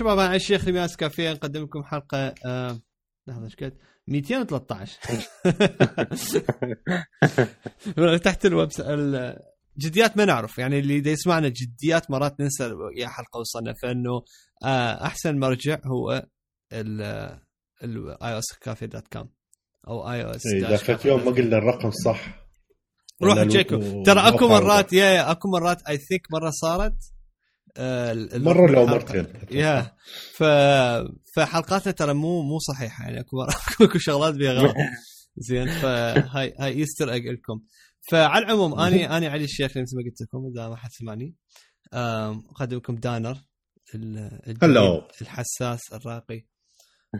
شباب أنا الشيخ ريماس كافيه نقدم لكم حلقة آه... لحظة إيش قد؟ 213 تحت الويب جديات ما نعرف. يعني اللي دا يسمعنا جديات مرات ننسى يا حلقة وصلنا فإنه آه أحسن مرجع هو الاي أو اس كافي دوت كوم أو اي أو اس إذا فات يوم ما قلنا الرقم صح. روحوا تشيكوا ترى أكو مرات يا, أكو مرات اي ثينك مرة صارت مرة لو مرتين يا ف فحلقاتنا ترى مو مو صحيحة يعني أكو أكو شغلات فيها غلط. زين فهاي هاي ايستر ايج لكم. فعلى العموم أني أني علي الشيخ مثل ما قلت لكم إذا ما حد سمعني. اقدم لكم دانر الحساس الراقي.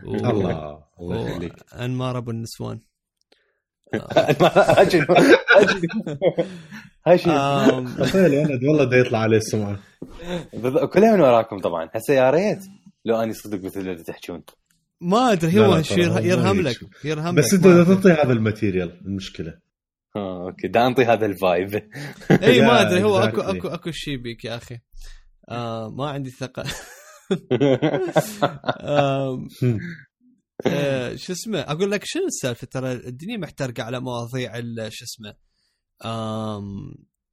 و... الله الله يخليك. أنمار أبو النسوان. أجل أجل هاي شيء تخيل ولد والله ده يطلع عليه السمعه كلها من وراكم طبعا. هسه يا ريت لو أني صدق مثل اللي تحجون ما أدري هو يرهم لك يرهم بس أنت تعطي هذا ال material المشكلة. آه okay. دا أنطي هذا ال vibe. إي ما أدري هو اكو اكو أكو شيء بيك يا أخي. آه ما عندي ثقة. آه آه شو اسمه أقول لك شنو السالفة؟ ترى الدنيا محترقة على مواضيع شو اسمه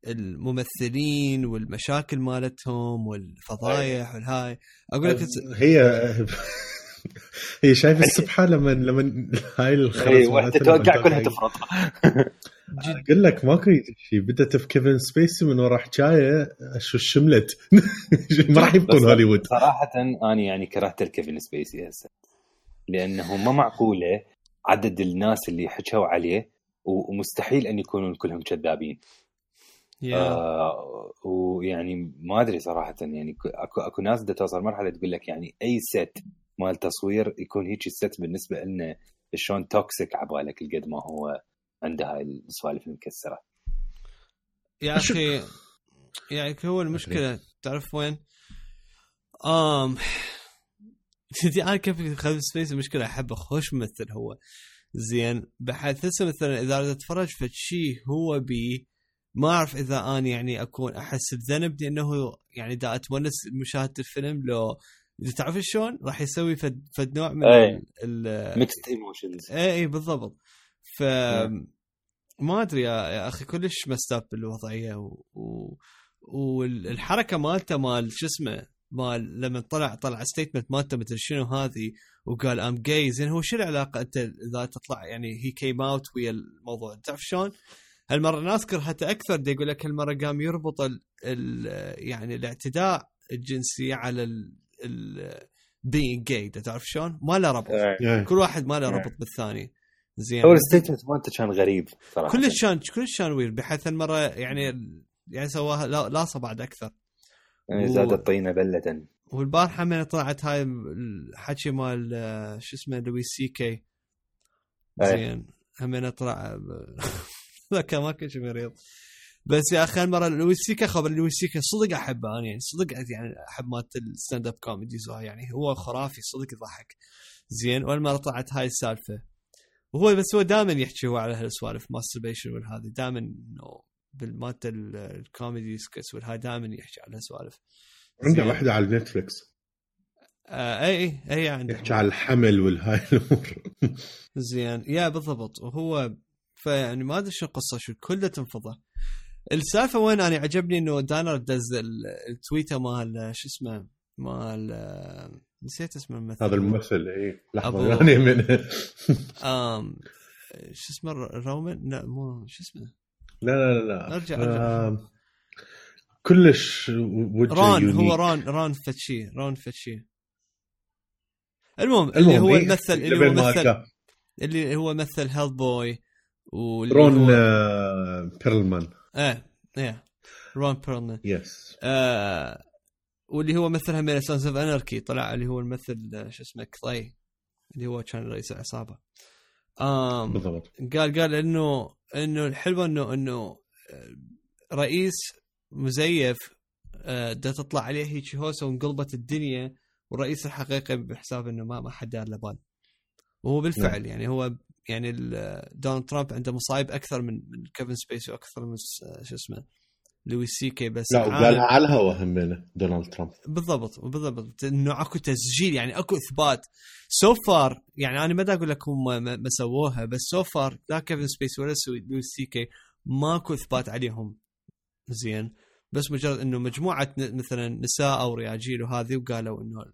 الممثلين والمشاكل مالتهم والفضايح والهاي. أقول لك هي هي شايف السبحة لما لما هاي الخرز إي وحده توقع كلها تفرط. أقول لك ماكو شيء بدت في كيفن سبيسي من ورا حكايه شو شملت؟ ما راح يبقون هوليوود. صراحة أنا يعني كرهت الكيفن سبيسي هسه. لأنه ما معقولة عدد الناس اللي حكوا عليه ومستحيل أن يكونون كلهم كذابين yeah. آه ويعني ما أدري صراحة يعني اكو أكو ناس بدها توصل مرحلة تقول لك يعني أي ست مال تصوير يكون هيك الست بالنسبة لنا شلون toxic عبالك قد ما هو عنده هاي السوالف المكسرة يا أخي يعني هو المشكلة تعرف وين؟ آم أنا كيفن سبيسي المشكلة أحب خوش ممثل هو. زين بحيث هسه مثلا إذا أتفرج في شيء هو بي ما أعرف إذا أنا يعني أكون أحس بذنب لأنه يعني دا أتونس مشاهدة الفيلم لو إذا تعرف شلون؟ راح يسوي فد, فد نوع من ال ميكست ايموشنز اي اي بالضبط. ف ما أدري يا أخي كلش messed up بالوضعية و... و... والحركة مالته مال شو اسمه مال لما طلع طلع statement مالته مثل شنو هذه وقال I'm gay زين هو شو العلاقة أنت إذا تطلع؟ يعني هي came out ويا الموضوع. تعرف شلون؟ هالمرة الناس كرهته أكثر دي يقول لك هالمرة قام يربط ال ال يعني الاعتداء الجنسي على ال being gay تعرف شلون؟ ما له ربط. yeah. كل واحد ما له ربط بالثاني. زين. هو ال statement مالته كان غريب صراحة. كلش كان كلش كان weird بحيث المره يعني يعني سواها لاصه بعد أكثر. يعني زاد الطينة بلة. والبارحه من طلعت هاي الحكي مال شو اسمه لويس سي كي. زين همين طلع ذاك ما كنت مريض. بس يا أخي المره لويس سي كي خبر لويس سي كي صدق أحبه أنا يعني صدق يعني أحب مالت ال stand up comedies يعني هو خرافي صدق يضحك. زين والمرة طلعت هاي السالفة. وهو بس هو دائما يحكي هو على هالسوالف masturbation والهذه دائما إنه بالمالت ال comedy skits والهاي دائما يحكي على هالسوالف. عنده واحدة على نتفلكس آه إي إي إي عنده يحكي على الحمل والهاي الأمور. زين. يا بالضبط. وهو فيعني ما أدري شو القصة شو كلها تنفضه السالفة وين؟ أنا عجبني إنه دانر دز ال tweet ته مال شو اسمه؟ مال نسيت اسم الممثل. هذا الممثل إي. لحظة يعني من آم شو اسمه؟ رومان لا مو شو اسمه؟ لا لا لا أرجع أرجع. كلش وجهه ران يونيك. هو ران ران فتشي ران فتشي المهم, اللي هو الممثل اللي هو مثل اللي هو مثل هيلث بوي رون هو... بيرلمان إيه إيه. رون بيرلمان yes آه واللي هو مثل هم Sons of Anarchy طلع اللي هو الممثل شو اسمه كلاي اللي هو كان رئيس العصابة. آم بالضبط. قال قال إنه إنه الحلو إنه إنه رئيس مزيف دا تطلع عليه هيك هوسة وانقلبت الدنيا والرئيس الحقيقي بحساب إنه ما ما حد دار له بال وهو بالفعل نعم. يعني هو يعني دونالد ترامب عنده مصايب أكثر من من كيفن سبيسي وأكثر من شو اسمه لويس سي كي بس لا عالم- وقالها على الهوا همينه دونالد ترامب. بالضبط بالضبط. إنه أكو تسجيل يعني أكو إثبات. so far يعني أنا ما أقول لك هم ما, سووها بس so far لا كيفن سبيسي ولا لويس سي كي ماكو إثبات عليهم. زين. بس مجرد إنه مجموعة مثلا نساء أو رياجيل وهذه وقالوا إنه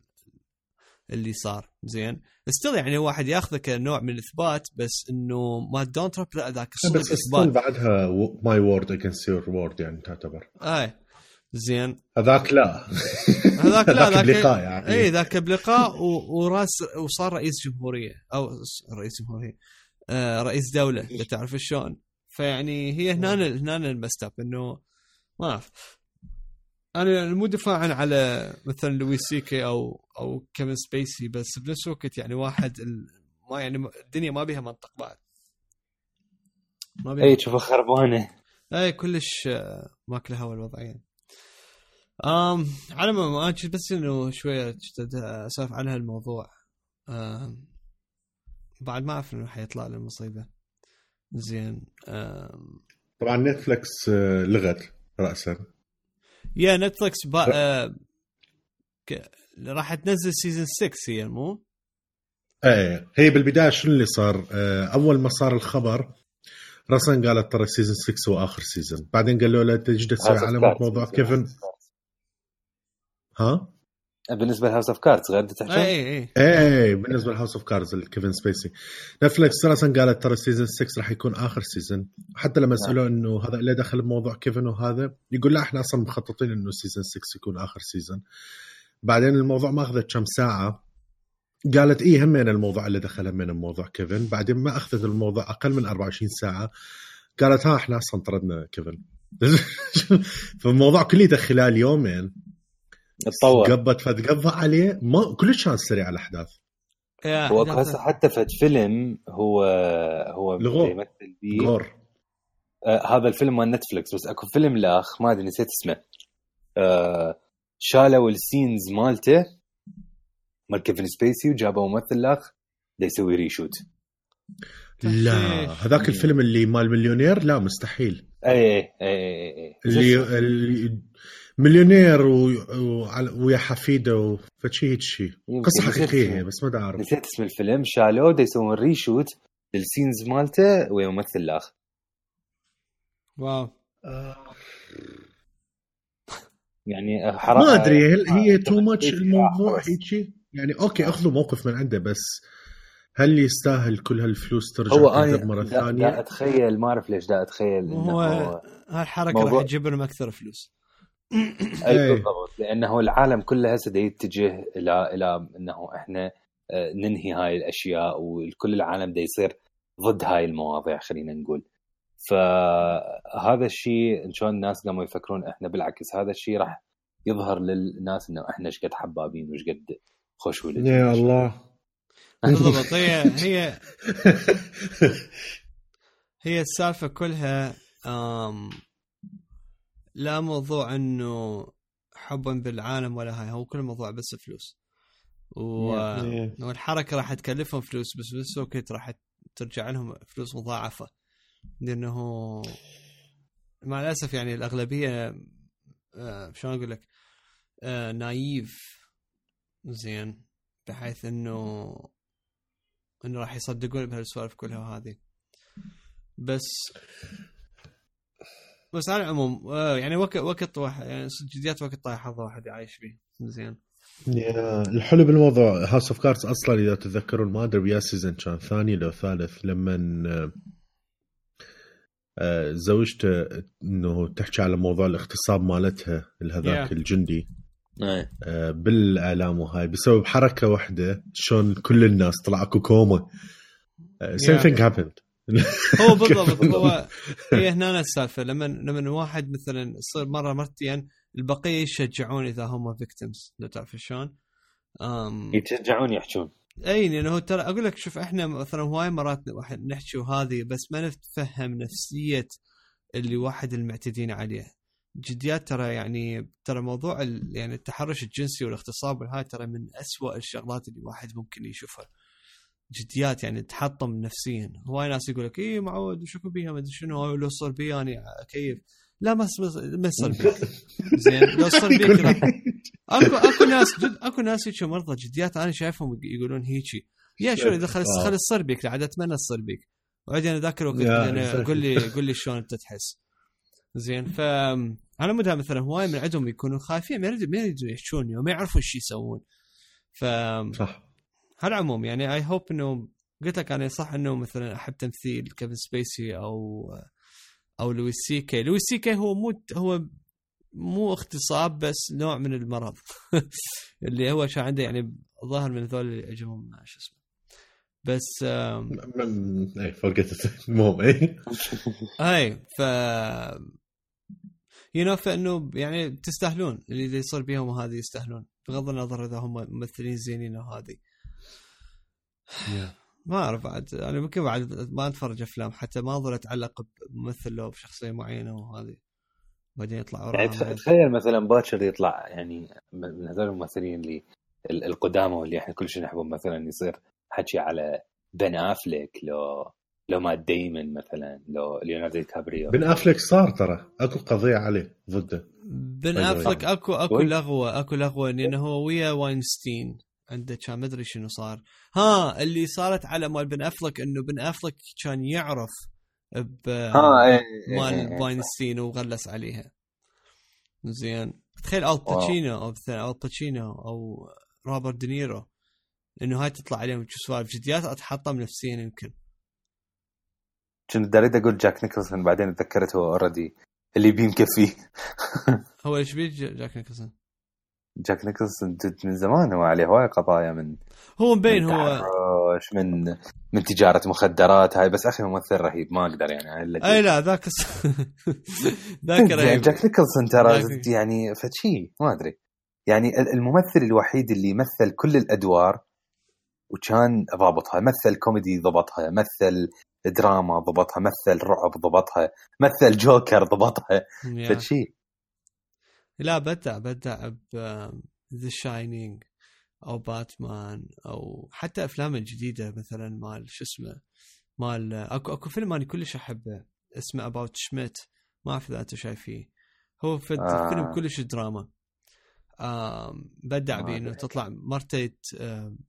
اللي صار. زين؟ still يعني واحد ياخذه كنوع من الإثبات بس إنه ما دونالد ترامب لا ذاك صدق بس إثبات. بعدها my word against your word يعني تعتبر. أي. زين. هذاك لا. هذاك لا ذاك بلقاء يعني. إي ذاك بلقاء وراس وصار رئيس جمهورية أو رئيس جمهورية. آه رئيس دولة إذا تعرف شلون. فيعني هي هنا هنا ال messed up إنه ما أعرف. أنا مو دفاعا على مثلا لويس سيكي أو أو كيفن سبيسي بس بنفس الوقت يعني واحد ال... ما يعني الدنيا ما بيها منطق بعد. ما بيها اي تشوفها خربانه اي كلش آه، ماكله هوا الوضعية. امم على ما أجي بس إنه شوية أسولف عن هالموضوع. بعد ما أعرف إنه حيطلع لي المصيبه زين طبعا نتفلكس آه، لغت راسا. يا نتفلكس با... آه، ك... راح تنزل season 6 هي مو؟ إيه هي بالبداية شنو اللي صار؟ آه، أول ما صار الخبر رسن قالت ترى season 6 هو آخر سيزون بعدين قالوا له تجي تسوي علامه موضوع كيفن ها؟ بالنسبة ل House of Cards غير تحكي؟ اي اي اي بالنسبة ل House of Cards الكيفن سبيسي Netflix راسا قالت ترى season 6 راح يكون آخر season حتى لما سالوه إنه هذا اللي دخل بموضوع كيفن وهذا يقول لا إحنا أصلا مخططين إنه season 6 يكون آخر season بعدين الموضوع ما أخذت كم ساعة. قالت إيه همين الموضوع اللي دخل همين بموضوع كيفن بعدين ما أخذت الموضوع أقل من 24 ساعة. قالت ها إحنا أصلا طردنا كيفن فالموضوع كله خلال يومين. تطور. قبت فتقضى عليه ما كلش كان سريع الأحداث. هو هسه حتى فد فيلم هو هو. يمثل بيه Gore. آه هذا الفيلم مال Netflix بس أكو فيلم لأخ ما أدري نسيت اسمه. آه شالوا ال scenes مالته مال كيفن سبيسي وجابوا ممثل لأخ يسوي reshoot. لا؟ هذاك الفيلم اللي مال مليونير؟ لا مستحيل. اي اي اي اي اي اللي, اللي مليونير. ويا حفيدة وفشي هيك شيء قصة حقيقية بس ما أعرف. نسيت اسم الفيلم. شالوه دا يسوون reshoot لل scenes مالته ويا ممثل لاخ wow. يعني حرام ما أدري هل هي too much إيه، الموضوع خلاص. هيك يعني okay أخذوا موقف من عنده بس هل يستاهل كل هالفلوس ترجع هو مرة دا, دا ثانية؟ أتخيل ما أعرف ليش دا أتخيل إنه هو هو هالحركة راح موضوع- تجيب لهم أكثر فلوس أي إيه. بالضبط لأنه العالم كله هسه دا يتجه إلى إلى إنه إحنا آه، ننهي هاي الأشياء وكل العالم دا يصير ضد هاي المواضيع خلينا نقول فهذا الشيء إن شلون الناس قاموا يفكرون إحنا بالعكس هذا الشيء راح يظهر للناس إنه إحنا إيش قد حبابين وإيش قد خوش ولد يا الله بالضبط. هي هي هي السالفة كلها آم لا موضوع إنه حبا بالعالم ولا هاي هو كل الموضوع بس فلوس. و... والحركة راح تكلفهم فلوس بس بنفس الوقت راح ترجع لهم فلوس مضاعفة. لأنه مع الأسف يعني الأغلبية آه شلون أقول لك؟ آه نايف زين. بحيث إنه إنه راح يصدقون بهالسوالف كلها وهذه بس بس على العموم آه يعني وقت وقت واحد يعني جديات وقت طايح حظ واحد يعيش فيه زين الحلو بالموضوع House of Cards أصلا إذا تتذكرون ما أدري ويا season كان ثاني لو ثالث لما آه، زوجته إنه تحكي على موضوع الاغتصاب مالتها لهذاك Yeah. الجندي. آه، بالإعلام وهاي بسبب حركة واحدة شلون كل الناس طلع أكو كومة same. thing happened هو بالضبط هو هي هنا السالفة. لما لما واحد مثلا يصير مرة مرتين البقية يشجعون إذا هم victims لو تعرف شلون؟ أم... يتشجعون يحجون. اي لأنه هو ترى أقول لك شوف إحنا مثلا هواي مرات واحد نحكي وهذه بس ما نتفهم نفسية اللي واحد المعتدين عليه. جديات ترى يعني ترى موضوع يعني التحرش الجنسي والاغتصاب والهاي ترى من أسوأ الشغلات اللي واحد ممكن يشوفها. جديات يعني تحطم نفسيا. هواي ناس يقول لك إيه معود وشكو بيها ما أدري شنو لو صار بي يعني كيف لا ما ما يصير بيك زين لو صار بيك أكو أكو ناس جد أكو ناس هيك مرضى جديات أنا شايفهم يقولون هيجي يا شو إذا خل خل تصير بيك عاد أتمنى تصير بيك. وعادي أنا ذاك الوقت. قول لي قول لي شلون أنت تحس. زين ف أنا مدها مثلا هواي من عندهم يكونوا خايفين ما يريدوا يحچون وما يعرفوا إيش يسوون. ف صح. على العموم يعني I hope انه قلت لك أنا صح إنه مثلا أحب تمثيل كيفن سبيسي أو أو لويس سي كي. لويس سي كي هو مو هو مو اغتصاب بس نوع من المرض. اللي هو كان عنده يعني ظاهر من ذول اللي عجبهم شو اسمه. بس I forget المهم اي اي ف you know فإنه يعني تستاهلون. اللي اللي يصير بيهم هذه يستاهلون. بغض النظر إذا هم ممثلين زينين أو هذه. ما أعرف بعد. أنا ممكن بعد ما أتفرج أفلام. حتى ما اظل أتعلق بممثل لو بشخصية معينة وهذه بعدين يطلع يعني تخيل مثلا باكر يطلع يعني من هذول الممثلين اللي ال- القدامى واللي إحنا كل شيء نحبهم مثلا يصير حكي على بن افليك لو لو مات ديمن مثلا لو ليوناردو دي كابريو. بن افلك صار ترى. أكو قضية عليه ضده. بن way. افلك اكو أكو. لغوة أكو لغوة لأنه هو ويا واينستين عنده كان ما أدري شنو صار. ها اللي صارت على مال بن افلك إنه بن افلك كان يعرف ب ها إيه، إيه، مال إيه. واينستين وغلس عليها. زين. تخيل أو باتشينو أو مثلا أو باتشينو أو روبرت دينيرو إنه هاي تطلع عليهم شو سوالف جديات أتحطم نفسيا يمكن. كنت اريد أقول جاك نيكلسون بعدين تذكرت هو already اللي بيه مكفيه هو إيش بيه جا- جاك نيكلسون؟ جاك نيكلسون من زمان هو عليه هواي قضايا من هو مبين هو. تحرش من من تجارة مخدرات هاي بس أخي ممثل رهيب ما أقدر يعني أي لا ذاك ذاك رهيب. جاك نيكلسون ترى يعني فشي ما أدري. يعني ال- الممثل الوحيد اللي مثل كل الأدوار وكان ضابطها مثل كوميدي ضبطها مثل دراما ضبطها مثل رعب ضبطها مثل جوكر ضبطها. فشي لا بدع بدع ب The Shining أو باتمان أو حتى افلام الجديدة مثلا مال شو اسمه مال أكو أكو فيلم أنا كلش أحبه اسمه About Schmidt ما أعرف إذا انت شايفيه هو فد آه. فيلم كلش دراما آم بدع ما بيه انه أدري. تطلع مرته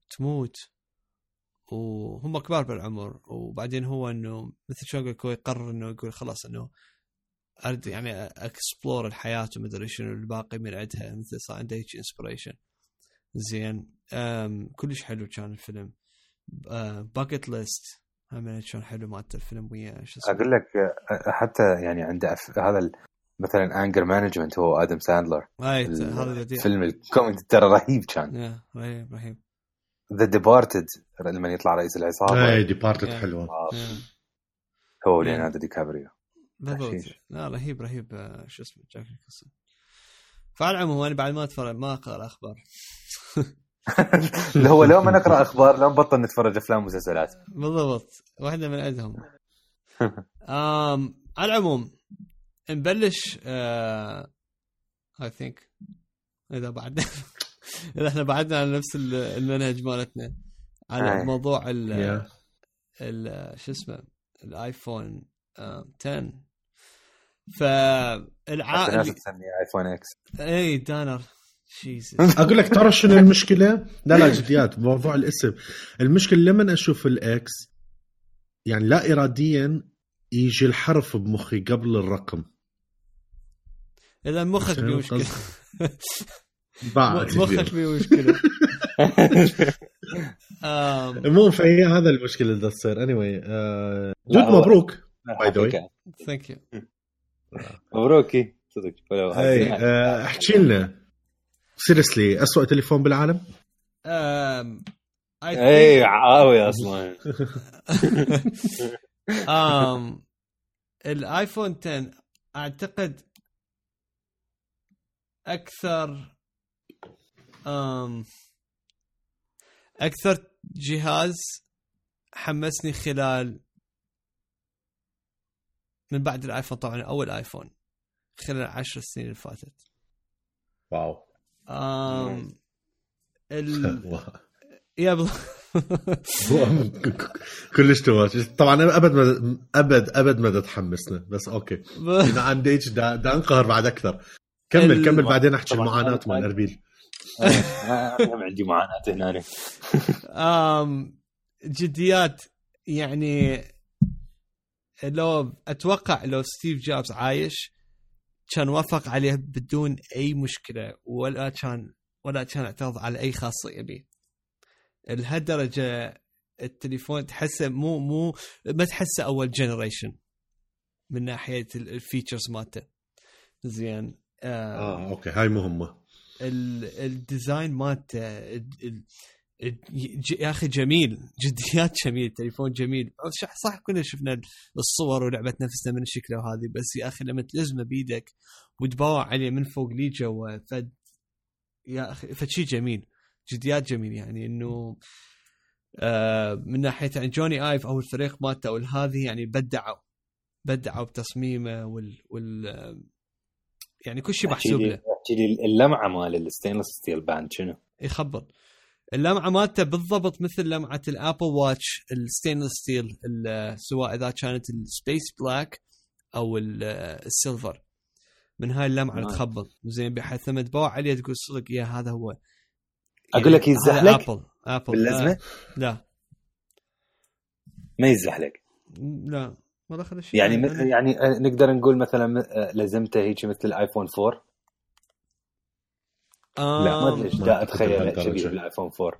تموت وهم كبار بالعمر وبعدين هو إنه مثل شو أقول يقرر إنه يقول خلاص إنه أريد يعني explore الحياة ومدري شنو الباقي من عندها مثل صار عنده هيك inspiration زين كلش حلو كان الفيلم. Bucket List هم كان حلو مالت الفيلم ويا شو اسمه؟ أقول لك أه، حتى يعني عنده أف- هذا ال- مثلا Anger Management هو آدم ساندلر هاي ال- هذا بديع فيلم الكوميدي ترى رهيب كان. yeah، رهيب رهيب. The Departed لما يطلع رئيس العصابة. اي Departed Yeah. حلوة. آه، yeah، هو ليوناردو دي كابريو. لا رهيب رهيب. آه، شو اسمه جاك نيكلسون. فعلى العموم أنا بعد ما أتفرج ما أقرأ الأخبار. اللي هو لو ما نقرأ أخبار لو نبطل نتفرج أفلام ومسلسلات. بالضبط. واحدة من عندهم. آم على العموم نبلش I think إذا بعد. إحنا بعدنا عن نفس ال- المنهج مالتنا على أي. موضوع ال Yeah. ال- شو اسمه؟ الآيفون آه، 10 فالعائل الناس تسميه آيفون إكس. I don't know أقول لك ترى شنو المشكلة؟ لا لا جديات بموضوع الاسم. المشكلة لما أشوف الاكس يعني لا اراديا يجي الحرف بمخي قبل الرقم. إذا مخك شنو فيه مشكلة. بعد مخك فيه مشكلة. مو فهي هذا المشكلة اللي تصير. anyway جود مبروك. the way. حقيقة. thank you مبروك. إي، صدق آه، احكي لنا. seriously اسوء تليفون بالعالم؟ اي عاوي أصلا. um, الايفون 10 أعتقد أكثر أكثر جهاز حمسني خلال من بعد الآيفون طبعا أول آيفون خلال العشر سنين اللي فاتت. واو. um, ال... يا بل... كلش trash طبعا أبد ما أبد أبد ما تحمسنا بس أوكي. إذا عندي إيش دا, انقهر بعد أكثر. كمل ال... كمل بعدين أحكي المعاناة مال أربيل. أنا عندي معاناة هنا أم جديات يعني لو أتوقع لو ستيف جوبز عايش كان وافق عليه بدون أي مشكلة ولا كان ولا كان اعترض على أي خاصية به لهالدرجة التليفون تحسه مو مو ما تحسه أول generation من ناحية ال features مالته. زين آه, آه أوكي هاي مهمة. ال design مالته يا أخي جميل جديات جميل تليفون جميل. صح كنا شفنا الصور ولعبت نفسنا من شكله وهذه بس يا أخي لما تلزمه بيدك وتباوع عليه من فوق لي جوا فد يا أخي فشي جميل جديات جميل يعني إنه آه من ناحية يعني جوني آيف أو الفريق مالته أو هذه يعني بدعوا بدعوا بتصميمه وال, وال يعني كل شيء محسوب له. اللمعة مال ال stainless steel band شنو؟ يخبر اللمعة مالته بالضبط مثل لمعة ال Apple Watch ال stainless steel سواء إذا كانت ال space black أو ال silver من هاي اللمعة اللي تخبط. زين بحيث لما تباوع عليه تقول صدق يا هذا هو. يعني أقول لك يزحلق؟ ابل ابل باللزمة؟ لا. ما يزحلق. لا. ما دخل الشيء يعني مثل يعني نقدر نقول مثلا لزمته هيك مثل الآيفون 4 آه لا ما أدري إيش اتخيل شبيه بالآيفون 4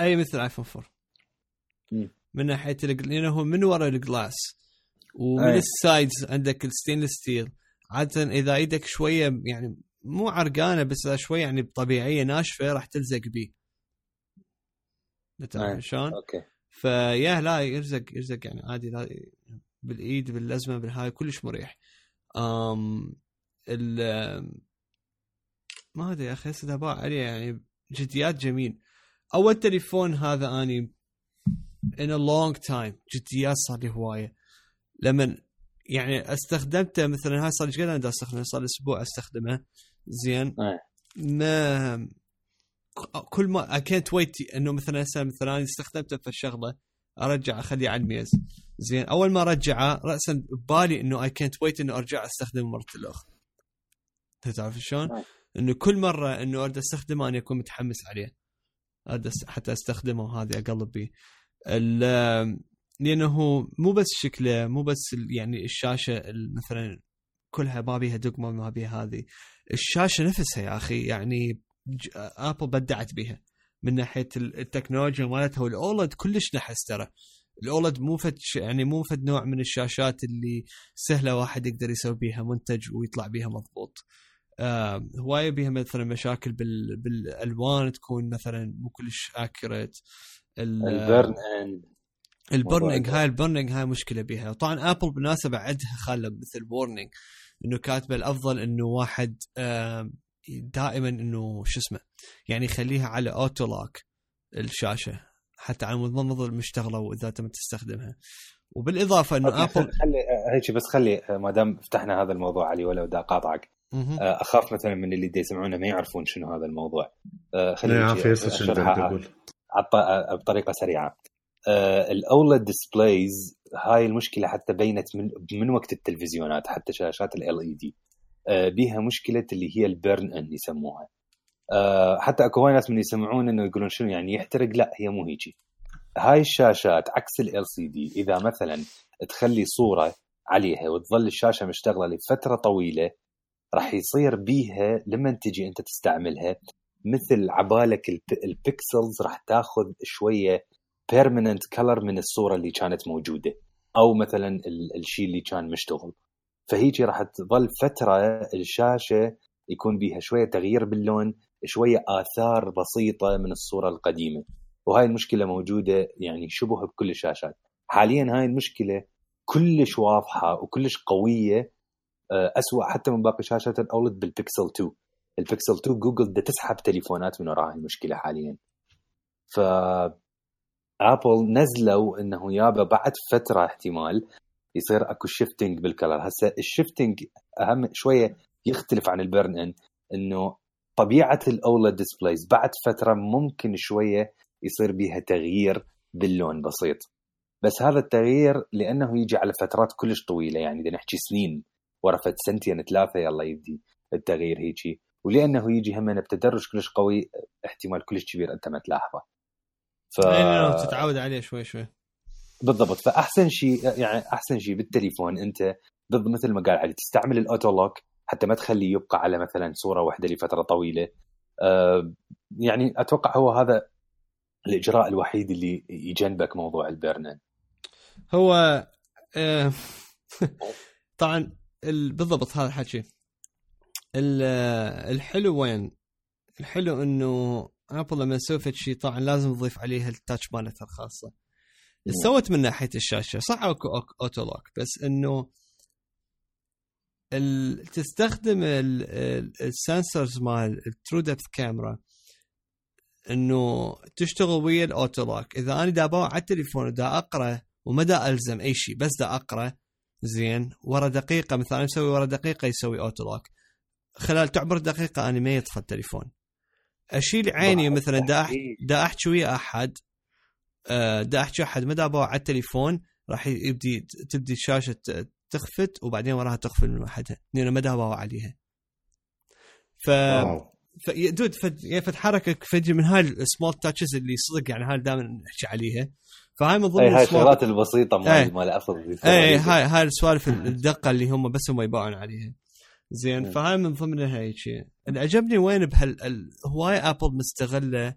أي مثل الايفون 4 م. من ناحية لأنه هو من ورا ال glass ومن أي. ال sides عندك ال stainless steel. عادة إذا إيدك شوية يعني مو عرقانة بس إذا شوية يعني طبيعيه ناشفة راح تلزق بيه. تعرف شلون؟ أوكي. فيا لا يلزق يلزق يعني عادي لا بالإيد باللزمة بالهاي كلش مريح. أم ال ما أدري يا أخي هسه باوع عليه يعني جديات جميل. أول تليفون هذا أني in a long time جديات صار لي هواية. لما يعني استخدمته مثلا هاي صار لي قد استخدمه صار لي أسبوع أستخدمه. زين. ما كل ما اي كانت ويت إنه مثلا هسه مثلا استخدمته في الشغلة أرجع أخليه على الميز. زين أول ما رجعه راسا ببالي إنه اي كانت ويت إنه أرجع أستخدمه مرة الأخرى. تعرف شلون؟ إنه كل مرة إنه أريد أستخدمه أنا أكون متحمس عليه. حتى أستخدمه وهذه أقلب به لأنه مو بس شكله مو بس يعني الشاشة مثلا كلها ما بيها دقمة ما بيها هذه. الشاشة نفسها يا أخي يعني ابل بدعت بها من ناحية التكنولوجيا مالتها والأولد كلش نحس ترى. الأولد مو فد يعني مو فد نوع من الشاشات اللي سهلة واحد يقدر يسوي بيها منتج ويطلع بيها مضبوط. آه هواية بيها مثلا مشاكل بال بالألوان تكون مثلا مو كلش accurate البرن ال burning هاي البرنينج هاي مشكلة بيها. طبعا ابل بالمناسبة عندها خالة مثل warning إنه كاتبة الأفضل إنه واحد آه دائما إنه شو اسمه يعني يخليها على auto lock الشاشة حتى على مضمض المشتغلة وإذا تم تستخدمها. وبالإضافة إنه ابل خلي هيك بس خلي ما دام فتحنا هذا الموضوع علي ولو دا قاطعك آه، أخاف مثلا من اللي يسمعونه ما يعرفون شنو هذا الموضوع. آه، خلينا بطريقة سريعة. آه، ال OLED displays هاي المشكلة حتى بينت من من وقت التلفزيونات حتى شاشات ال LED بيها مشكلة اللي هي ال burn-in يسموها. حتى أكو هواي ناس من يسمعون إنه يقولون شنو يعني يحترق؟ لا هي مو هيجي. هاي الشاشات عكس ال LCD إذا مثلا تخلي صورة عليها وتظل الشاشة مشتغلة لفترة طويلة راح يصير بيها لما تجي أنت تستعملها مثل عبالك ال pixels راح تاخذ شوية permanent color من الصورة اللي كانت موجودة أو مثلا الشيء اللي كان مشتغل. فهيجي راح تظل فترة الشاشة يكون بيها شوية تغيير باللون شوية آثار بسيطة من الصورة القديمة. وهاي المشكلة موجودة يعني شبه بكل الشاشات. حاليا هاي المشكلة كلش واضحة وكلش قوية آه، أسوأ حتى من باقي شاشات الـ OLED بالبيكسل 2 البيكسل 2 جوجل بدها تسحب تليفونات من وراء المشكلة حاليا. ف ابل نزلوا إنه يابا بعد فترة احتمال يصير اكو shifting بال color. هسه ال shifting اهم شوية يختلف عن ال burn in انه طبيعة ال OLED displays بعد فترة ممكن شوية يصير بيها تغيير باللون بسيط. بس هذا التغيير لأنه يجي على فترات كلش طويلة يعني اذا نحكي سنين ورا سنتين ثلاثة يلا يبدي التغيير هيجي. ولأنه يجي هم بتدرج كلش قوي احتمال كلش كبير أنت ما تلاحظه. ف تتعود عليه شوي شوي. بالضبط. فأحسن شيء يعني أحسن شيء بالتليفون أنت ضد مثل ما قال علي تستعمل ال auto lock حتى ما تخليه يبقى على مثلا صورة واحدة لفترة طويلة. أه يعني أتوقع هو هذا الإجراء الوحيد اللي يجنبك موضوع ال burn in هو آه طبعا بالضبط هذا الحكي. الحلو وين؟ الحلو إنه ابل لما سوت شيء طبعا لازم نضيف عليها ال touch مالتها الخاصة. سوت من ناحية الشاشة. صح اكو auto lock بس إنه ال... تستخدم ال sensors مال ال TrueDepth camera إنه تشتغل ويا ال auto lock إذا أنا دا على التليفون دا أقرأ وما دا ألزم أي شيء بس دا أقرأ زين. ورا دقيقة مثلا مسوي ورا دقيقة يسوي auto lock خلال تعبر دقيقة أنا ما يطفى التليفون. اشيل عيني مثلا دا دا أحكي ويا أحد. دا أحكي احد ما دا أباوع على التليفون راح يبدي تبدي الشاشة تخفت وبعدين وراها تقفل من وحدها لأن ما دا أباوع عليها. ف ف دود فد يعني فد من هاي ال small touches اللي صدق يعني هاي دائما نحكي عليها. فهاي من ضمن هاي الشغلات البسيطة مال مال ابل اي هاي هاي السوالف الدقة اللي هم بس هم يباوعون عليها. زين فهاي من ضمنها هيك اللي عجبني وين بهال هواي ابل مستغلة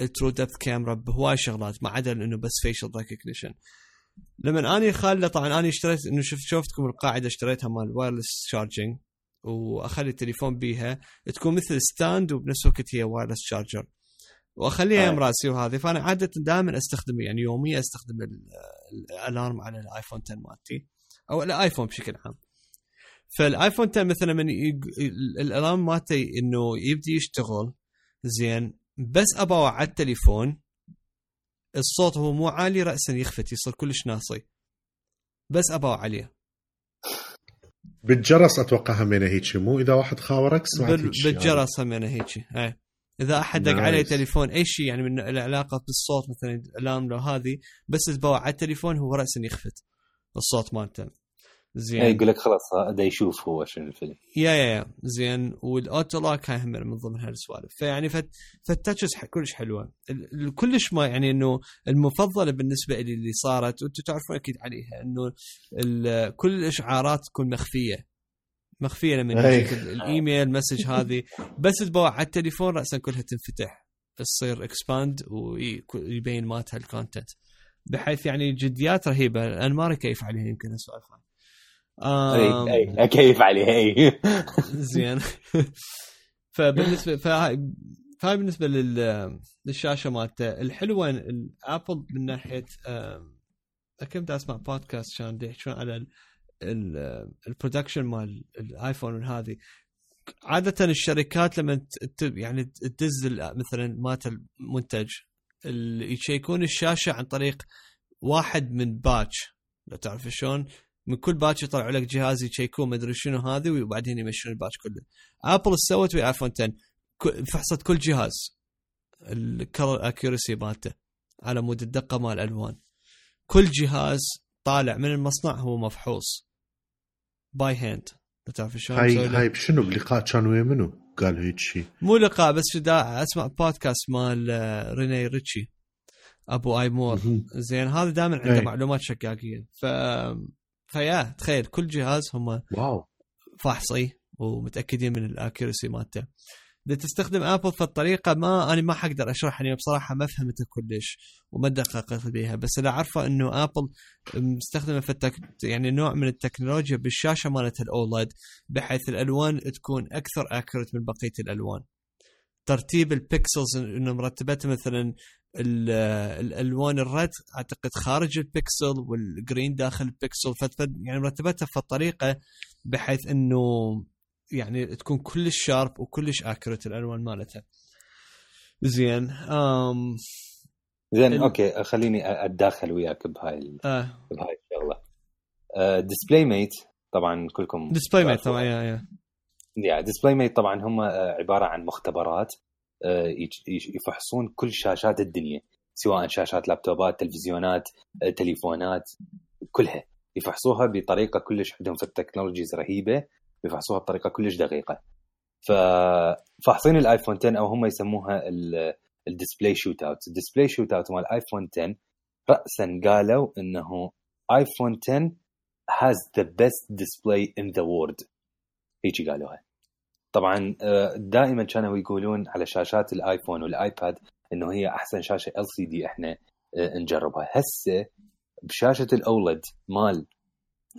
ال TrueDepth camera بهواي شغلات ما عدا إنه بس facial recognition لما آني خالة طبعا آني اشتريت إنه شفت شفتكم القاعدة اشتريتها مال wireless charging وأخلي التليفون بيها. تكون مثل stand وبنفس الوقت هي wireless charger وأخليها يم راسي وهذه. فأنا عادة دائما أستخدم يعني يوميا أستخدم ال alarm على الآيفون 10 مالتي أو الايفون بشكل عام. فالآيفون 10 مثلا من الألارم مالتي إنه يبدي يشتغل زين بس أبغى على التليفون. الصوت هو مو عالي راسا يخفت يصير كلش ناصي. بس أبغى عليه. بالجرس أتوقع همينه هيك مو إذا واحد خاورك بال... بالجرس همينه هيك اي إذا أحد دق علي تليفون أي شيء يعني من العلاقة بالصوت مثلا الام لو هذه بس تبغى على التليفون هو راسا يخفت الصوت مالته. زين. يقول لك خلاص هذا يشوف هو شنو الفيلم. yeah yeah yeah. زين. وال auto lock هاي هم من ضمن هالسوالف فيعني فد فال touches كلش حلوة. كلش ما يعني إنه المفضلة بالنسبة لي اللي صارت وأنتم تعرفون أكيد عليها إنه كل الإشعارات تكون مخفية. مخفية لما يجيك الإيميل message هذه. بس تباوع على التليفون راسا كلها تنفتح. تصير expand ويبين ماتها الكونتنت بحيث يعني جديات رهيبة. أنا ما كيف عليها يمكن أي اكيف عليه أي. زين. فبالنسبة فهاي فهاي بالنسبة لل للشاشة مالته. الحلوة الأبل من ناحية كنت أسمع بودكاست كان يحكون على البرودكشن مال الآيفون وهذه عادة الشركات لما يعني تدز مثلا مالت المنتج يشيكون الشاشة عن طريق واحد من batch. لو تعرف شلون؟ من كل batch يطلعوا لك جهاز يشيكون ما أدري شنو هذه وبعدين يمشون ال batch كله. ابل سوت ويا ايفون 10 فحصت كل جهاز. ال color accuracy مالته على مود الدقة مال الألوان. كل جهاز طالع من المصنع هو مفحوص. by hand تعرف شلون هاي هاي بشنو؟ بلقاء كان ويا منو؟ قال هيك شيء مو لقاء بس اسمع بودكاست مال آه، ريني ريتشي. أبو iMore. زين هذا دائما عنده معلومات شكاكيه ف فيا تخيل كل جهاز هم wow. فاحصي ومتأكدين من ال accuracy مالته. إذا تستخدم ابل فالطريقة ما أنا ما حقدر اشرحها يعني بصراحة ما فهمتها كلش وما دققت بها بس اللي اعرفه إنه ابل مستخدمة في التك... يعني نوع من التكنولوجيا بالشاشة مالت ال OLED بحيث الألوان تكون أكثر accurate من بقية الألوان. ترتيب ال pixels إنه مرتبتها مثلا الألوان ال red أعتقد خارج البكسل وال green داخل البكسل يعني مرتبتها في الطريقة بحيث إنه يعني تكون كلش sharp وكلش accurate الألوان مالتها. زين أم زين ال... okay خليني أتداخل وياك بهاي آه. بهاي الشغلة. DisplayMate طبعا كلكم DisplayMate طبعا yeah yeah. yeah DisplayMate طبعا هم آه، عبارة عن مختبرات. آه، يفحصون كل شاشات الدنيا سواء شاشات لابتوبات تلفزيونات آه، تليفونات كلها. يفحصوها بطريقة كلش عندهم في ال technologies رهيبة بيفحصوها بطريقة كلش دقيقة. ففاحصين الآيفون 10 أو هم يسموها ال display shoot out ال display shoot out مال آيفون 10 راسا قالوا إنه آيفون 10 has the best display in the world. هيجي قالوها. طبعا آه، دائما كانوا يقولون على شاشات الآيفون والآيباد إنه هي أحسن شاشة LCD إحنا آه، نجربها. هسه بشاشة ال OLED مال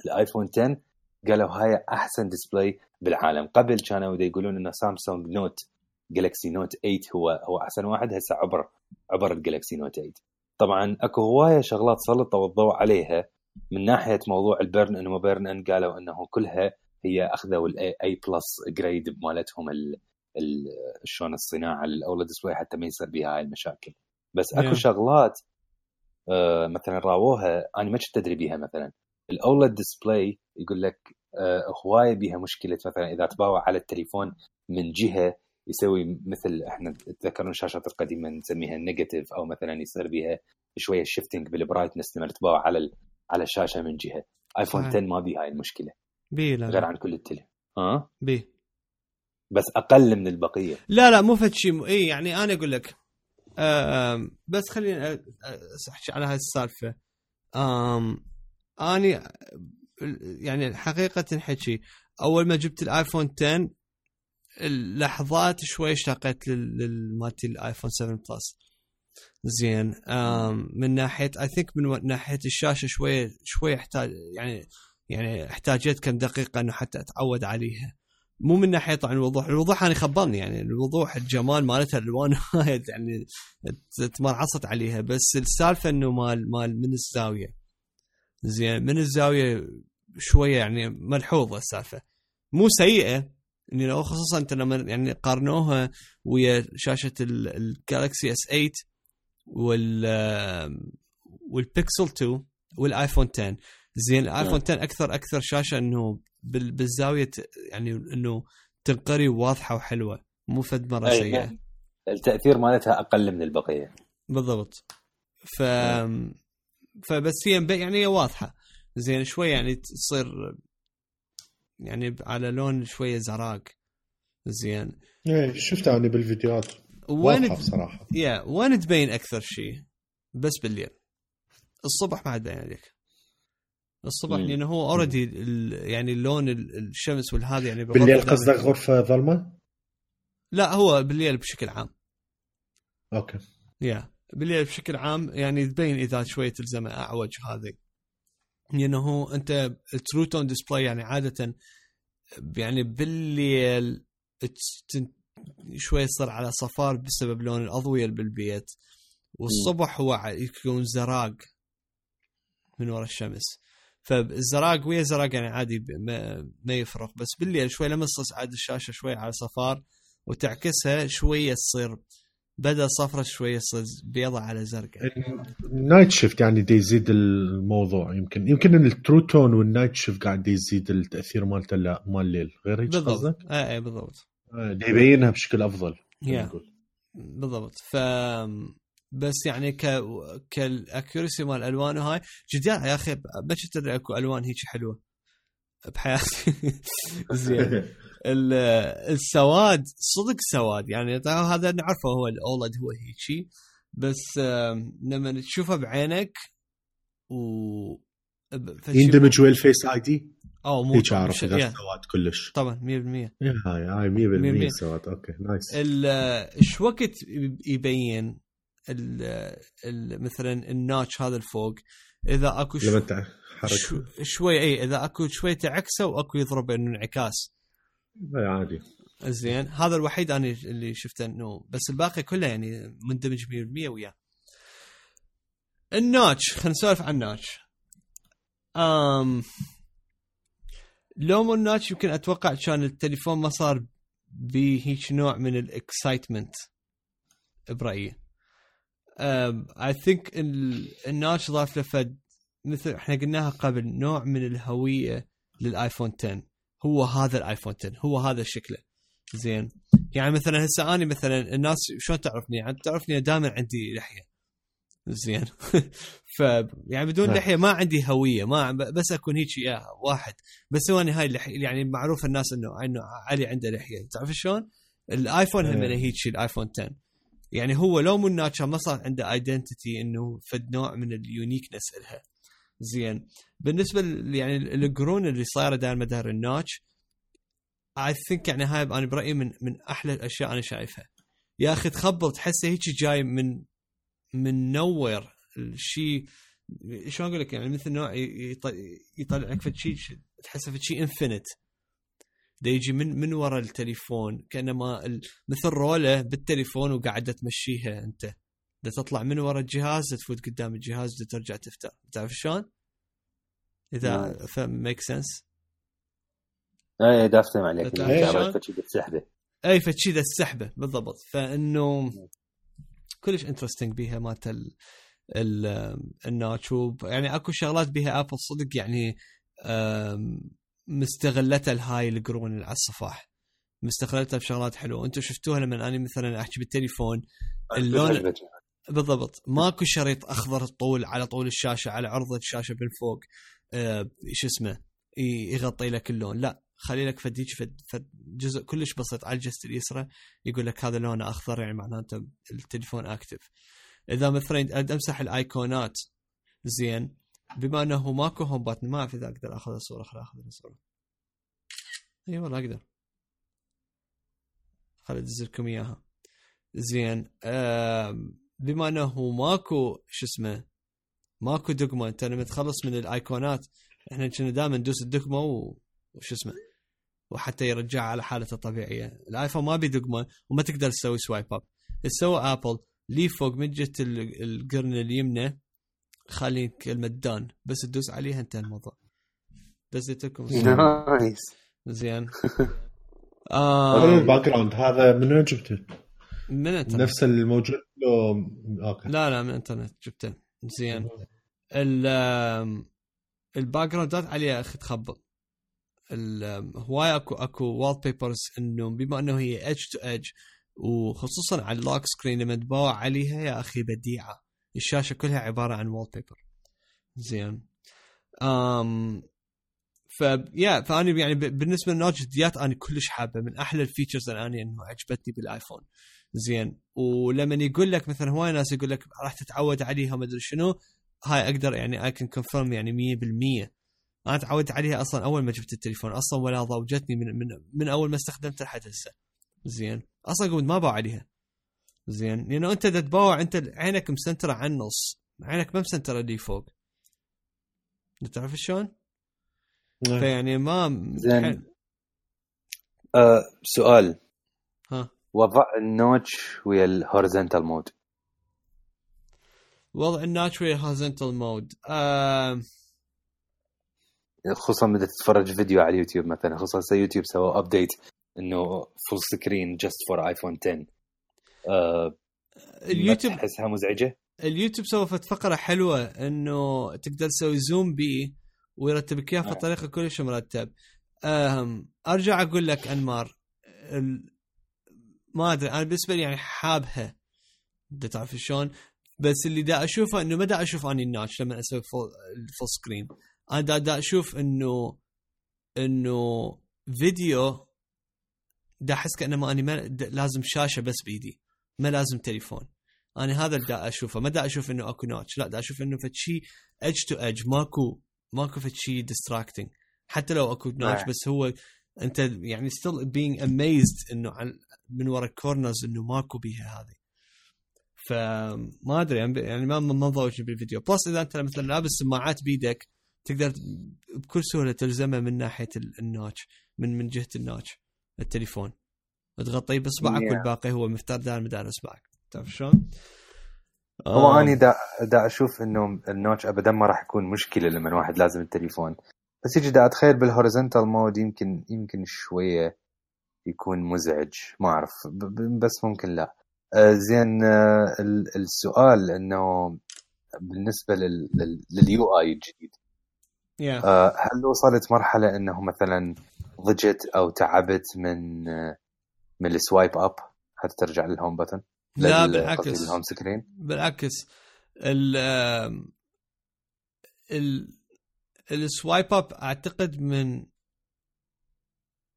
الآيفون 10 قالوا هاي أحسن display بالعالم. قبل كانوا يقولون إنه سامسونج نوت جالكسي نوت 8 هو هو أحسن واحد هسه عبر عبر الجالكسي نوت 8 طبعا أكو هواية شغلات سلطوا الضوء عليها من ناحية موضوع ال burn-in burn-in قالوا إنه كلها هي أخذوا ال A plus grade مالتهم شلون الصناعة ال OLED display حتى ما يصير بها هاي المشاكل. بس أكو yeah. شغلات آه مثلا راووها أنا ما كنت أدري بيها مثلا. ال OLED display يقول لك آه هوايه بيها مشكلة مثلا إذا تباوع على التليفون من جهة يسوي مثل إحنا تذكرون الشاشات القديمة نسميها negative أو مثلا يصير بيها شوية shifting بال brightness لما تباوع على على الشاشة من جهة. ايفون 10 ما بي هاي المشكلة. بي لا غير عن كل التلي. ها؟ بي بس أقل من البقية. لا لا مو فد شيء إي يعني أنا أقول لك بس خليني أحكي على هاي السالفة. آم أني يعني حقيقة حكي أول ما جبت الآيفون 10 اللحظات شوي اشتقت لمالتي الآيفون 7 بلس. زين من ناحية I think من ناحية الشاشة شوية شوية احتاج يعني يعني احتاجت كم دقيقة إنه حتى أتعود عليها. مو من ناحية طبعا الوضوح الوضوح أنا خبرني يعني الوضوح الجمال مالتها الألوان يعني تمرعصت عليها بس السالفة إنه مال مال من الزاوية. زين من الزاوية شوية يعني ملحوظة السالفة. مو سيئة يعني خصوصا أنت لما يعني قارنوها ويا شاشة الجالكسي اس 8 وال والبيكسل 2 والايفون 10 زين الايفون 10 نعم. أكثر أكثر شاشة إنه بالزاوية يعني إنه تنقري واضحة وحلوة مو فد مرة سيئة. نعم. التأثير مالتها أقل من البقية. بالضبط. ف نعم. فبس هي يعني هي واضحة. زين شوي يعني تصير يعني على لون شوية زراق. زين. إيه شفتها أنا بالفيديوهات. وين بصراحة. يا وين تبين أكثر شيء؟ بس بالليل. الصبح ما عاد باين عليك الصبح لأنه هو اوريدي يعني اللون الشمس والهذا يعني بالليل قصدك غرفة ظلمة؟ لا هو بالليل بشكل عام. Okay. Yeah بالليل بشكل عام يعني تبين إذا شوية تلزمه أعوج هذه. لأنه أنت ال True Tone display يعني عادة يعني بالليل شوي يصير على صفار بسبب لون الأضوية بالبيت. والصبح هو يكون زراق من وراء الشمس. فالزراق ويا زراق يعني عادي ما يفرق بس بالليل شوي لما تصعد الشاشة شوي على صفار وتعكسها شوية تصير بدا صفرة شوية تصير بيضة على زرقاء. ال Night Shift يعني دي يزيد الموضوع يمكن يمكن إن ال True Tone وال Night Shift قاعد يزيد التأثير مالته لا مال الليل. غير هيك بالضبط. اي اي بالضبط. آه، يبينها بشكل أفضل yeah. بالضبط. ف بس يعني ك كال accuracy مال الالوان وهاي جديات يا أخي ما كنت ادري أكو ألوان هيك حلوة بحياتي. زين. السواد صدق سواد. يعني هذا نعرفه هو ال OLED هو هيك بس لما تشوفه بعينك و يندمج ويا ال Face ID؟ أو مو هيك اعرف إذا سواد كلش. طبعا 100% هاي هاي 100% سواد. Okay nice إيش وقت يبين ال ال مثلا الناتش هذا الفوق إذا أكو شو لما شو شوي إي إذا أكو شوي تعكسه وأكو يضرب انه انعكاس. إي عادي. زين هذا الوحيد أنا اللي شفته إنه بس الباقي كله يعني مندمج 100% وياه. الناتش خلينا نسولف عن الناتش. امم لو مو الناتش يمكن أتوقع كان التليفون ما صار بهيك نوع من ال excitement برايي I think ال notch ضاف له فد مثل إحنا قلناها قبل نوع من الهوية للآيفون 10 هو هذا الآيفون 10 هو هذا شكله. زين. يعني مثلا هسه اني مثلا الناس شلون تعرفني؟ يعني تعرفني دائما عندي لحية. زين. ف يعني بدون نعم. لحية ما عندي هوية ما بس أكون هيك يا واحد. بس هو هاي اللحية يعني معروف الناس انه إنه علي عنده لحية. تعرف شلون؟ الآيفون هم إيه. هيك الآيفون 10 يعني هو لو مو notch ما صار عنده identity إنه فد نوع من ال uniqueness إلها. زين. بالنسبة يعني القرون اللي صايرة دائما مدار ال notch I think يعني هاي أنا برأيي من من أحلى الأشياء أنا شايفها. يا أخي تخبل تحسه هيك جاي من من no where الشيء شلون أقول لك؟ يعني مثل نوع ي- يط- يطلع لك فد شيء تحسه فد شيء infinite دا يجي من من ورا التليفون كأنما مثل رولة بالتليفون وقاعده تمشيها أنت. دا تطلع من ورا الجهاز دا تفوت قدام الجهاز دا ترجع تفتح. تعرف شلون؟ إذا فهم make sense اي عليك. شلون؟ عرفت شي بتسحبه أي فشي ذا السحبة بالضبط. فإنه كلش interesting بيها مالت ال ال ال notch وب- يعني أكو شغلات بيها ابل صدق يعني آم، مستغلتها الهاي القرون على الصفاح. مستغلتها بشغلات حلوة. أنتم شفتوها لما أنا مثلا احكي بالتليفون اللون. بالضبط. ماكو شريط أخضر طول على طول الشاشة على عرض الشاشة من فوق آه شو اسمه يغطي لك اللون. لا خلي لك فد, فد جزء كلش بسيط على الجهة اليسرى يقول لك هذا لونه أخضر يعني معناته التليفون اكتف إذا مثلا أمسح الايقونات زين بما أنه ماكو هوم باتن ما اعرف اذا أقدر أخذ الصورة خل أخذ الصورة. أي والله أقدر. خل ادز لكم إياها. زين بما أنه ماكو شو اسمه ماكو دقمه أنت لما تخلص من الايقونات إحنا كنا دائما ندوس الدقمه و- وشو اسمه وحتى يرجعها على حالته الطبيعية. الآيفون ما بي دقمة وما تقدر تسوي swipe up تسوي ابل لي فوق جهه ال- القرن اليمنى خلي كلمة done بس تدوس عليها انتهى الموضوع. دزيت لكم nice زين. آه ال background هذا من وين جبته؟ من انترنت نفس الموجود لو أوكي. لا لا من انترنت جبته. زين. ال background ات عليها أخي تخبط. هواي اكو أكو wallpapers انه بما إنه هي edge to edge وخصوصا على ال lock screen لما تباوع عليها يا أخي بديعة. الشاشة كلها عبارة عن wallpaper زين. أم ف يا فأنا يعني بالنسبة لل notch ديات أنا كلش حابة. من أحلى ال features اللي أنا إنه عجبتني بالآيفون. زين. ولما يقول لك مثلا هواي ناس يقول لك راح تتعود عليها ما أدري شنو. هاي أقدر يعني I can confirm يعني 100% أنا تعودت عليها أصلا أول ما جبت التليفون. أصلا ولا ضوجتني من من من أول ما استخدمتها لحد هسه. زين. أصلا قمت ما باوع عليها. زين. لأنه أنت إذا تباوع أنت عينك مسنترة على النص. عينك ما مسنترة اللي فوق. تعرف شلون؟ نعم. فيعني ما زين. آه سؤال. ها. وضع ال notch ويا ال horizontal mode وضع ال notch وال horizontal mode آه خصوصا إذا تتفرج فيديو على اليوتيوب مثلا. خصوصا يوتيوب سووا update إنه full screen just for iPhone 10 آه اليوتيوب تحسها مزعجة؟ اليوتيوب سوى فت فقرة حلوة إنه تقدر تسوي zoom بي ويرتب لك إياها آه. بطريقه كلش مرتب أرجع أقول لك أنمار. ما أدري أنا بالنسبة لي يعني حابها انت تعرف شلون بس اللي دا أشوفه إنه ما دا أشوف أني ال notch لما أسوي full, ال full screen أنا دا, دا أشوف انه إنه فيديو دا أحس أني ما دا لازم شاشة بس بإيدي ما لازم تليفون. أنا هذا اللي دا أشوفه. ما دا أشوف إنه أكو notch. لا دا أشوف إنه فد شيء edge to edge ماكو ماكو فد شيء distracting حتى لو أكو notch نعم. بس هو أنت يعني still being amazed إنه من ورا ال corners إنه ماكو بيها هذه. فما أدري. يعني يعني ما ما بالفيديو. Plus إذا أنت مثلا لابس سماعات بيدك تقدر بكل سهولة تلزمها من ناحية ال- ال notch من من جهة ال notch التليفون. تغطيه بإصبعك Yeah. والباقي هو مفتر دائما مدار إصبعك. تعرف شلون؟ هو آه. اني دا, دا أشوف إنه ال notch ابدا ما راح يكون مشكلة لما واحد لازم التليفون. بس يجي دا أتخيل بال horizontal mode يمكن يمكن شوية يكون مزعج. ما أعرف. بس ممكن لا. آه، زين آه، ال- السؤال إنه بالنسبة لل- لل- لل UI الجديد. Yeah. آه، هل وصلت مرحلة إنه مثلا ضجت أو تعبت من من ال swipe up حتى ترجع لل home button لا بالعكس. لل home screen بالعكس. ال ال ال swipe up أعتقد من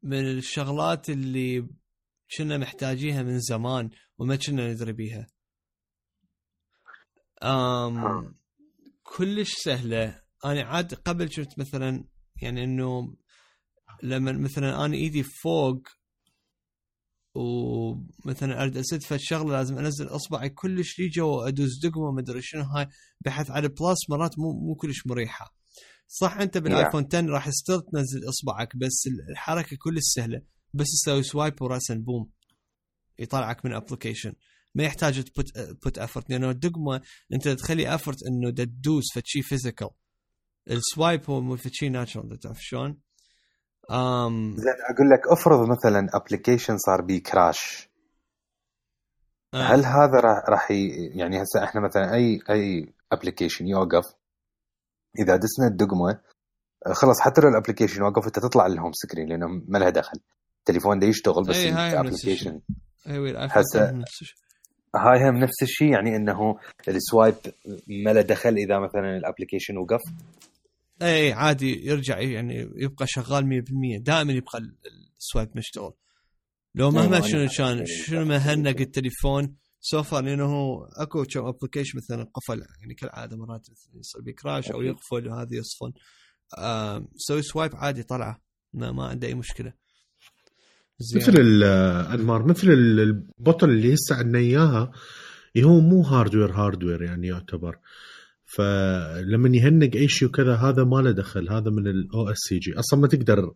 من الشغلات اللي كنا محتاجيها من زمان وما كنا ندري بيها. أم كلش سهلة. أنا عاد قبل شفت مثلا يعني إنه لما مثلا أنا إيدي فوق ومثلا أريد أسد فد شغله لازم أنزل إصبعي كلش لي جوا ادوس دقمة ما أدري شنو. هاي بحد ذاتها بلس مرات مو مو كلش مريحة. صح أنت بالآيفون 10 راح still تنزل إصبعك بس الحركة كلش سهلة. بس تسوي swipe وراسا boom يطلعك من application ما يحتاج تـ put put effort لأنه الدقمة أنت تخلي effort إنه تدوس فشي physical ال swipe هو مو فشي natural تعرف شلون؟ امم زين أقول لك افرض مثلا application صار بيه crash آه. هل هذا راح راح يعني هسه إحنا مثلا اي أي application يوقف إذا دسنا الدقمة خلص حتى لو ال application وقف أنت تطلع لل home screen لأنه ما لها دخل. التليفون ده يشتغل بس ال application هسه هاي هم نفس الشيء يعني إنه ال swipe ما له دخل إذا مثلا ال application وقف. اي عادي يرجع يعني يبقى شغال 100% دائما يبقى ال swipe مشتغل. لو مهما شنو كان شنو ما هنق التليفون so far لأنه هو أكو كم application مثلا قفل يعني كالعادة مرات يصير بي crash أو يقفل وهذا يصفن. سوي swipe عادي طلعه ما, ما عنده أي مشكلة. زين. مثل انمار مثل ال button اللي هسه عندنا إياها هو مو hardware hardware يعني يعتبر. فلما يهنق اي شيء وكذا هذا ما له دخل هذا من ال OS هيجي أصلا ما تقدر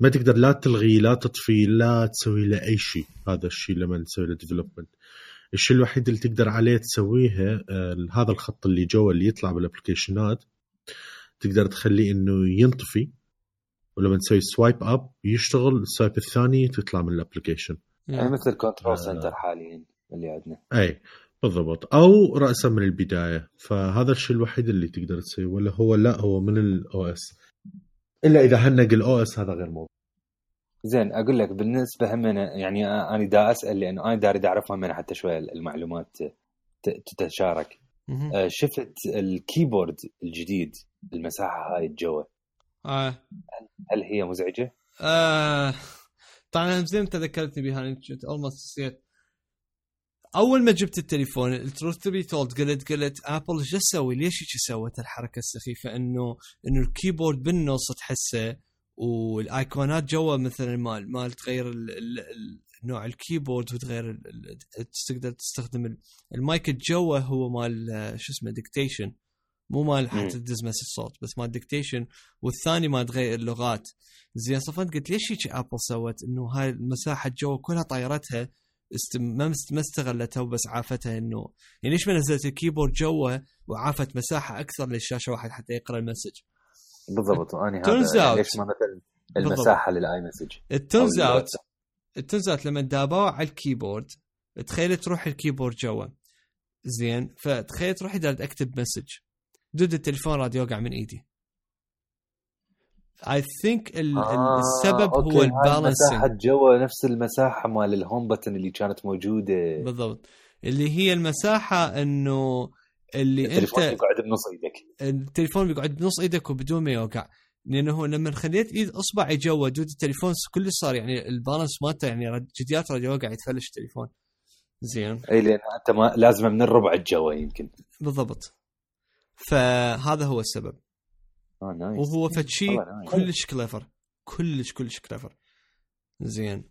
ما تقدر لا تلغي لا تطفي لا تسوي له أي شيء. هذا الشيء لما تسوي له development الشيء الوحيد اللي تقدر عليه تسويه آه هذا الخط اللي جوا اللي يطلع بال application ات تقدر تخليه إنه ينطفي ولما تسوي swipe up يشتغل ال swipe الثاني تطلع من ال application يعني مثل control center حاليا اللي عندنا. اي بالضبط. أو راسا من البداية. فهذا الشيء الوحيد اللي تقدر تسويه. ولا هو لا هو من ال OS إلا إذا هنق ال OS هذا غير موضوع. زين أقول لك بالنسبة هم يعني أنا دا أسأل لأنه أنا داري اعرف هم حتى شوية المعلومات تتشارك. آه، شفت ال keyboard الجديد المساحة هاي الجوا آه. هل هي مزعجة؟ آه. طبعا زين انت ذكرتني بها كنت almost نسيت. أول ما جبت التليفون ال truth to be told؟ قلت قلت أبل إيش تسوي؟ ليش هيك سوت الحركة السخيفة؟ إنه إنه ال keyboard بالنص تحسه والايقونات جوا مثلا مال مال تغير نوع ال keyboard وتغير تقدر تستخدم المايك الجوا هو مال شو اسمه dictation مو مال حتى تدز message صوت بس مال dictation والثاني ما تغير اللغات. زين صفنت قلت ليش هيك ابل سوت؟ إنه هاي المساحة جوا كلها طايرتها استم... ما استغلتها وبس عافتها إنه. يعني ليش ما نزلت ال keyboard جوا وعافت مساحة أكثر للشاشة واحد حتى يقرأ ال message؟ بالضبط وأني هذا ليش ما مثل المساحة لل iMessage it turns out it turns out لما دابوا على ال keyboard تخيل تروح ال keyboard جوا زين فتخيل تروح إذا اكتب message. dude التليفون راد يوقع من إيدي. I think آه السبب هو ال balancing. مساحه جوا نفس المساحة مال ال home button اللي كانت موجودة. بالضبط. اللي هي المساحة إنه اللي التليفون أنت بيقعد بنص إيدك. التليفون بيقعد بنص إيدك وبدون ما يوقع. لأنه هو لما خليت إيد اصبعي جوا dude التليفون كله صار يعني ال balance مالته يعني جديات رجع يوقع يتفلش التليفون. زين. إي لأن أنت ما لازم من الربع الجوا يمكن. بالضبط. فهذا هو السبب. آه nice وهو فد شيء كلش clever كلش كلش clever زين.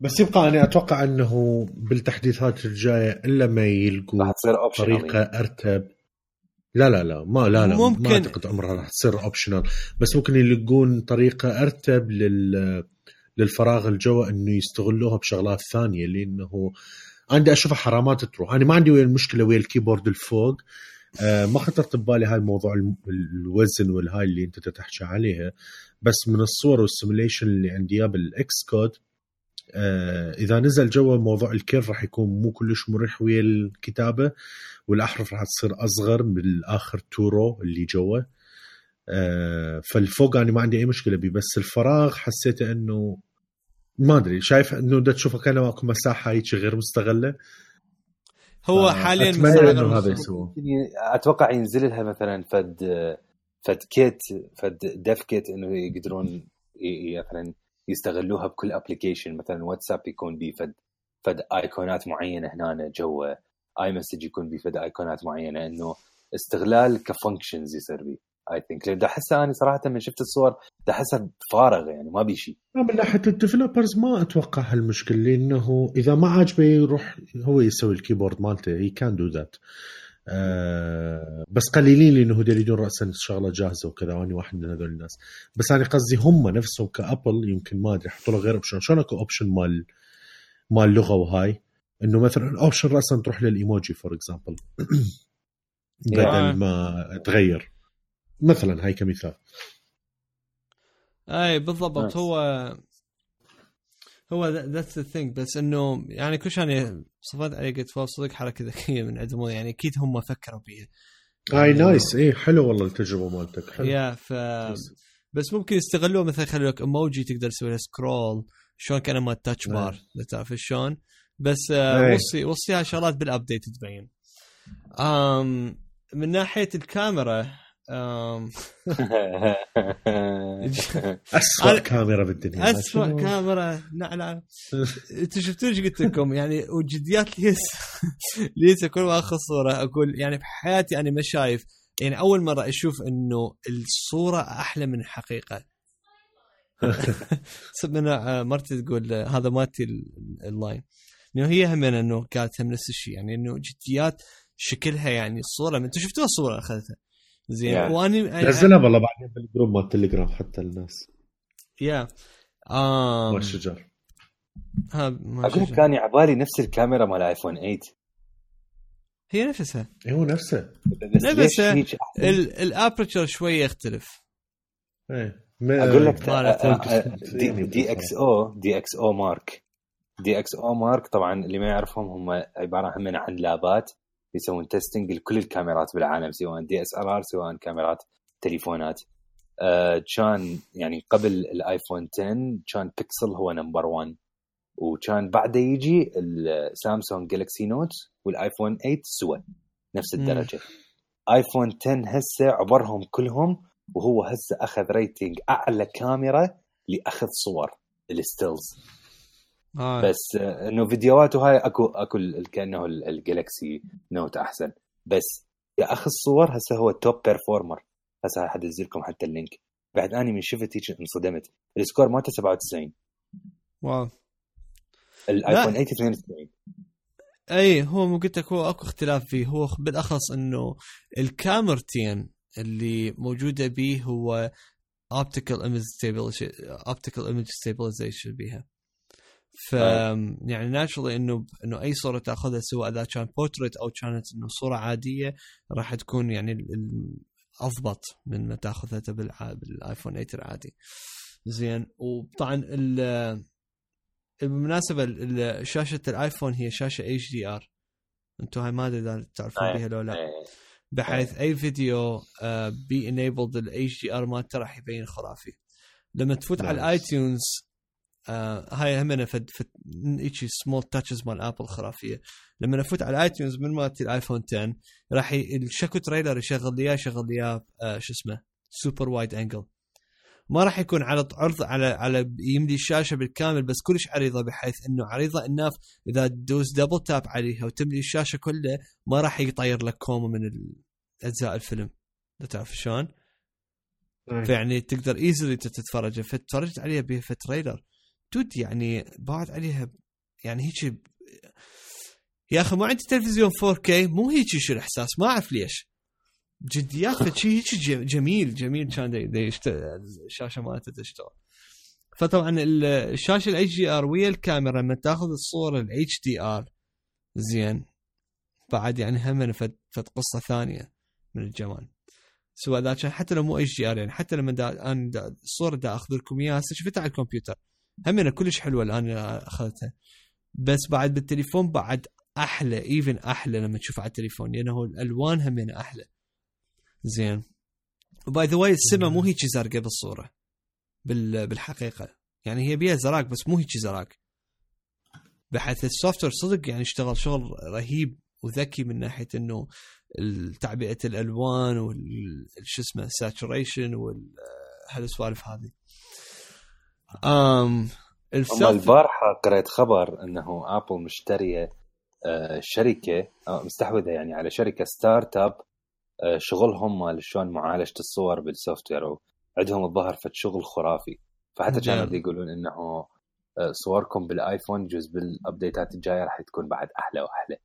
بس يبقى أنا أتوقع أنه بالتحديثات الجاية إلا ما يلقوا راح تصير طريقة أرتب. لا لا لا ما لا لا ممكن. ما أعتقد عمرها راح تصير optional بس ممكن يلقون طريقة أرتب لل للفراغ الجوا إنه يستغلوها بشغلات ثانية لأنه عندي أشوفها حرامات تروح. أنا ما عندي ويا المشكلة ويا ال keyboard الفوق. آه ما خطرت ببالي هاي الموضوع الوزن والهاي اللي انت تحكي عليها بس من الصور وال simulation اللي عندي إياه بال Xcode آه إذا نزل جوا موضوع الكير راح يكون مو كلش مريح ويا الكتابة والأحرف راح تصير أصغر بالاخر two row اللي جوا. آه فالفوق أنا ما عندي أي مشكلة بيه بس الفراغ حسيته إنه ما أدري شايف إنه دا تشوفه كأنه اكو مساحة هيك غير مستغلة. هو حاليا أتمنى إنه هذا. يسووه. أتوقع ينزل لها مثلا فد فد kit فد dev kit إنه يقدرون ي- ي- مثلا يستغلوها بكل application مثلا واتساب يكون بيه فد فد ايقونات معينة هنا جو iMessage يكون بيه فد ايقونات معينة. إنه استغلال ك functions يصير بيه. I think لأن احسها أنا صراحة من شفت الصور احسها فارغ يعني ما بي شيء من ناحية ال developers ما أتوقع هالمشكلة لأنه إذا ما عاجبه يروح هو يسوي ال keyboard مالته. he can do that آه بس قليلين لأنه هدول يريدون راسا شغلة جاهزة وكذا وأنا واحد من هذول الناس. بس أنا قصدي هم نفسهم كأبل يمكن ما أدري حطوا له غير option شلون أكو option مال مال لغة وهاي؟ إنه مثلا ال option راسا تروح لل emoji for example بدل ما تغير. مثلا هاي كمثال. أي بالضبط. هو هو that's the thing بس إنه يعني كل شان يعني صفات عليه قلت صدق حركة ذكية من عندهم يعني أكيد هم فكروا بيها هاي nice اي حلو والله التجربة مالتك. حلو. يا ف بس. ممكن يستغلوه مثلا يخلوا لك ايموجي تقدر تسوي له scroll شلون كان مال touch. bar تعرف شلون. بس آه. وصي وصي هالشغلات بال update تبين. من ناحية الكاميرا اسوء كاميرا بالدنيا اسوء؟ كاميرا. نعم أنتوا شفتوا إيش قلت لكم؟ يعني وجديات ليس ليس كل ما أخذ صورة أقول يعني بحياتي أنا ما شايف. يعني أول مرة أشوف إنه الصورة أحلى من الحقيقة. من آه، مرتي تقول آه، هذا مالتي ال- ال line. إنه هي هم إنه قالت هم نفس الشيء. يعني إنه جديات شكلها يعني الصورة أنتوا شفتوها الصورة اللي أخذتها؟ زين. Yeah. واني نزلها والله بعدين بال group مال التليجرام حتى الناس. يا آم مال الشجر ها ما أقول لك كان على نفس الكاميرا مال ايفون 8 هي نفسها. إيه هو نفسه. بس لا، ليش بس هيك أحسن؟ ال aperture شوية يختلف. إيه. أقول لك دي, دي إكس أو دي إكس أو مارك دي إكس أو مارك طبعا اللي ما يعرفهم هم عبارة هم عن لابات يسوون testing لكل الكاميرات بالعالم سواء DSLR سواء كاميرات تليفونات. آه، كان يعني قبل الايفون 10 كان بيكسل هو number 1 وكان بعده يجي السامسونج جالكسي نوت والايفون 8 سوا نفس. الدرجة. ايفون 10 هسه عبرهم كلهم وهو هسه أخذ rating أعلى كاميرا لأخذ صور ال stills آه. بس آه، إنه فيديوهاته هاي أكو أكو كأنه ال- الجالكسي نوت أحسن. بس يا أخي الصور هسه هو ال top performer هسه راح ادز لكم حتى ال link. بعد أني من شفت هيك انصدمت. ال score مالته 97 wow. الايفون 8 92 اي هو مو قلت لك هو أكو اختلاف فيه. هو بالأخص إنه الكاميرتين اللي موجودة به هو optical image optical image stabilization بيها. ف يعني naturally إنه إنه أي صورة تأخذها سواء إذا كان بورتريت أو كانت إنه صورة عادية راح تكون يعني أضبط من ما تأخذها بالآيفون 8 العادي. زين. وطبعا ال- بالمناسبة ال- ال- شاشة الآيفون هي شاشة HDR أنتم هاي ما أدري إذا تعرفون. بها لو لا. بحيث أي. فيديو بي enabled ال HDR مالته راح يبين خرافي. لما تفوت على. ال iTunes آه هاي هم فد فد هيجي small touches مال Apple خرافية. لما أفوت على ال iTunes من مالتي الايفون 10 راح ي- الشكو trailer يشغل لي إياه يشغل لي إياه آه، شو اسمه super wide angle ما راح يكون على عرض على على يملي الشاشة بالكامل بس كلش عريضة بحيث إنه عريضة enough إذا تدوس double tap عليها وتملي الشاشة كلها ما راح يطير لك كومه من أجزاء الفيلم. لا تعرف شلون؟ فيعني تقدر easily تتفرج. فتفرجت عليها ب trailer dude يعني بعد عليها يعني هيك يا أخي ما عندي تلفزيون 4K مو هيك شو الإحساس ما أعرف ليش. جديات فشي هيك ج- جميل جميل كان. الشاشة مالته تشتغل. فطبعا ال- الشاشة ال HDR ويا الكاميرا لما تاخذ الصورة ال HDR زين. بعد يعني هم فد, قصة ثانية من الجمال. سواء ذا كان حتى لو مو HDR يعني حتى لما دا أنا دا الصورة دا أخذ لكم إياها شفتها على الكمبيوتر. همنا كلش حلوة الآن اخذتها بس بعد بالتليفون بعد أحلى even أحلى لما تشوف على التليفون. لأنه الالوان همنا أحلى. زين. و by the way السما مو هيك زرقاء بالصورة. بال بالحقيقة. يعني هي بيها زراق بس مو هيك زراق. بحيث ال software صدق يعني اشتغل شغل رهيب وذكي من ناحية إنه تعبئة الألوان وش اسمه saturation وهالسوالف هذه. امم البارحه قريت خبر إنه Apple مشترية آه، شركة آه، مستحوذة يعني على شركة startup آه، شغلهم مال شلون معالجة الصور بال software عندهم الظاهر فد شغل خرافي. فحتى كانوا يقولون إنه صوركم بالآيفون جزء بال update ات الجاية راح تكون بعد أحلى وأحلى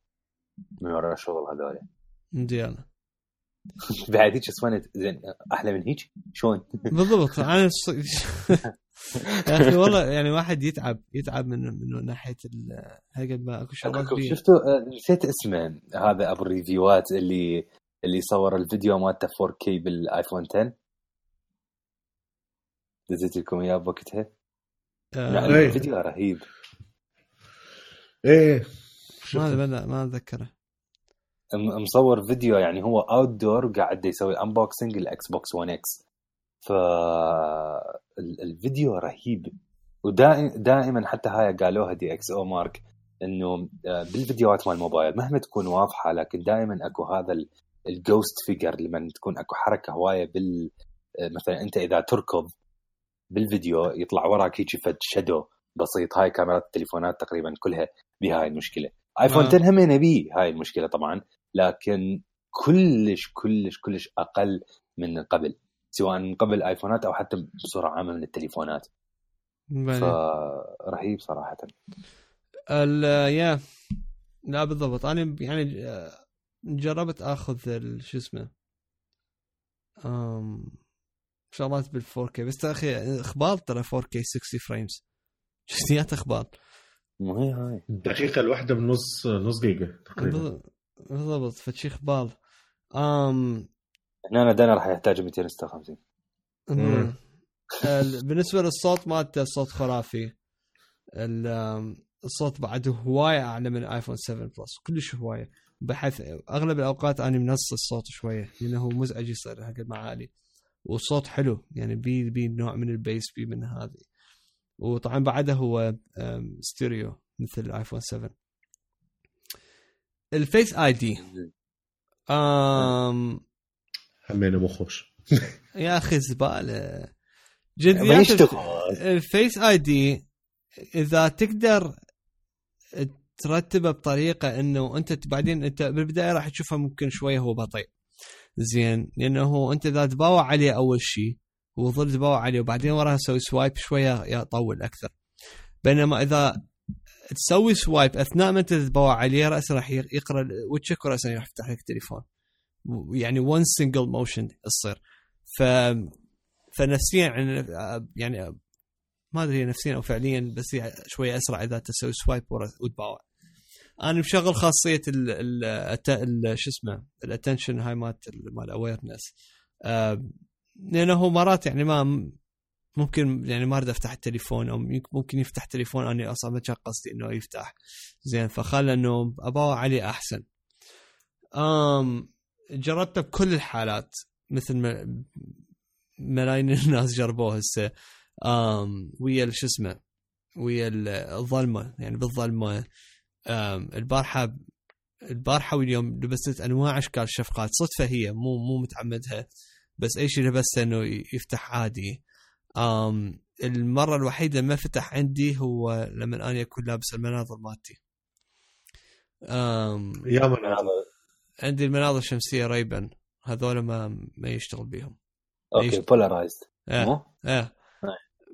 من وراء الشغل هذول. ديانا بعد هيك اسمها زين أحلى من هيك؟ شلون؟ بالضبط. أنا يا أخي والله يعني واحد يتعب يتعب من من ناحية هالقد ما أكو شغلات شفتوا آه، نسيت اسمه. هذا أبو الريفيوات اللي اللي صور الفيديو مالته 4K بالآيفون 10 دزيت لكم إياه بوقتها؟ آه الفيديو رهيب. إيه. ما ما أتذكره. مصور فيديو يعني هو outdoor وقاعد يسوي unboxing ال Xbox 1 X فالفيديو رهيب. ودائما حتى هاي قالوها DxOMark إنه آه، بالفيديوهات مال الموبايل مهما تكون واضحة لكن دائما أكو هذا ال ghost figure لما تكون أكو حركة هواية بال آه، مثلا أنت إذا تركض بالفيديو يطلع وراك هيك فد shadow بسيط. هاي كاميرات التليفونات تقريبا كلها بهاي المشكلة. آيفون 10 هم نبي هاي المشكلة طبعا. لكن كلش كلش كلش أقل من قبل سواء من قبل آيفونات أو حتى بصورة عامة من التليفونات. فرهيب صراحة. ال يا لا بالضبط. أنا يعني جربت آخذ شو اسمه شغلات بال 4K بس أخي إخبار ترى 4K 60 فريمز جزئيات إخبار. مو هي هاي. الدقيقه الواحدة بنص نص دقيقه تقريبا. بالضبط فشي أخبار أم هنا دانا راح يحتاج 256 بالنسبة للصوت مالته الصوت خرافي. الصوت بعد هواية أعلى من آيفون 7 بلس كلش هواية. بحيث أغلب الأوقات أنا منص الصوت شوية لأنه مزعج يصير هالقد ما عالي والصوت حلو يعني بي بي نوع من البيس بي من هذه. وطبعا بعدها هو ستيريو مثل الايفون 7 ال Face ID. امم همينه مو خوش. يا أخي زبالة. جديات ال Face ID إذا تقدر ترتبه بطريقة إنه أنت بعدين أنت بالبداية راح تشوفه ممكن شوية هو بطيء. زين لأنه أنت إذا تباوع عليه أول شيء وظل تباوع عليه وبعدين وراها تسوي swipe شوية يطول أكثر. بينما إذا تسوي swipe أثناء ما أنت تتباوع عليه راسا راح يقرأ وجهك وراسا راح يفتح لك التليفون يعني one single motion تصير ف فنفسيا يعني ما أدري نفسيا أو فعليا بس شوية أسرع إذا تسوي swipe وتباوع. أنا مشغل خاصية ال ال شو اسمه ال attention هاي مالت مال awareness آه لأنه مرات يعني ما ممكن يعني ما أريد أفتح التليفون أو ممكن يفتح تليفون أنا أصلا ما كان قصدي إنه يفتح. زين فخل إنه اباوع عليه أحسن. امم جربته بكل الحالات مثل ما ملايين الناس جربوه هسه. امم ويا شو اسمه ويا الظلمة يعني بالظلمة. البارحه البارحة واليوم لبست أنواع أشكال الشفقات صدفة هي مو مو متعمدها بس أي شيء لبسته إنه يفتح عادي. أم المرة الوحيدة ما فتح عندي هو لما أنا اكون لابس المناظر مالتي. يا مناظر. عندي المناظر الشمسية ريبن هذول ما ما يشتغل بيهم okay polarized إيه إيه.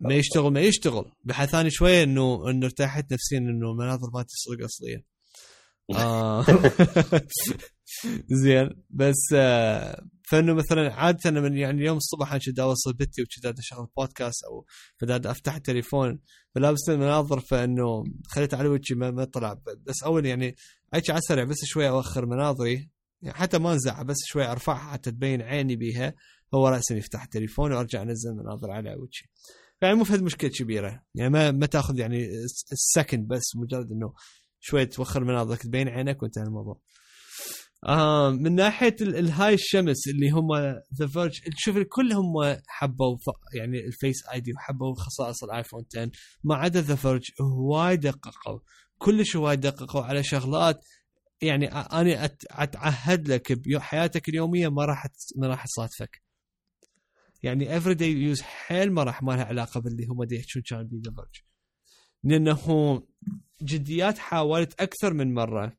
ما يشتغل ما يشتغل. بحيث ثاني شوية إنه إنه ارتاحت نفسيا إنه المناظر مالتي صدق أصلية. آه. زين بس آه فإنه مثلا عادة من يعني اليوم الصبح أنا كنت أوصل بيتي وكذا أشغل بودكاست أو فداد أفتح التليفون فلابس المناظر فإنه خليت على وجهي ما, طلع. بس أول يعني احكي على السريع بس شوي اوخر مناظري يعني حتى ما أنزعها بس شوي أرفعها حتى تبين عيني بيها هو راسا يفتح التليفون وأرجع أنزل مناظر على وجهي. يعني مو فهد مشكلة كبيرة يعني ما ما تأخذ يعني ال second بس مجرد إنه شوي توخر مناظرك تبين عينك وانتهى الموضوع. آه من ناحية الهاي الشمس اللي هم The Verge شوف الكل هم حبوا يعني ال Face ID وحبوا خصائص الايفون 10 ما عدا The Verge هواي دققوا. كلش هواي دققوا على شغلات. يعني أنا أتعهد لك بحياتك اليومية ما راح ما راح تصادفك. يعني everyday use حيل ما راح ما لها علاقة باللي هم دي يحكون كان بيدا برج لأنه جديات حاولت أكثر من مرة.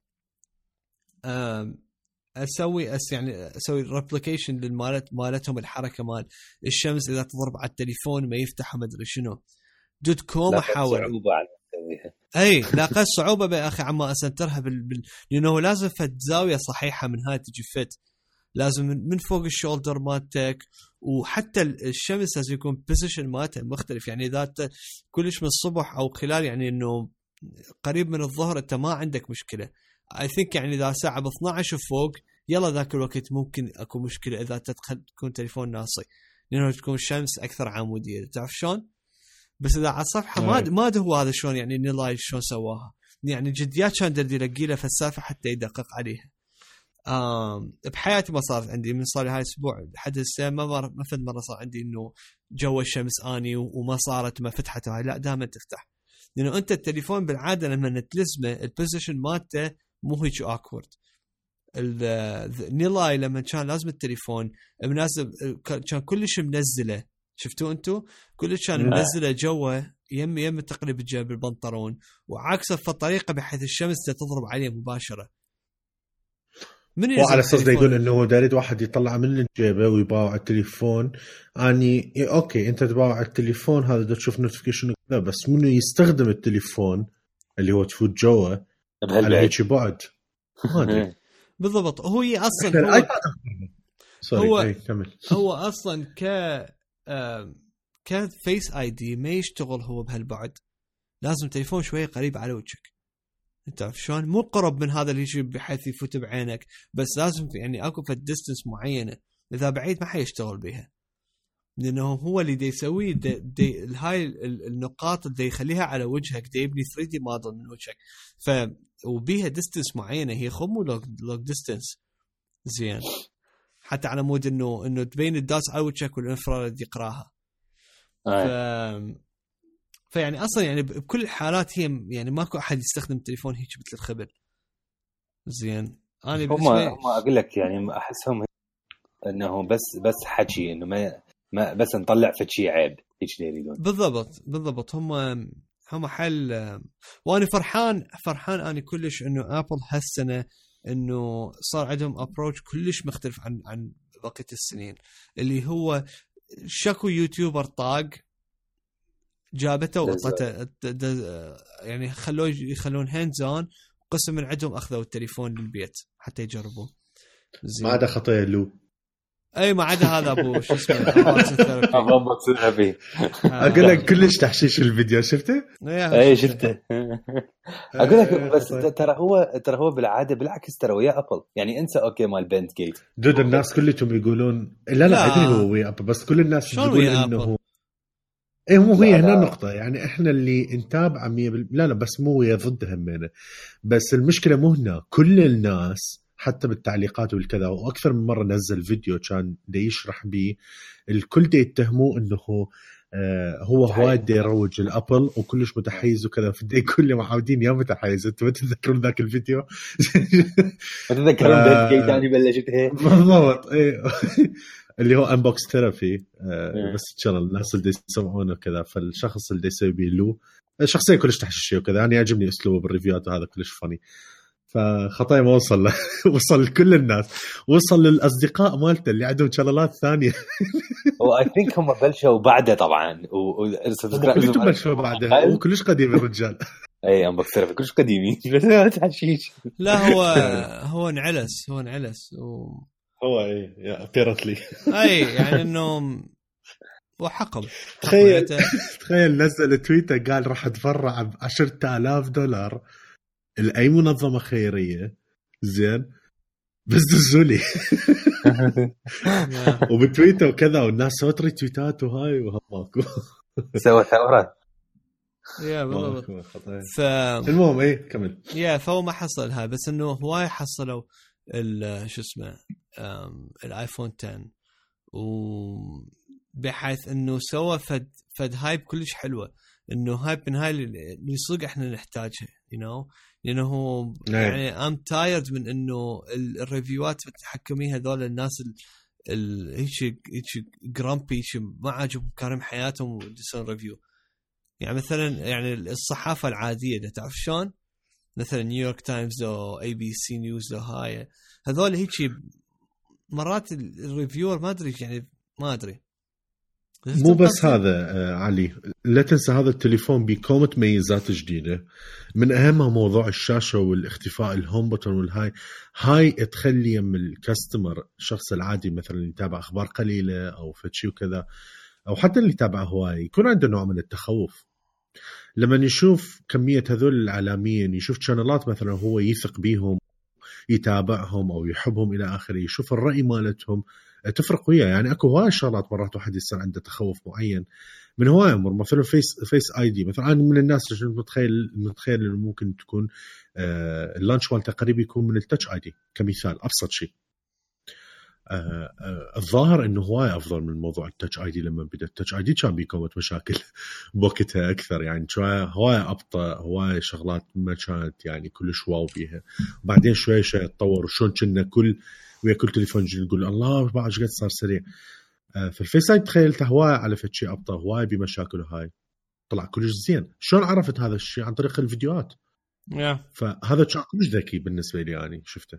أسوي أس يعني أسوي replication للمالت مالتهم الحركة مال الشمس إذا تضرب على التليفون ما يفتح ما أدري شنو. دوت كوم أحاول. صعوبة على إي لاقيت صعوبة يا أخي عما أسنترها بال... بال... لأنه لازم فد زاوية صحيحة من هاي تجي فت لازم من فوق ال shoulder مالتك وحتى ال- الشمس لازم يكون position مالته مختلف. يعني إذا كلش من الصبح أو خلال يعني إنه قريب من الظهر أنت ما عندك مشكلة. I think يعني إذا ساعة ب 12 وفوق يلا ذاك الوقت ممكن أكو مشكلة إذا تدخل تكون تليفون ناصي. لأنه تكون الشمس أكثر عموديه تعرف شلون؟ بس إذا على الصفحة ما أي. ما هو هذا شلون يعني نيلاي شلون سواها. يعني جديات كان دردي يلقي له فلسفه حتى يدقق عليها. آم بحياتي ما صارت عندي من صار لي هاي الأسبوع لحد هسه ما مر ما فد مرة صار عندي إنه جو الشمس آني وما صارت ما فتحت هاي. لا دائما تفتح. لأنه أنت التليفون بالعادة لما تلزمه البوزيشن مالته مو هيك اكورد نيلاي لما كان لازم التليفون مناسب كان كلش منزله شفتوا أنتم؟ كلش كان. منزله جوه يم يم تقلب الجيب البنطلون وعاكسه في الطريقة بحيث الشمس تضرب عليه مباشرة من وعلى أساس؟ يقول إنه هو داري واحد يطلع من جيبه ويباوع التليفون اني إيه okay أنت تباوع التليفون هذا تشوف notification بس منو يستخدم التليفون اللي هو تفوت جوا على هيك بعد ما أدري. بالضبط. هو أصلا هو, هو- هو... كمل. هو أصلا ك ك Face ID ما يشتغل هو بهالبعد. لازم تليفون شوية قريب على وجهك. أنت عارف شلون؟ مو قرب من هذا اللي يجي بحيث يفوت بعينك بس لازم في- يعني أكو في distance معينة. إذا بعيد ما حيشتغل بها لأنه هو اللي دي يسويه دي, دي هاي ال- النقاط اللي يخليها على وجهك دي يبني 3D موديل من وجهك. ف وبيها distance معينة هي خو مو distance زين. حتى على مود انه إنه تبين ال dots على وجهك وال infrared يقراها. ف... فيعني أصلا يعني بكل الحالات هي يعني ماكو أحد يستخدم التليفون هيك مثل الخبل. زين. أنا هم هم أقول لك يعني أحسهم إنه بس بس حكي إنه ما ما بس نطلع فد شيء عيب هيك اللي يريدون بالضبط بالضبط. هم هم حل وأنا فرحان فرحان أنا كلش إنه Apple هالسنة إنه صار عندهم approach كلش مختلف عن عن بقية السنين. اللي هو شكو يوتيوبر طاق جابته وعطته يعني خلوه يخلون hands on قسم من عندهم أخذوا التليفون للبيت حتى يجربون زين. ما عدا خطيه لو أي ما عدا هذا أبو شو اسمه تصير فيه آه. أقول لك كلش تحشيش الفيديو شفته؟ إيه، اي شفته أقول لك آه، بس خطية. ترى هو ترى هو بالعادة بالعكس ترى ويا أبل يعني أنسى أوكي مال بنت جيت دود الناس كلهم يقولون لا لا. أدري هو ويا أبل بس كل الناس تقول ويا إنه؟ إيه مو هي هنا لا. النقطة يعني إحنا اللي نتابع 100% لا لا بس مو ويا ضد همينة بس المشكلة مو هنا كل الناس حتى بالتعليقات والكذا. وأكثر من مرة نزل فيديو كان يشرح بيه الكل دا يتهموه إنه آه هو متحيز. هوايد دا يروج ال Apple وكلش متحيز وكذا. فدا يقول لي معودين يا متحيز. أنتم ما تتذكرون ذاك الفيديو؟ تتذكرون آه. Bendgate اني بلشت هيك. بالضبط. إيه. اللي هو Unbox Therapy إيه. بس إن شاء الله الناس اللي يسمعونه وكذا فالشخص اللي يسوي بيه له شخصيه كلش تحشيشيه وكذا. أنا يعجبني أسلوبه بال review ات وهذا كلش فني فخطايا ما وصل له. وصل لكل الناس. وصل للأصدقاء مالته اللي عندهم شغلات ثانية. هو I think هم بلشوا بعده طبعا. و... و... هم كلهم بلشوا بعدها هو كلش قديم الرجال. اي Unbox Therapy كلش قديمين. حشيش لا هو هو انعلس. هو انعلس. و... هو إيه apparently اي يعني إنه وحقب. تخيل. تخيل نزل تويتر قال راح اتبرع ب 10000 دولار. لاي منظمة خيرية زين بس دزوا لي يا. وبتويتر وكذا والناس سوت retweet ات وهاي وهم ماكو سوى ثورة يا بالضبط. ف المهم إيه كمل yeah فهو ما حصل هاي بس إنه هواي حصلوا ال- شو اسمه الآيفون 10 و بحيث إنه سوى فد فد hype كلش حلوة إنه هاي بالنهايه اللي صدق إحنا نحتاجها you you know? لأنه هو نعم. يعني I'm tired من إنه ال- ال review ات المتحكمين هذول الناس ال- ال- هيك هيك grumpy هيك ما عاجبهم كارم حياتهم ويدسون review يعني مثلا يعني الصحافة العادية ده تعرف شلون؟ مثلا New York Times أو ABC News أو هاي هذول هيك مرات ال- ال reviewer ما أدري يعني ما أدري مو بس هذا آه علي. لا تنسى هذا التليفون بكومة ميزات جديدة. من أهمها موضوع الشاشة والاختفاء الهوم button والهاي. هاي تخلي يم ال customer الشخص العادي مثلا اللي يتابع أخبار قليلة أو فتشي وكذا أو حتى اللي يتابع هواي يكون عنده نوع من التخوف. لما يشوف كمية هذول الإعلاميين يشوف channel ات مثلا هو يثق بيهم يتابعهم أو يحبهم إلى آخره يشوف الرأي مالتهم تفرق وياه. يعني أكو هواي شغلات مرات واحد يصير عنده تخوف معين. من هواي أمور مثلا Face Face ID مثلا أنا من الناس اللي متخيل متخيل إنه ممكن تكون آه ال launch مالته قريب يكون من ال Touch ID كمثال أبسط شيء. آه آه الظاهر إنه هواي أفضل من موضوع ال Touch ID لما بدأ. ال Touch ID كان بيكون مشاكل بوقتها أكثر. يعني هواي أبطأ هواي شغلات ما كانت يعني كلش wow بيها. وبعدين شوي شوي تطور. وشون كنا كل ويا كل تليفون جديد نقول الله بعد إيش قد صار سريع. آه، فال Face ID تخيلته هواي على فد شيء أبطأ هواي بمشاكله هاي. طلع كلش زين. شلون عرفت هذا الشيء؟ عن طريق الفيديوهات. yeah. فهذا كان كلش ذكي بالنسبة لي يعني شفته.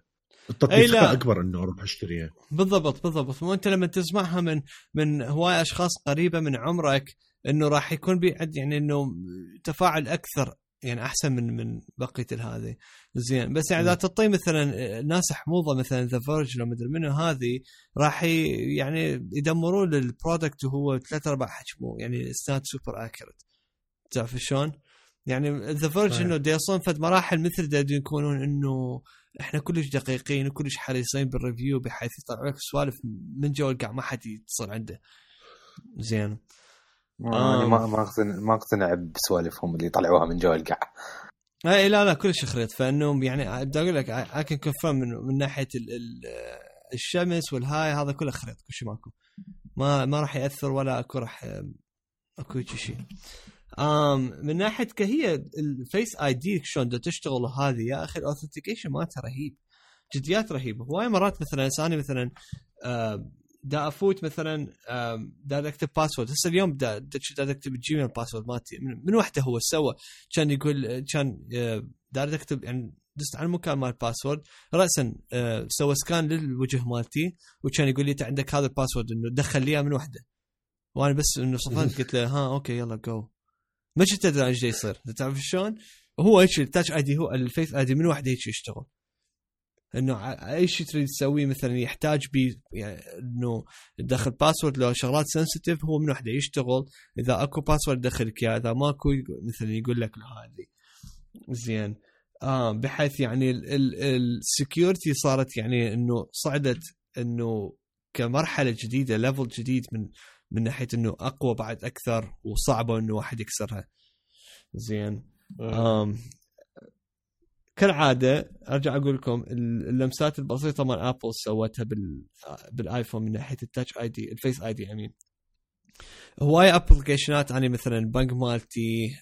التطبيق. لا. أكبر إنه أروح اشتريها بالضبط بالضبط. وانت لما تسمعها من من هواي أشخاص قريبة من عمرك إنه راح يكون بيعد يعني إنه تفاعل أكثر. يعني أحسن من من بقية هذه زين بس يعني إذا مم. تعطي مثلا ناس حموضه مثلا ذا فيرج لو مدري منو هذه راح يعني يدمرون البرودكت وهو ثلاث ارباع حجمه يعني ستات سوبر اكيوريت تعرف شلون؟ يعني ذا فيرج. إنه دي يوصلون فد مراحل مثل دا يكونون إنه إحنا كلش دقيقين وكلش حريصين بالريفيو بحيث يطلع لك سوالف من جو القاع ما حد يتصل عنده زين أنا آم. ما ما اقتنع ما اقتنع بسوالفهم اللي طلعوها من جو القاع اي لا لا كلش خريط فانه يعني بدي أقول لك اي كان confirm من, من ناحية ال ال الشمس والهاي هذا كله خريط كل شيء ماكو. ما ما راح يأثر ولا أكو راح أكو شيء. آم من ناحية كهي ال Face ID شلون تشتغل هذه يا أخي ال authentication مالتها رهيب. جديات رهيبة. هواي مرات مثلا ثاني مثلا دا افوت مثلا دا اكتب password هسه اليوم دا دا دا اكتب ال Gmail password مالتي. من, من وحده هو سوى. كان يقول كان آه، دار اكتب يعني دست على المكان مال ال password راسا آه، سوى scan للوجه مالتي. وكان يقول لي إنت عندك هذا ال password إنه دخل لي من وحده. وأنا بس إنه صفنت قلت له ها okay يلا جو ما كنت أدري إيش دا يصير. تعرف شلون؟ هو هيك ال Touch ID هو ال Face ID من وحده هيك يشتغل. إنه اي شيء تريد تسويه مثلا يحتاج بي يعني إنه تدخل password لو شغلات sensitive هو من وحده يشتغل. إذا أكو password دخلك اياه إذا ماكو مثلا يقول لك هذه. زين. آه بحيث يعني ال security صارت يعني إنه صعدت إنه كمرحلة جديدة level جديد من من ناحية إنه أقوى بعد أكثر وصعبة إنه واحد يكسرها. زين. آم كالعادة أرجع أقول لكم اللمسات البسيطة مال Apple سوتها بال بالآيفون من ناحية ال Touch ID ال Face ID امين هواي application ات يعني مثلا البنك مالتي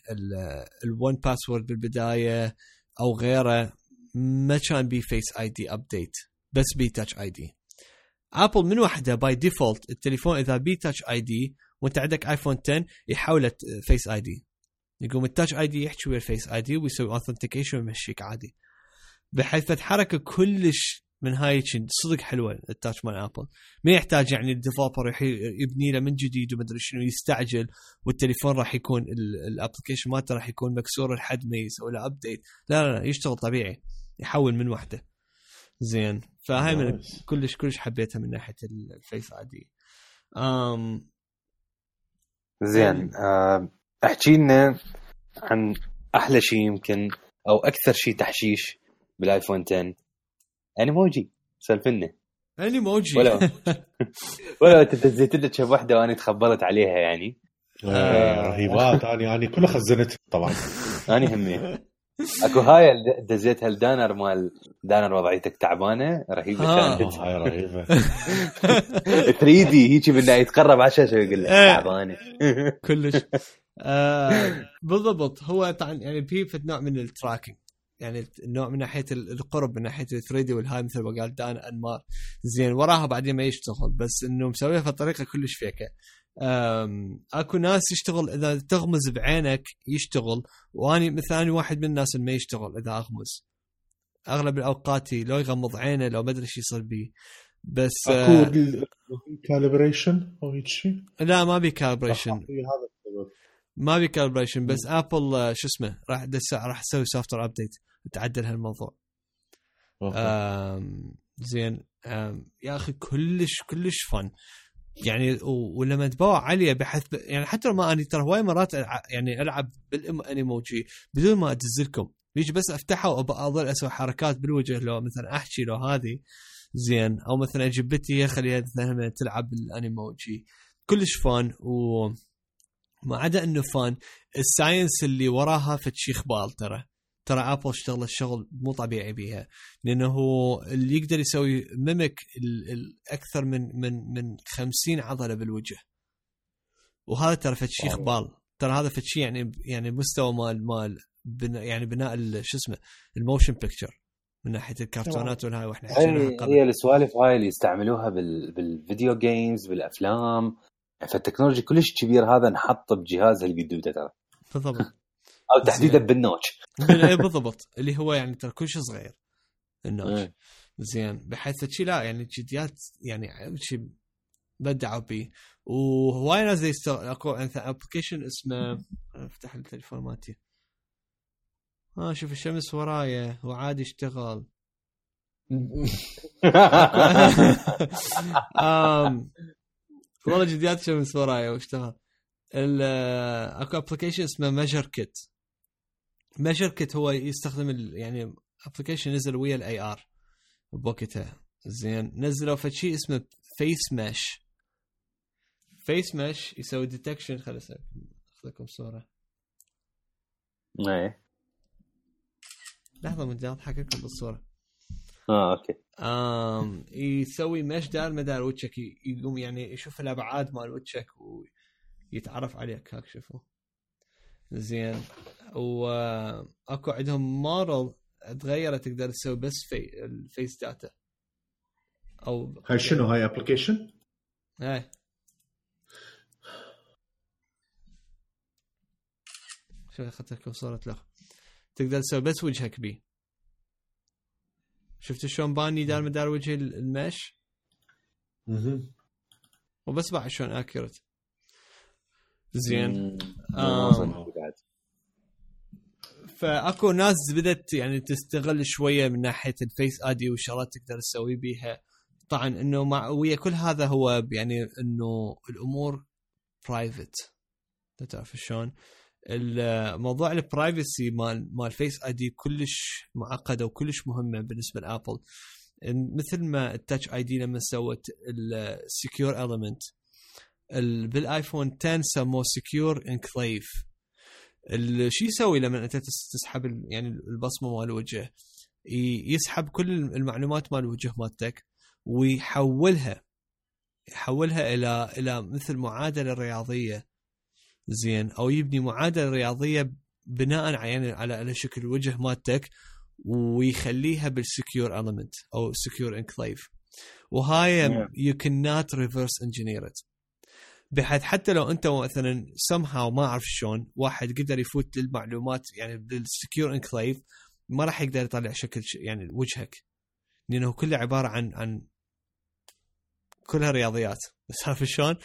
ال 1Password بالبداية أو غيره ما كان بي Face ID update بس بي Touch ID Apple من وحده by default التليفون إذا بي Touch ID وأنت عندك آيفون 10 يحوله Face ID يقوم ال Touch ID يحكي ويا ال Face ID ويسوي authentication ويمشيك عادي. بحيث فد حركة كلش من هاي صدق حلوة ال touch مال Apple ما يحتاج يعني ال developer يبني له من جديد ومدري شنو يستعجل والتليفون راح يكون ال application مالته راح يكون مكسور لحد ما يسوي له update لا لا لا يشتغل طبيعي يحول من وحدة. زين. فهاي من. كلش كلش حبيتها من ناحية ال Face ID. زين آه، أحكي لنا عن أحلى شيء يمكن أو أكثر شيء تحشيش بالآيفون 10 Animoji سولفنا Animoji ولو ولو انت دزيت لك شب واحدة وأنا تخبرت عليها يعني. آه، رهيبات. أنا أنا كلها خزنت طبعا. أنا همي. أكو هاي دزيتها الدانر مال دانر وضعيتك تعبانة؟ رهيبة آه. كانت. آه، هاي رهيبة. 3 دي هيجي بدنا يتقرب على الشاشة ويقول لك إيه. تعبانة. كلش. آه بالضبط. هو طبعا يعني في في نوع من التراكنج. يعني النوع من ناحية القرب من ناحية ال 3 دي والهاي مثل ما قال دان انمار زين وراها بعدين ما يشتغل بس إنه مسويها بطريقه كلش فيكة. أكو ناس يشتغل إذا تغمز بعينك يشتغل وأني مثلا واحد من الناس اللي ما يشتغل إذا أغمز. أغلب الأوقات لو يغمض عينه لو ما أدري إيش يصير بيه. بس اكو calibration أو هيك شيء؟ لا ما بي calibration هذا السبب. ما بي calibration بس Apple شو اسمه راح راح تسوي software update تعدل هالموضوع. آم زين. آم يا أخي كلش كلش fun يعني ولما تبوع عليه بحيث يعني حتى لو ما أني ترى هواي مرات يعني ألعب بال Animoji بدون ما ادز لكم بيجي بس أفتحه واظل أسوي حركات بالوجه لو مثلا أحكي لو هذه. زين. أو مثلا أجيب بنتي خليها مثلا تلعب بال Animoji كلش fun و ما عدا إنه فان الساينس اللي وراها فشي خبال ترى. ترى ابل اشتغلت شغل مو طبيعي بيها. لأنه اللي يقدر يسوي mimic أكثر من من من 50 عضلة بالوجه. وهذا ترى فشي خبال ترى هذا فشي يعني يعني مستوى مال مال بنا يعني بناء شو اسمه ال motion picture من ناحية الكرتونات والهاي وإحنا هي, هي السوالف هاي اللي يستعملوها بال بال video games بالأفلام. فال technology كلش كبير هذا نحطه بجهاز القدوده ترى. بالضبط. أو تحديدا بال notch. اي بالضبط. اللي هو يعني ترى كل شيء صغير. ال notch. زين. بحيث شيء لا يعني جديات يعني شيء بدعوا به وهواي ناس يستغل أكو application اسمه أفتح التليفون مالتي. آه شوف الشمس ورايا. وعادي اشتغل آم والله جديات شمس ورايا واشتغل أكو application اسمه MeasureKit MeasureKit هو يستخدم يعني application نزل ويا ال AR بوقتها زين نزلوا فشي اسمه face mesh face mesh يسوي detection خليني أخذ لكم صورة. إيه. لحظة من اضحك لكم بالصورة. آه okay. آم يسوي mesh دار مدار وجهك يقوم يعني يشوف الأبعاد مال وجهك ويتعرف عليك هاك شوفوا. زين. وأكو عندهم موديل تغيرت تقدر تسوي بس في ال face data أو هاي شنو هاي application؟ إيه. شوف أخذت لكم صورة له تقدر تسوي بس وجهك بيه. شفت شلون باني دار مدار وجه ال mesh أها وبس بعد شلون accurate زين. فاكو ناس بدأت يعني تستغل شوية من ناحية ال Face ID والشغلات تقدر تسوي بيها. طبعا إنه مع ويا كل هذا هو يعني إنه الأمور private تعرف شلون؟ الموضوع ال privacy مال مال Face ID كلش معقدة وكلش مهمة بالنسبة لأبل. مثل ما ال Touch ID لما سوت ال secure element بالايفون 10 سموه secure enclave شو يسوي لما أنت تسحب يعني البصمة مال الوجه يسحب كل المعلومات مال الوجه مالتك ويحولها يحولها إلى إلى مثل معادلة رياضية. زين. أو يبني معادلة رياضية بناء يعني على على شكل الوجه مالتك ويخليها بال secure element أو secure enclave وهاي يو كان نوت ريفرس انجينير بحيث حتى لو أنت مثلا somehow ما أعرف شلون واحد قدر يفوت للمعلومات يعني بال secure enclave ما راح يقدر يطلع شكل يعني وجهك. لأنه كله عبارة عن عن كلها رياضيات. بس عارف شلون؟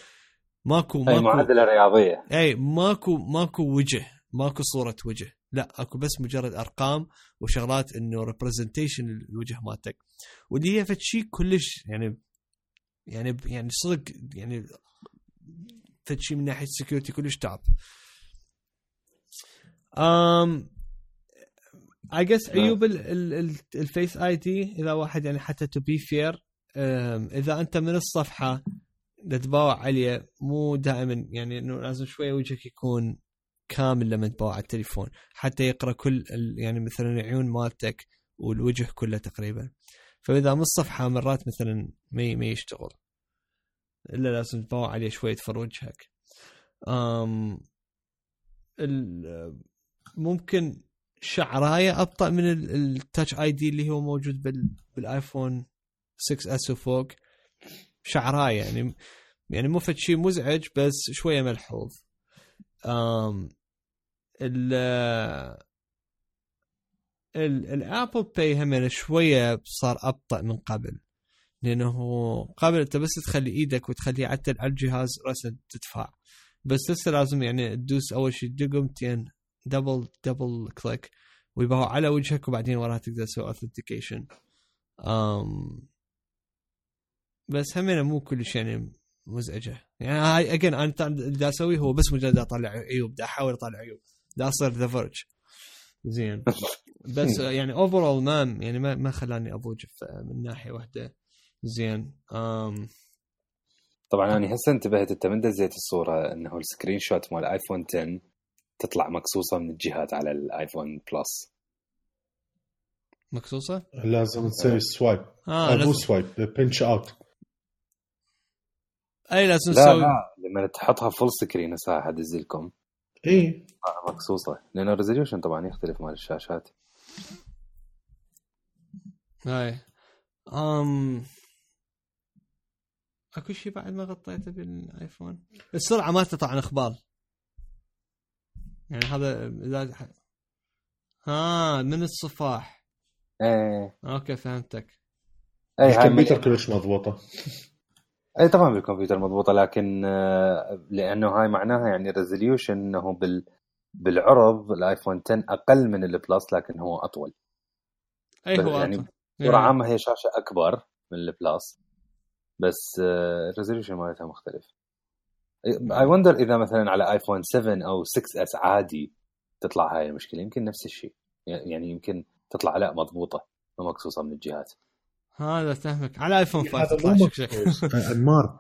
ماكو ماكو اي معادلة رياضية. أي ماكو ماكو وجه ماكو صورة وجه. لا أكو بس مجرد أرقام وشغلات إنه representation الوجه مالتك. واللي هي فد شيء كلش يعني يعني يعني صدق يعني فد شيء من ناحية ال security كلش تعب آم I guess عيوب ال Face ID إذا واحد يعني حتى to be fair إذا أنت من الصفحة تباوع عليه مو دائما يعني إنه لازم شوية وجهك يكون كامل لما تباوع على التليفون حتى يقرأ كل يعني مثلا العيون مالتك والوجه كله تقريبا. فإذا من الصفحة مرات مثلا ما ما يشتغل. إلا لازم تباوع عليه شوية تفر وجهك. أم ممكن شعرايه أبطأ من ال- التاتش اي دي اللي هو موجود بال بالآيفون 6 إس وفوق. شعرايه يعني يعني مو شيء مزعج بس شوية ملحوظ. أم ال ال ال Apple Pay هم شوية صار أبطأ من قبل. لأنه قبل أنت بس تخلي إيدك وتخليه على على الجهاز راسا تدفع. بس لسه لازم يعني تدوس أول شيء دقمتين double double click ويبقوا على وجهك وبعدين وراها تقدر تسوي authentication بس همينه مو كلش يعني مزعجة. يعني هاي again أنا اللي دا أسويه هو بس مجرد أطلع عيوب دا أحاول أطلع عيوب دا أصير The Verge زين. بس يعني overall ما يعني ما ما خلاني أبوج في- من ناحية واحدة. زين. um, طبعا أنا هسه انتبهت أنت من دزيت الصورة إنه ال screenshot مال ايفون 10 تطلع مقصوصه من الجهات على الايفون Plus مقصوصه؟ لازم تسوي swipe آه آه مو لازم swipe pinch out أي لازم لا نسوي لا لما تحطها full screen هسه حدز لكم اي آه، مقصوصه لأن ال resolution طبعا يختلف مال الشاشات. هاي أم أكو شيء بعد ما غطيته بالآيفون؟ السرعة ما تطلع عن إخبار. يعني هذا إذا ها من الصفاح. إيه. okay فهمتك. اي هاي الكمبيوتر كلش مضبوطة. اي طبعا بالكمبيوتر مضبوطة لكن آه، لأنه هاي معناها يعني resolution إنه بال بالعرض الآيفون 10 أقل من ال Plus لكن هو أطول. اي هو يعني. بصورة يعني عامة هي شاشة أكبر من ال Plus بس آه، ال resolution مالتها مختلف. اي وندر إذا مثلا على آيفون 7 أو 6 S عادي تطلع هاي المشكلة. يمكن نفس الشيء. يعني يمكن تطلع لا مضبوطة مو مقصوصة من الجهات. هذا فهمك على ايفون 5 هذا مو مقصوص. آه، انمار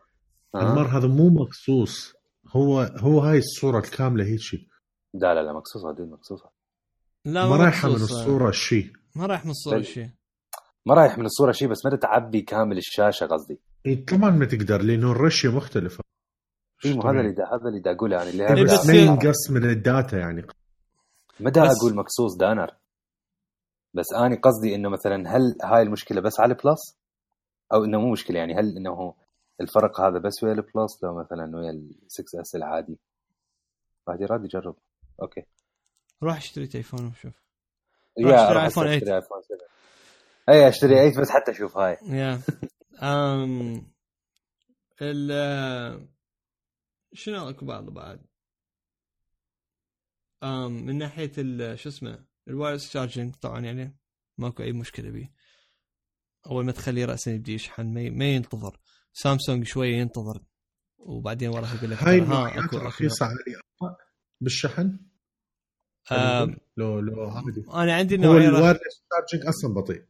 آه. انمار هذا مو مقصوص. هو هو هاي الصورة الكاملة هيك شيء لا لا لا مقصوصة دي مقصوصة. لا ما رايحة من. الصورة شيء ما رايح من الصورة بل- شيء ما رايح من الصورة شيء بس ما تعبي كامل الشاشة قصدي. اي طبعا ما تقدر لأنه الرشة مختلفة. مو هذا اللي دا هذا اللي دا أقوله يعني اللي إيه، بس ما ينقص من ال data يعني. ما دا أقول مقصوص دانر. بس اني قصدي إنه مثلا هل هاي المشكلة بس على ال Plus أو إنه مو مشكلة يعني هل إنه الفرق هذا بس ويا ال Plus لو مثلا ويا ال 6 S العادي؟ واحد يراد يجرب okay. روح أشتري تليفون وشوف يا أشتري أشتري 8. ايفون 7 اي أشتري 8 بس حتى أشوف هاي. يا أم ال شنو اكو بعض بعد؟ أم من ناحية ال- شو اسمه؟ ال wireless charging طبعا يعني ماكو أي مشكلة به أول ما تخليه راسا يبدي يشحن ما ينتظر. سامسونج شوية ينتظر وبعدين وراه يقول لك هاي اكو عالية أبطأ بالشحن؟ لو لو أنا عندي هو رخ- الوايرلس charging أصلا بطيء.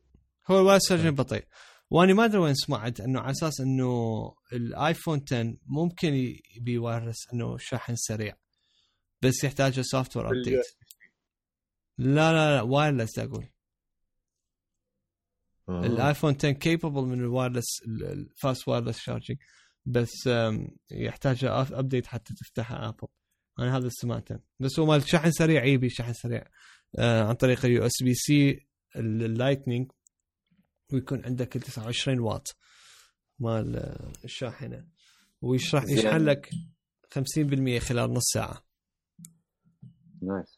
هو ال wireless charging بطيء. وأنا ما أدري وين سمعت إنه على أساس إنه الآيفون 10 ممكن يبي wireless إنه شحن سريع بس يحتاج software update لا لا لا wireless أقول. آه. الآيفون 10 capable من ال wireless ال fast wireless charging بس يحتاج update حتى تفتحها ابل أنا هذا سمعته. بس هو مال شحن سريع يبي شحن سريع. آه، عن طريق ال USB-C ال Lightning ويكون عندك ال 29 واط مال آه، الشاحنة. ويشرح. يشحن لك 50% خلال نص ساعة. nice.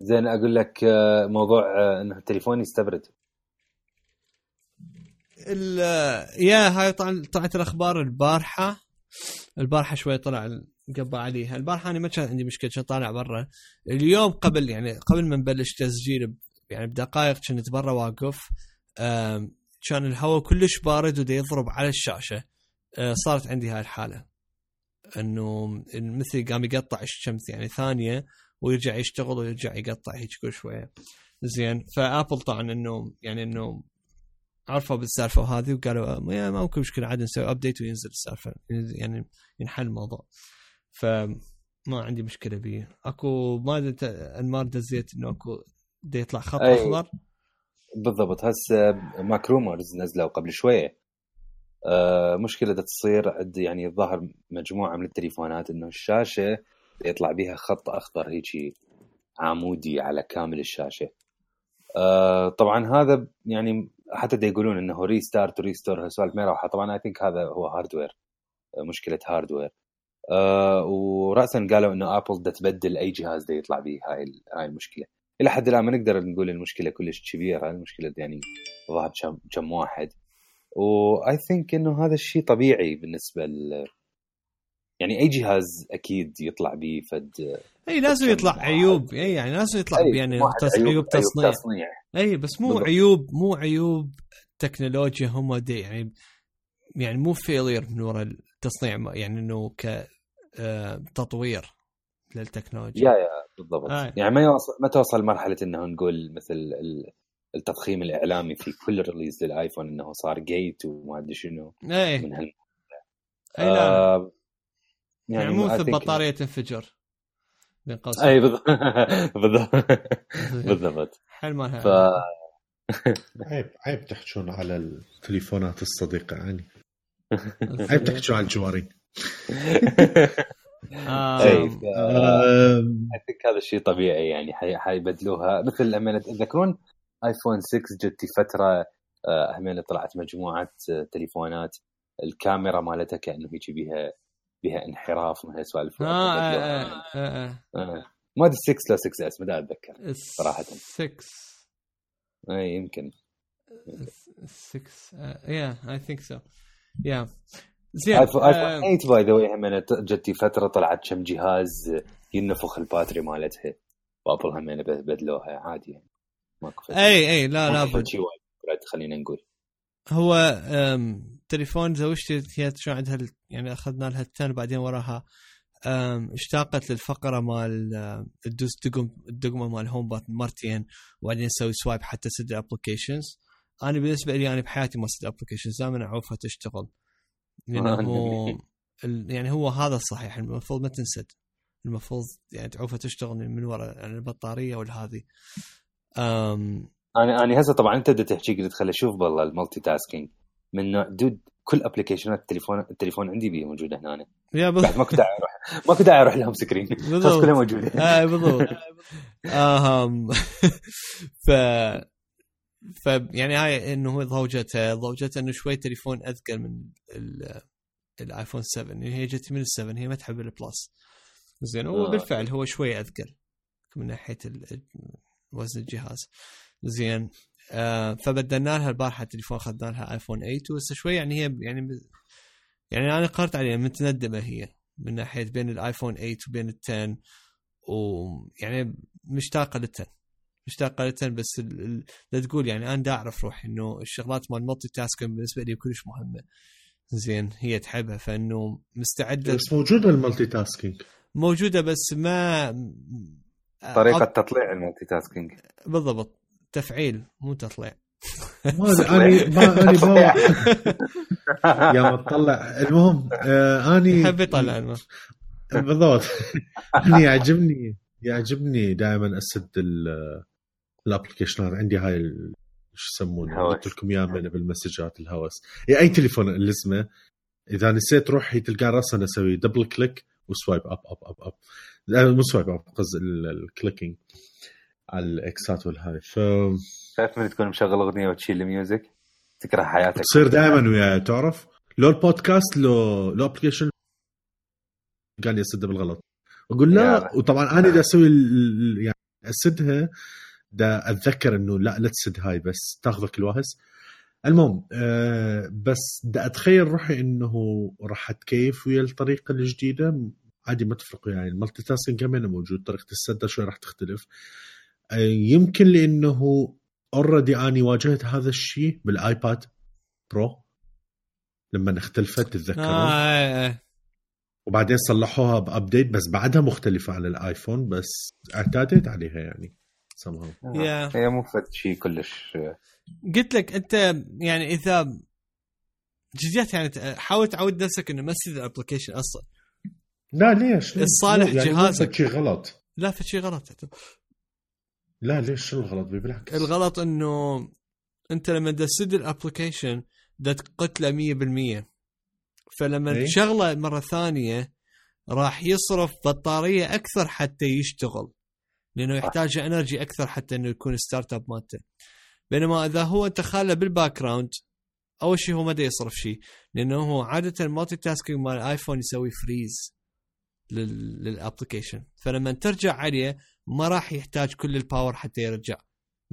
زين أقول لك آه، موضوع آه، إنه التليفون يستبرد يا هاي طلعت الأخبار البارحة. البارحة شوي طلع قبع عليها. البارحة أنا ما كان عندي مشكلة كان طالع برا. اليوم قبل يعني قبل ما نبلش تسجيل يعني بدقائق كنت برا واقف. كان الهواء كلش بارد ودا يضرب على الشاشة. آه، صارت عندي هاي الحالة. إنه مثل قام يقطع الشمس يعني ثانية. ويرجع يشتغل ويرجع يقطع هيك كل شوية. زين. فآبل طبعا انه يعني انه عرفوا بالسالفة وهذه وقالوا ممكن مشكلة عادي نسوي update وينزل السالفة. يعني ينحل الموضوع. فما عندي مشكلة به أكو ما أدري أنمار دزيت إنه أكو دا يطلع خط أي. اخضر بالضبط. هسه MacRumors نزلوا قبل شوية. آه، مشكلة تصير عند يعني الظاهر مجموعة من التليفونات إنه الشاشة يطلع بيها خط أخضر هيجي عمودي على كامل الشاشة. آه طبعا هذا يعني حتى دا يقولون إنه restart و restore هالسوالف ما راح. طبعا I think هذا هو hardware مشكلة hardware آه وراسا قالوا إنه ابل دا تبدل أي جهاز دا يطلع به هاي هاي المشكلة. إلى حد الآن ما نقدر نقول المشكلة كلش كبيرة. المشكلة يعني ظهر كم واحد. و I think إنه هذا الشيء طبيعي بالنسبة يعني أي جهاز أكيد يطلع به فد أي لازم يطلع عيوب. أي يعني لازم يطلع أي، يعني واحد تص- عيوب- تصنيع. تصنيع. أي بس مو بالضبط. عيوب مو عيوب تكنولوجيا هم دي يعني يعني مو failure من وراء التصنيع يعني إنه ك آه، تطوير للتكنولوجيا. يا يا بالضبط. آه. يعني ما يوصل ما توصل مرحله إنه نقول مثل ال- التضخيم الإعلامي في كل release للآيفون إنه صار gate وما أدري شنو أي. من هال أي لا. آه، يعني مو I مثل think- بطاريه تنفجر. بين قوسين. أي بالضبط بالضبط. بالضبط حل مالها ف عيب عيب تحجون على التليفونات الصديقة يعني عيب تحجون على الجوارين. آه، اي ف- آم، I think هذا الشيء طبيعي يعني حي- حيبدلوها. مثل لما تذكرون ايفون 6 جت فترة آه، همين طلعت مجموعة آه، تليفونات. الكاميرا مالتها كأنه هيك بها بها انحراف من هالسوالف آه، آه،. آه، آه، آه. ما أدري 6 لا 6 S ما أتذكر. صراحة. 6 إي يمكن 6 yeah I think so yeah زين ايفون ايفون آه، 8 by the way همين جتي فترة طلعت كم جهاز ينفخ ال battery مالتها وابل همين بدلوها عادي يعني ماكو. إي إي لا لابد وايد خلينا نقول هو تليفون زوجتي هي شو عندها يعني أخذنا لها ال ten بعدين وراها. اشتاقت للفقرة مال تدوس دقم الدقمة مال home button مرتين وبعدين تسوي swipe حتى تسد applications أنا بالنسبة لي أنا بحياتي ما اسد applications دائما أعوفها تشتغل. لأنه آه، يعني هو هذا الصحيح المفروض ما تنسد. المفروض يعني تعوفها تشتغل من وراء يعني البطارية والهذه أنا أنا هسه طبعا أنت بدك تحكي قلت خلي أشوف بالله المالتي تاسكينج. من نوع دود كل ابلكيشنات التليفون التليفون عندي بيه موجودة هنا. يا بعد ماكو داعي أروح ماكو داعي أروح لهم سكرين خلاص بالضبط. كلها موجودة. آه بالضبط آهم. ف ف يعني هاي إنه هو ضوجته ضوجته إنه شوي تليفون اذكى من ال- الايفون 7 يعني هي جت من ال7 هي ما تحب ال Plus زين هو آه. بالفعل هو شوي اذكى من ناحية ال- وزن الجهاز. زين. فبدلنا لها البارحة تليفون اخذنا لها ايفون 8 وهسه شوي يعني هي يعني يعني أنا قررت عليها متندمة هي من ناحية بين الايفون 8 وبين ال 10 ويعني مشتاقة لل 10 مشتاقة لل 10 بس. لا تقول يعني أنا دا أعرف روحي إنه الشغلات مال multitasking بالنسبة لي كلش مهمة. زين هي تحبها فإنه مستعدة بس موجودة ال multitasking موجودة بس ما طريقة أب- تطليع ال multitasking بالضبط. تفعيل مو تطليع. ما أنا ما أنا بوا يا ما تطلع. المهم آه اني يحب يطلع بالضبط. أنا يعجبني يعجبني دائما أسد ال- الابلكيشنات عندي هاي شو يسمونه؟ الهوس. قلت لكم يا من بالمسجات الهوس. يا أي تليفون الزمه إذا نسيت روحي تلقى رأسا أسوي double click و swipe up up up up لا مو swipe up قصدي ال- ال clicking على الإكسات والهاي ف شايف من تكون مشغل أغنية وتشيل ال music؟ تكره حياتك. تصير دائما وياي تعرف؟ لو البودكاست لو لو application قال لي أسدها بالغلط. أقول لا. وطبعا أنا دا أسوي يعني أسدها دا أتذكر إنه لا لا تسد هاي بس تاخذك الوهس المهم آه بس دا أتخيل روحي إنه راح أتكيف ويا الطريقة الجديدة. عادي ما تفرق يعني المالتي تاسكينج كمان موجود طريقة السده شوي راح تختلف. يمكن لأنه already أني واجهت هذا الشيء بالآيباد برو لما اختلفت تتذكرون آه. آه آه. وبعدين صلحوها ب update بس بعدها مختلفة على الآيفون بس اعتادت عليها يعني somehow yeah. هي مو فد شيء كلش قلت لك أنت يعني إذا جديات يعني حاول تعود نفسك إنه ما تسيب ال application أصلا لا ليش؟ لصالح يعني جهازك. فد شيء غلط لا في شيء غلط لا ليش؟ شو الغلط؟ بالعكس الغلط إنه أنت لما تسد ال application دا تقتله 100% فلما إيه. تشغله مرة ثانية راح يصرف بطارية أكثر حتى يشتغل لأنه يحتاج energy أكثر حتى إنه يكون start up مالته. بينما إذا هو انت خاله بال background أول شيء هو ما يصرف شيء لأنه هو عادة ال multitasking مال الايفون يسوي freeze لل application فلما ترجع عليه ما راح يحتاج كل ال power حتى يرجع.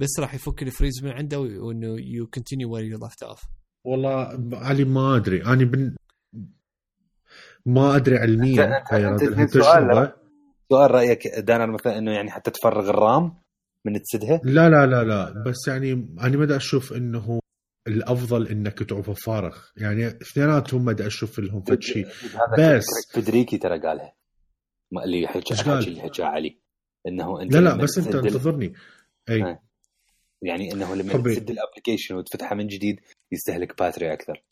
بس راح يفك ال freeze من عنده وإنه you continue where you left off والله علي ما أدري. أنا بن... ما أدري علميا سؤال سؤال رأيك دانر مثلا إنه يعني حتى تفرغ ال RAM من تسدها؟ لا لا لا لا. بس يعني أنا ما دا أشوف إنه الأفضل إنك تعوفه فارغ يعني اثنيناتهم ما دا أشوف لهم فد شيء هذا بس- فدريكي ترى قالها. ما حكى اللي حكى علي. إنه أنت لا لا بس أنت انتظرني. أي. آه. يعني إنه لما حبي. تسد ال application وتفتحها من جديد يستهلك battery أكثر.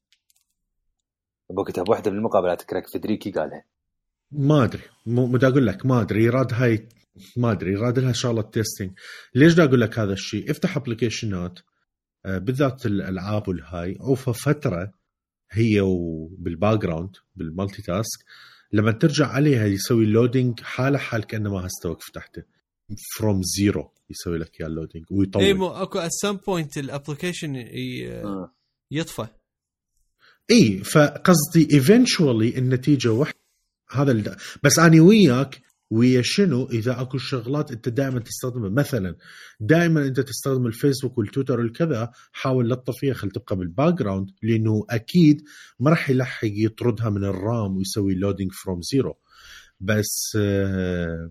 بوقتها بواحده من المقابلات كريك فدريكي قالها. ما أدري. مو دا أقول لك. ما أدري. يراد هاي ما أدري. يراد لها شغله testing ليش دا أقول لك هذا الشيء؟ افتح ابلكيشنات آه، بالذات الألعاب والهاي. عوفه فترة هي وبال background بال multitask لما ترجع عليها يسوي loading حاله حال كأنه ما هستوك فتحته from zero يسوي لك اياه ال loading ويطول اي مو أكو at some point ال application. يطفى اي فقصدي eventually النتيجة واحدة هذا. بس اني وياك ويا شنو إذا أكو شغلات أنت دائما تستخدمها؟ مثلا دائما أنت تستخدم الفيسبوك والتويتر والكذا حاول لا تطفيها خل تبقى بال background لأنه أكيد ما راح يلحق يطردها من ال RAM ويسوي loading from zero بس آه،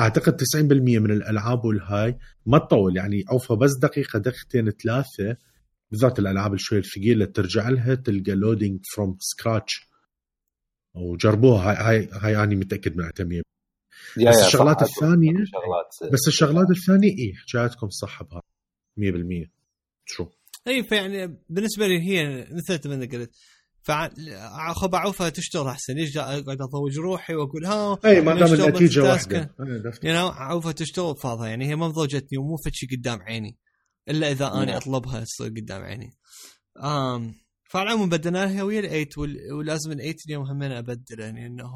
أعتقد 90% من الألعاب والهاي ما تطول. يعني عوفها بس دقيقة دقيقتين ثلاثة بالذات الألعاب الشوي الثقيلة ترجع لها تلقى loading from scratch وجربوها. هاي هاي هاي أنا متأكد منها 100% yeah بس يا الشغلات صح، الثانية- شغلات. بس الشغلات الثانية اي حكايتكم صح بها 100% شو؟ أي فيعني بالنسبة لي هي مثل ما انت قلت فخب اعوفها تشتغل أحسن ليش أقعد أطوج روحي وأقول ها أي ما دام نشتغل النتيجة. واحدة. you know عوفها تشتغل فاضها يعني هي ما مضوجتني ومو فد شيء قدام عيني إلا إذا أنا نعم. أطلبها تصير قدام عيني. امم فعلى العموم بدلناها ويا ال eight ولازم ال eight اليوم همين أبدله يعني انه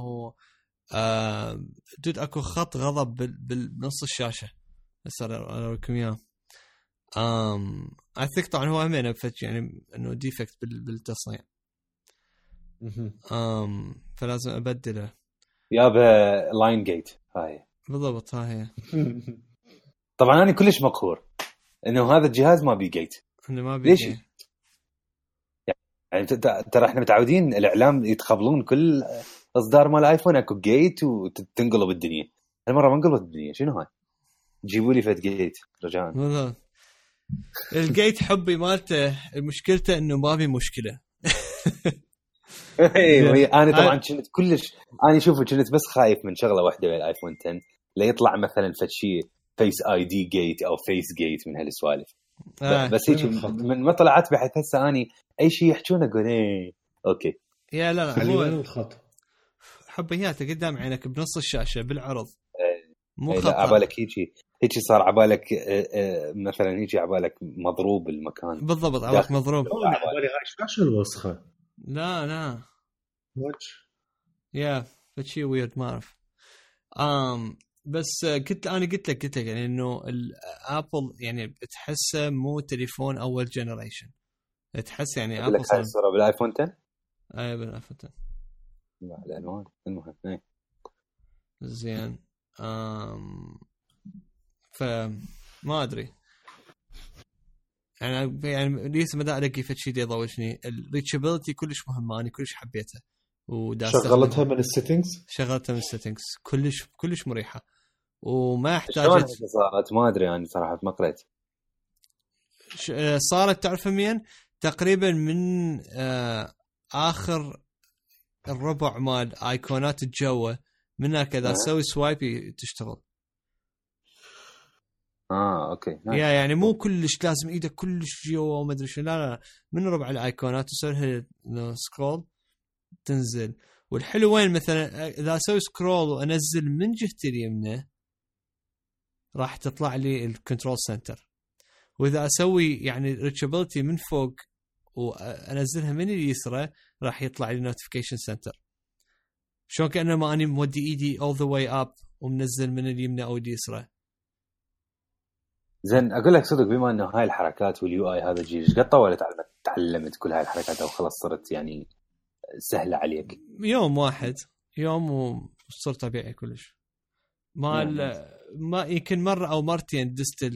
آم، dude اكو خط غضب بال- بال- بنص الشاشة. بس أنا أنا اوريكم إياه. امم I think طبعا هو همين يعني إنه defect بالتصنيع. امم فلازم أبدله. يابا line gate هاي. بالضبط ها هي. طبعا أنا كلش مقهور. إنه هذا الجهاز ما بي gate إنه ما ليش؟ بيجي يعني ت- ت- ترى إحنا متعودين الإعلام يتقبلون كل إصدار مال ايفون أكو gate وتنقلب الدنيا هالمرة ما انقلبت الدنيا شنو هاي؟ جيبوا لي فد gate رجاء ال gate حبي مالته مشكلته إنه ما في مشكلة اي أنا طبعا كنت كلش أنا شوفوا كنت بس خايف من شغلة واحدة بالايفون 10 لا يطلع مثلا فد شيء Face ID gate أو face gate من هالسوالف آه. بس هيك؟ من ما طلعت بحيث هسه أني أي شيء يحجون أقول إيه okay يا لا وين هو الخط؟ حبياته قدام عينك بنص الشاشة بالعرض. إيه، مو إيه، خطأ. عبالك هيجي هيجي صار عبالك إيه، مثلا هيجي عبالك مضروب المكان. بالضبط عبالك مضروب. عبالي الشاشه الوسخه لا لا. yeah فشي weird ما أعرف. امم بس آه، كنت أنا قلت لك قلت لك يعني إنه ابل آه، يعني تحسه مو تليفون أول generation تحس يعني ابل صار بالآيفون 10 اي آه، بالآيفون 10 مع العنوان المهم إيه. زين. أم... ما أدري. أنا يعني, يعني لسه ما دا الاقي فد شيء يضوجني ال reachability كلش مهمه أنا كلش حبيتها شغلتها من ال settings؟ شغلتها من ال settings كلش كلش مريحة. وما احتاجت صارت؟ ما أدري أنا يعني صراحة ما قريت. آه، صارت تعرف من تقريبا من آه، آخر الربع مال ايقونات الجوة من هناك اذا أه. تسوي swipe تشتغل آه okay. yeah يعني مو كلش لازم إيدك كلش جوا وما أدري شو لا لا. من ربع الايقونات تسوي لها scroll تنزل والحلو وين مثلا إذا أسوي scroll وأنزل من جهتي اليمنى راح تطلع لي ال control center وإذا أسوي يعني reachability من فوق وأنزلها من اليسرى راح يطلع لي notification center شلون كانما أني مودي إيدي all the way up ومنزل من اليمنى أو اليسرى. زين أقول لك صدق بما إنه هاي الحركات وال UI هذا الجيل إيش قد طولت على ما تعلمت كل هاي الحركات أو خلاص صرت يعني سهلة عليك؟ يوم واحد يوم وصرت طبيعي كلش. ما ما يمكن مرة أو مرتين دست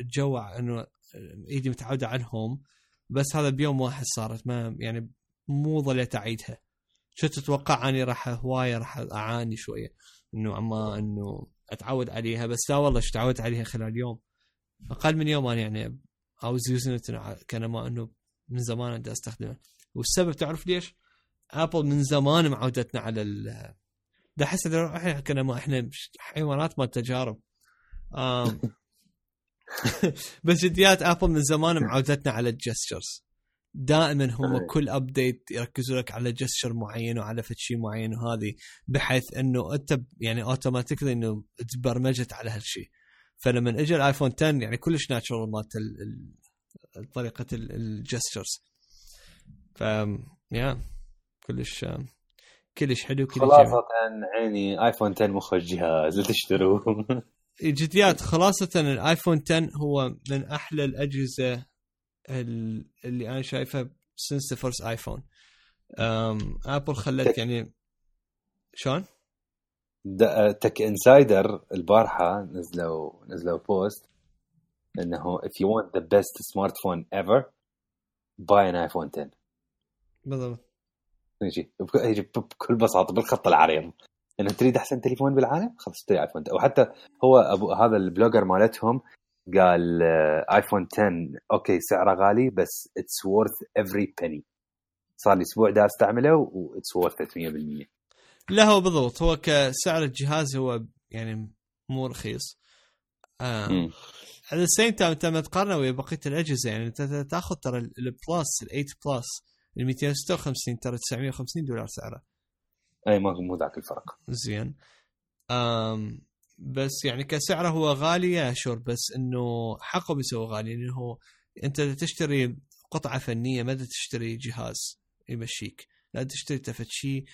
الجوع انه إيدي متعودة على الهوم بس هذا بيوم واحد صارت ما يعني مو ظليت أعيدها. شو تتوقع أني راح هواية راح أعاني شوية. إنه عما إنه أتعود عليها بس لا والله إيش تعودت عليها خلال يوم. أقل من يوم أنا يعني يوزن كان ما إنه من زمان بدي أستخدمه. والسبب تعرف ليش؟ ابل من زمان معودتنا على ال ده احس إحنا كنا ما إحنا حيوانات ما تجارب. بس جديات ابل من زمان معودتنا على ال gestures دائما هم كل update يركزوا لك على gesture معين وعلى شيء معين وهذه بحيث إنه أنت يعني automatically إنه تبرمجت على هالشيء فلما إجى الآيفون 10 يعني كلش natural مالت طريقة ال gestures ف yeah كلش كلش حلو كلش خلاصة عيني آيفون 10 مخ الجهاز تشتروه جديات خلاصة الآيفون 10 هو من أحلى الأجهزة اللي أنا شايفها since first iPhone ابل خلت يعني شلون؟ Tech Insider البارحة نزلوا نزلوا post إنه if you want the best smartphone ever buy an iPhone 10 بالضبط. بكل بساطة بالخط العريض. انه تريد أحسن تليفون بالعالم؟ خلاص اشتري ايفون وحتى هو ابو هذا ال blogger مالتهم قال ايفون 10 okay سعره غالي بس it's worth every penny صار لي أسبوع دا أستعمله و it's worth 100% لا هو بالضبط. هو كسعر الجهاز هو يعني مو رخيص. آه. على ال same time أنت لما تقارنه ويا بقية الأجهزة يعني أنت تاخذ ترى ال Plus ال 8 Plus ال 256 ترى 950 دولار سعره. أي ما مو ذاك الفرق. زين. أم بس يعني كسعره هو غالي yeah sure بس إنه حقه بيسوي غالي. لأنه أنت تشتري قطعة فنية ما تشتري جهاز يمشيك. لا تشتري تفت شيء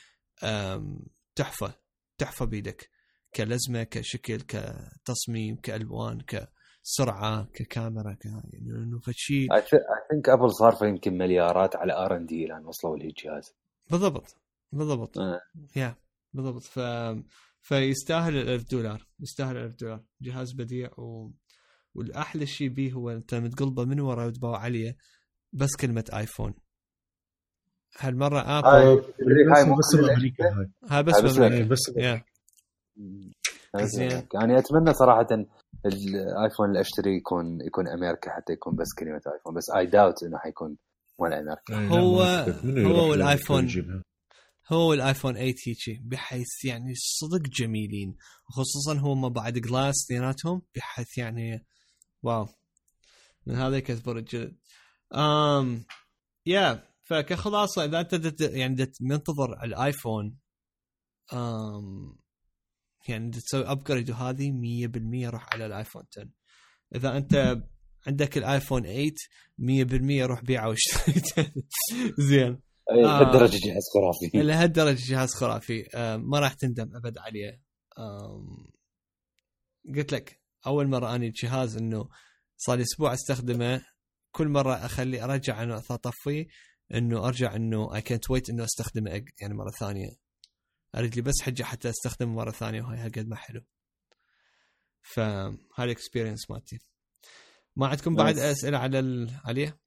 تحفة تحفة بيدك. كلزمة كشكل كتصميم كألوان كسرعة ككاميرا ك يعني إنه فشي I think ابل صار يمكن مليارات على R&D لأن وصلوا لهالجهاز بالضبط. بالضبط. أه. yeah بالضبط. ف فيستاهل ال 1000 دولار يستاهل ال 1000 دولار. جهاز بديع و... والأحلى شيء به هو أنت متقلبة من ورا وتباوع عليه بس كلمة آيفون. هالمرة ابل هاي بس بأمريكا هاي. هاي بس بأمريكا. بس زين. يعني أتمنى صراحة الآيفون اللي أشتري يكون يكون أمريكا حتى يكون بس كلمة آيفون. بس اي داوت إنه حيكون مال أمريكا. هو هو والايفون هو والايفون 8 هيجي بحيث يعني صدق جميلين وخصوصا هم بعد glass اثنيناتهم بحيث يعني Wow. من هذا يكذبوا الجلد. امم yeah فكخلاصة إذا أنت يعني منتظر الآيفون امم يعني تسوي upgrade وهذه 100% روح على الآيفون 10 إذا أنت عندك الآيفون 8 100% روح بيعه واشتري زين. لهالدرجة جهاز خرافي. لهالدرجة جهاز خرافي. آه ما راح تندم أبد عليه. قلت لك أول مرة أني الجهاز إنه صار لي أسبوع أستخدمه كل مرة أخلي أرجع انه اطفيه إنه أرجع إنه اي كانت ويت إنه أستخدمه يعني مرة ثانية. أريد لي بس حجة حتى أستخدمه مرة ثانية وهي قد ما حلو. فهاي ال experience مالتي. ما عندكم بعد أسئلة على ال... عليه؟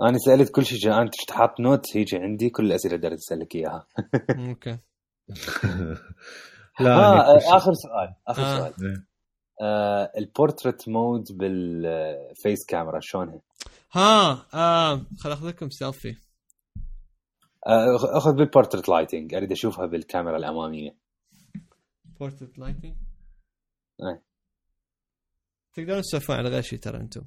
أنا سألت كل شيء أنت حاط note هيجي عندي كل الأسئلة اللي اسالك إياها. okay. لا آه آخر سؤال آخر آه. سؤال. إيه. آه ال portrait mode بال face camera شلونها؟ ها آه خل أخذ لكم سيلفي آه أخذ بال portrait lighting أريد أشوفها بالكاميرا الأمامية. portrait lighting؟ إيه. تقدرون تسولفون على غير شيء ترى أنتم.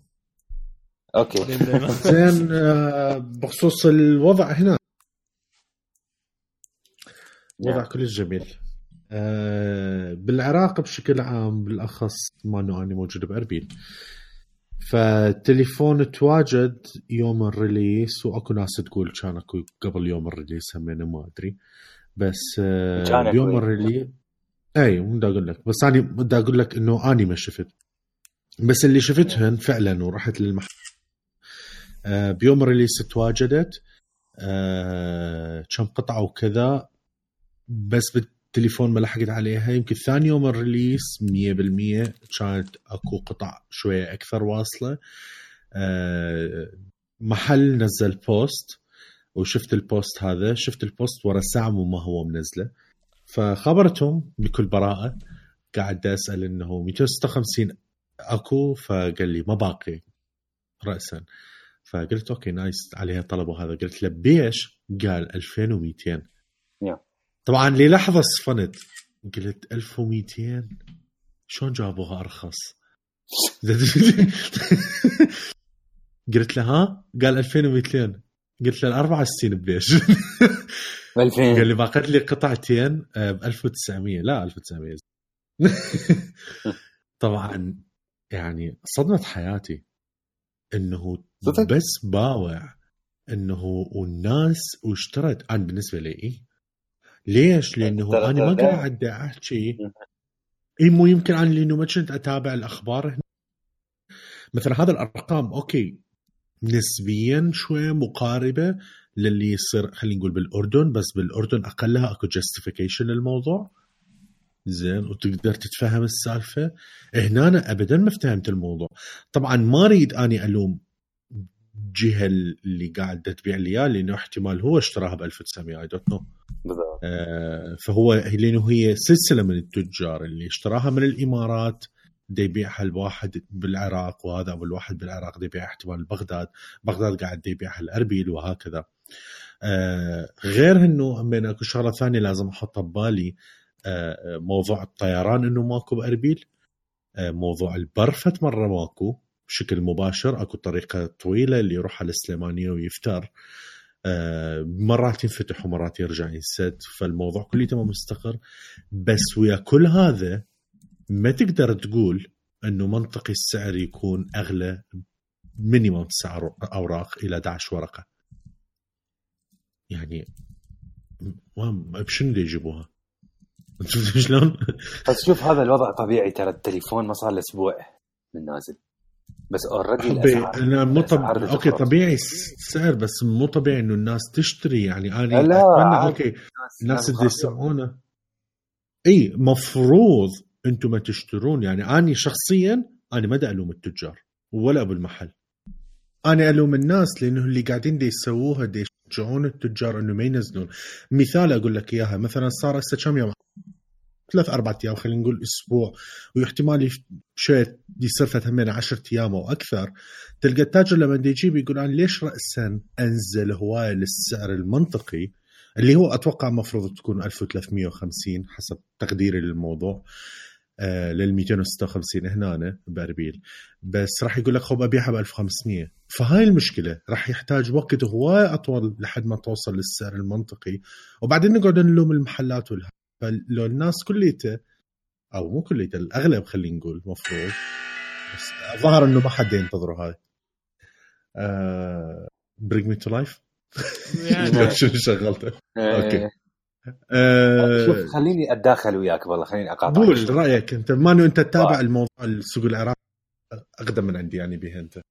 okay. زين آه، بخصوص الوضع هنا. وضع. كلش جميل. آه، بالعراق بشكل عام بالأخص ما إنه أنا موجود بأربيل. فالتليفون تواجد يوم الريليس وأكو ناس تقول كان أكو قبل يوم الريليس همين ما أدري. بس آه بيوم الريلي إي بدي أقول لك. بس أنا بدي أقول لك إنه أني ما شفت. بس اللي شفتهن فعلا ورحت للمحل بيوم ال release تواجدت آه كم قطعة وكذا بس بالتليفون ما لحقت عليها. يمكن ثاني يوم ال release 100% كانت أكو قطع شوية أكثر واصلة. آه محل نزل post وشفت ال post هذا. شفت ال post ورا ساعة ما هو منزله. فخبرتهم بكل براءة. قاعد أسأل إنه 256 أكو فقال لي ما باقي راسا. فقلت okay nice عليها طلب وهذا قلت له بيش؟ قال 2200 yeah. طبعا للحظة صفنت. قلت 1200 شلون جابوها أرخص؟ قلت له ها؟ قال 2200 قلت له الأربعة والستين ببيش 2000 قال لي باقت لي قطعتين ب 1900 لا 1900 طبعا يعني صدمة حياتي إنه بس باوع إنه والناس واشترت. أنا بالنسبة لي إيه؟ ليش؟ لأنه أنا ما قاعد احكي إي مو يمكن أنا لأنه ما كنت أتابع الأخبار هنا. مثلا هذا الأرقام أوكي نسبيا شوية مقاربة للي يصير خلينا نقول بالأردن بس بالأردن أقلها أكو justification للموضوع. زين وتقدر تتفهم السالفة. هنا أنا ابدا ما فهمت الموضوع. طبعا ما أريد أني ألوم الجهه اللي قاعدة تبيع لي اياه لأنه احتمال هو اشتراها ب 1900 I don't know فهو لأنه هي سلسلة من التجار اللي اشتراها من الإمارات يبيعها الواحد بالعراق وهذا ابو الواحد بالعراق دي يبيعها احتمال بغداد بغداد قاعد يبيعها الأربيل وهكذا. آه غير إنه من أكو شغلة ثانية لازم أحطها ببالي آه موضوع الطيران إنه ماكو بأربيل آه موضوع البرفت مره ماكو. بشكل مباشر أكو طريقة طويلة اللي يروح على السليمانية ويفتر آه مرات ينفتح ومرات يرجع ينسد فالموضوع كله مستقر بس ويا كل هذا ما تقدر تقول إنه منطقي السعر يكون أغلى minimum تسع أوراق إلى 11 ورقة يعني بشنو يجيبوها؟ شفت شلون؟ بس شوف هذا الوضع طبيعي ترى التليفون ما صار له أسبوع من نازل بس already أنا مو طب... okay طبيعي السعر بس مو طبيعي إنه الناس تشتري. يعني أنا لا أتمنى okay الناس اللي يسمعونه إي مفروض أنتم ما تشترون. يعني أنا شخصيا أنا ما ألوم التجار ولا أبو المحل. أنا ألوم الناس لأنه اللي قاعدين دي يسووها دي يشجعون التجار إنه ما ينزلون. مثال أقول لك إياها. مثلا صار هسه كم يوم؟ ثلاث أربع أيام خلينا نقول أسبوع واحتمال شيء يصير فتمين 10 أيام أو أكثر تلقى التاجر لما يجيب يقول أنا ليش راسا أنزل هوايه للسعر المنطقي؟ اللي هو أتوقع المفروض تكون 1350 حسب تقديري للموضوع. آه لل 256 هنا بأربيل. بس راح يقول لك خب أبيعها ب 1500 فهاي المشكلة راح يحتاج وقت هواي أطول لحد ما توصل للسعر المنطقي. وبعدين نقعد نلوم المحلات والها فلو الناس كليته أو مو كليته الأغلب خلينا نقول المفروض بس ظهر إنه ما حد ينتظره هاي. bring me to life شو شغلته؟ آه، okay. أه شوف خليني أتداخل وياك والله خليني أقاطعك. قول رأيك أنت. ما أنت تتابع الموضوع السوق العراقي؟ أقدم من عندي يعني به أنت.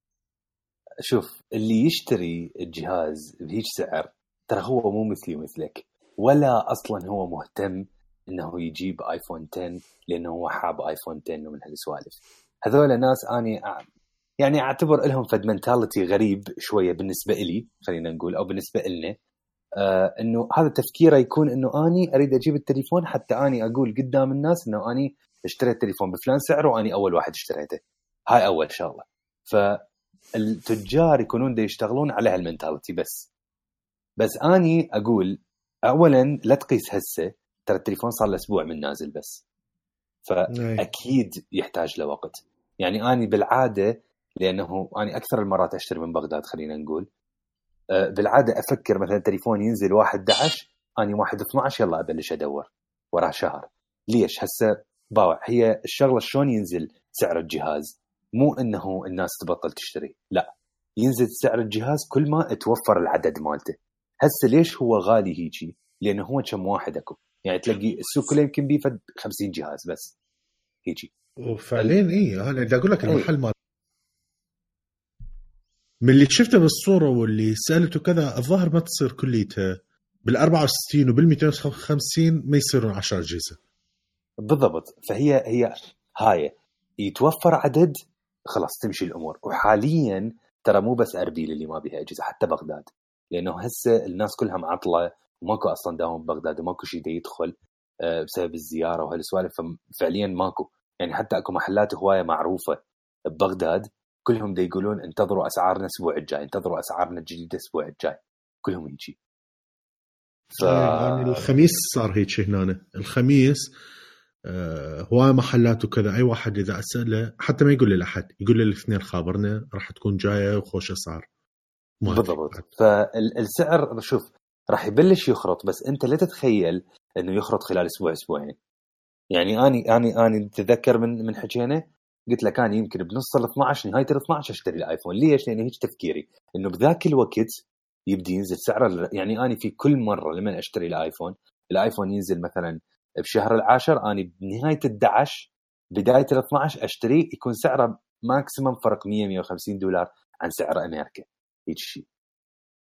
شوف اللي يشتري الجهاز بهيج سعر ترى هو مو مثلي ومثلك ولا أصلا هو مهتم إنه يجيب ايفون 10 لأنه هو حاب ايفون 10 ومن هالسوالف. هذول ناس أني يعني أعتبر لهم فد منتاليتي غريب شوية بالنسبة لي خلينا نقول أو بالنسبة لنا آه إنه هذا تفكيره يكون إنه أني أريد أجيب التليفون حتى أني أقول قدام الناس إنه أني اشتريت تليفون بفلان سعره وأني أول واحد اشتريته. هاي أول شغلة. فالتجار يكونون دا يشتغلون على هالمنتاليتي بس. بس أني أقول اولا لا تقيس هسه ترى التليفون صار له أسبوع من نازل بس. فأكيد يحتاج له وقت. يعني أني بالعادة لأنه أني أكثر المرات أشتري من بغداد خلينا نقول. أه، بالعادة أفكر مثلا تليفون ينزل 1 11 أني 1 12 يلا أبلش أدور وراه شهر. ليش؟ هسه باوع هي الشغلة شلون ينزل سعر الجهاز؟ مو إنه الناس تبطل تشتري لا. ينزل سعر الجهاز كل ما توفر العدد مالته. هسه ليش هو غالي هيجي؟ لأنه هو كم واحد أكو. يعني تلاقي السوق كله يمكن بيه فد 50 جهاز بس. هيجي. وفعليا اي أنا بدي أقول لك. المحل مال من اللي شفته بالصورة واللي سألته كذا الظاهر ما تصير كليتها بال 64 وبال 250 ما يصيرون 10 أجهزة. بالضبط. فهي هي هاي. يتوفر عدد خلاص تمشي الأمور. وحاليا ترى مو بس أربيل اللي ما بيها أجهزة حتى بغداد. لأنه هسه الناس كلها معطلة. وماكو أصلا داوم ببغداد وماكو شيء يدخل آه، بسبب الزيارة وهالسوالف. ففعليا ماكو. يعني حتى أكو محلات هواية معروفة ببغداد كلهم دا يقولون انتظروا أسعارنا الأسبوع الجاي انتظروا أسعارنا الجديدة الأسبوع الجاي. كلهم يجي ف... يعني الخميس صار هيك هنا الخميس آه هواي محلات وكذا. أي واحد إذا أسأله حتى ما يقول لي لأحد يقول لي الاثنين خابرنا راح تكون جاية وخوش اسعار. بالضبط. فالسعر شوف راح يبلش يخرط بس أنت لا تتخيل إنه يخرط خلال أسبوع أسبوعين. يعني أني أني أني تتذكر من من حكينا قلت لك أنا يمكن بنص ال 12 نهاية ال 12 أشتري الآيفون. ليش؟ لأن هيك تفكيري. إنه بذاك الوقت يبدي ينزل سعره يعني أني في كل مرة لما أشتري الآيفون الآيفون ينزل مثلا بشهر العاشر أني بنهاية ال 11 بداية ال 12 اشتريه يكون سعره ماكسيمم فرق 100 150 دولار عن سعر أمريكا. هيك شيء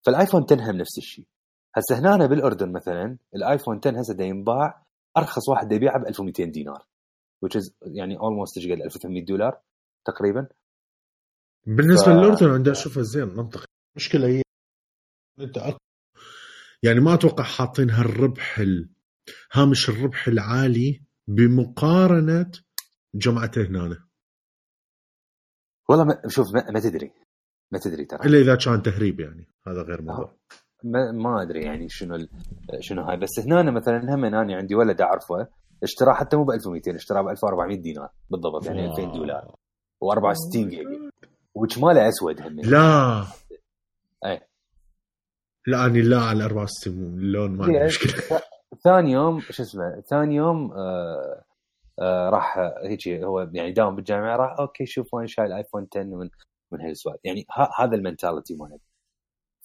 فالآيفون 10 هم نفس الشيء هسه هنا بالأردن مثلا الآيفون 10 هسه دا ينباع أرخص واحد دا يبيعه ب 1200 دينار which is يعني almost إيش قد؟ 1800 دولار تقريبا. بالنسبة ف- للأردن عندي أشوفها زين منطقي. المشكلة هي انت. يعني ما أتوقع حاطين هالربح ال... هامش الربح العالي بمقارنة جمعته هنا والله ما شوف ما, ما تدري. ما تدري ترى. إلا إذا كان تهريب يعني هذا غير موضوع. ما, ما أدري يعني شنو. شنو هاي بس هنا مثلا هم أنا عندي ولد أعرفه اشتراه حتى مو ب 1200 اشتراه ب 1400 دينار بالضبط يعني 2000 دولار. و64 جيجا. وش ماله أسود هم. لا. أي. لا أني لا على 64 اللون ما عندي إيه، مشكلة. ثاني يوم شو اسمه ثاني يوم آه آه راح هيك هو يعني داوم بالجامعة راح okay شوف وين شايل ايفون 10 من من هالسوالف. يعني هذا ال mentality مالك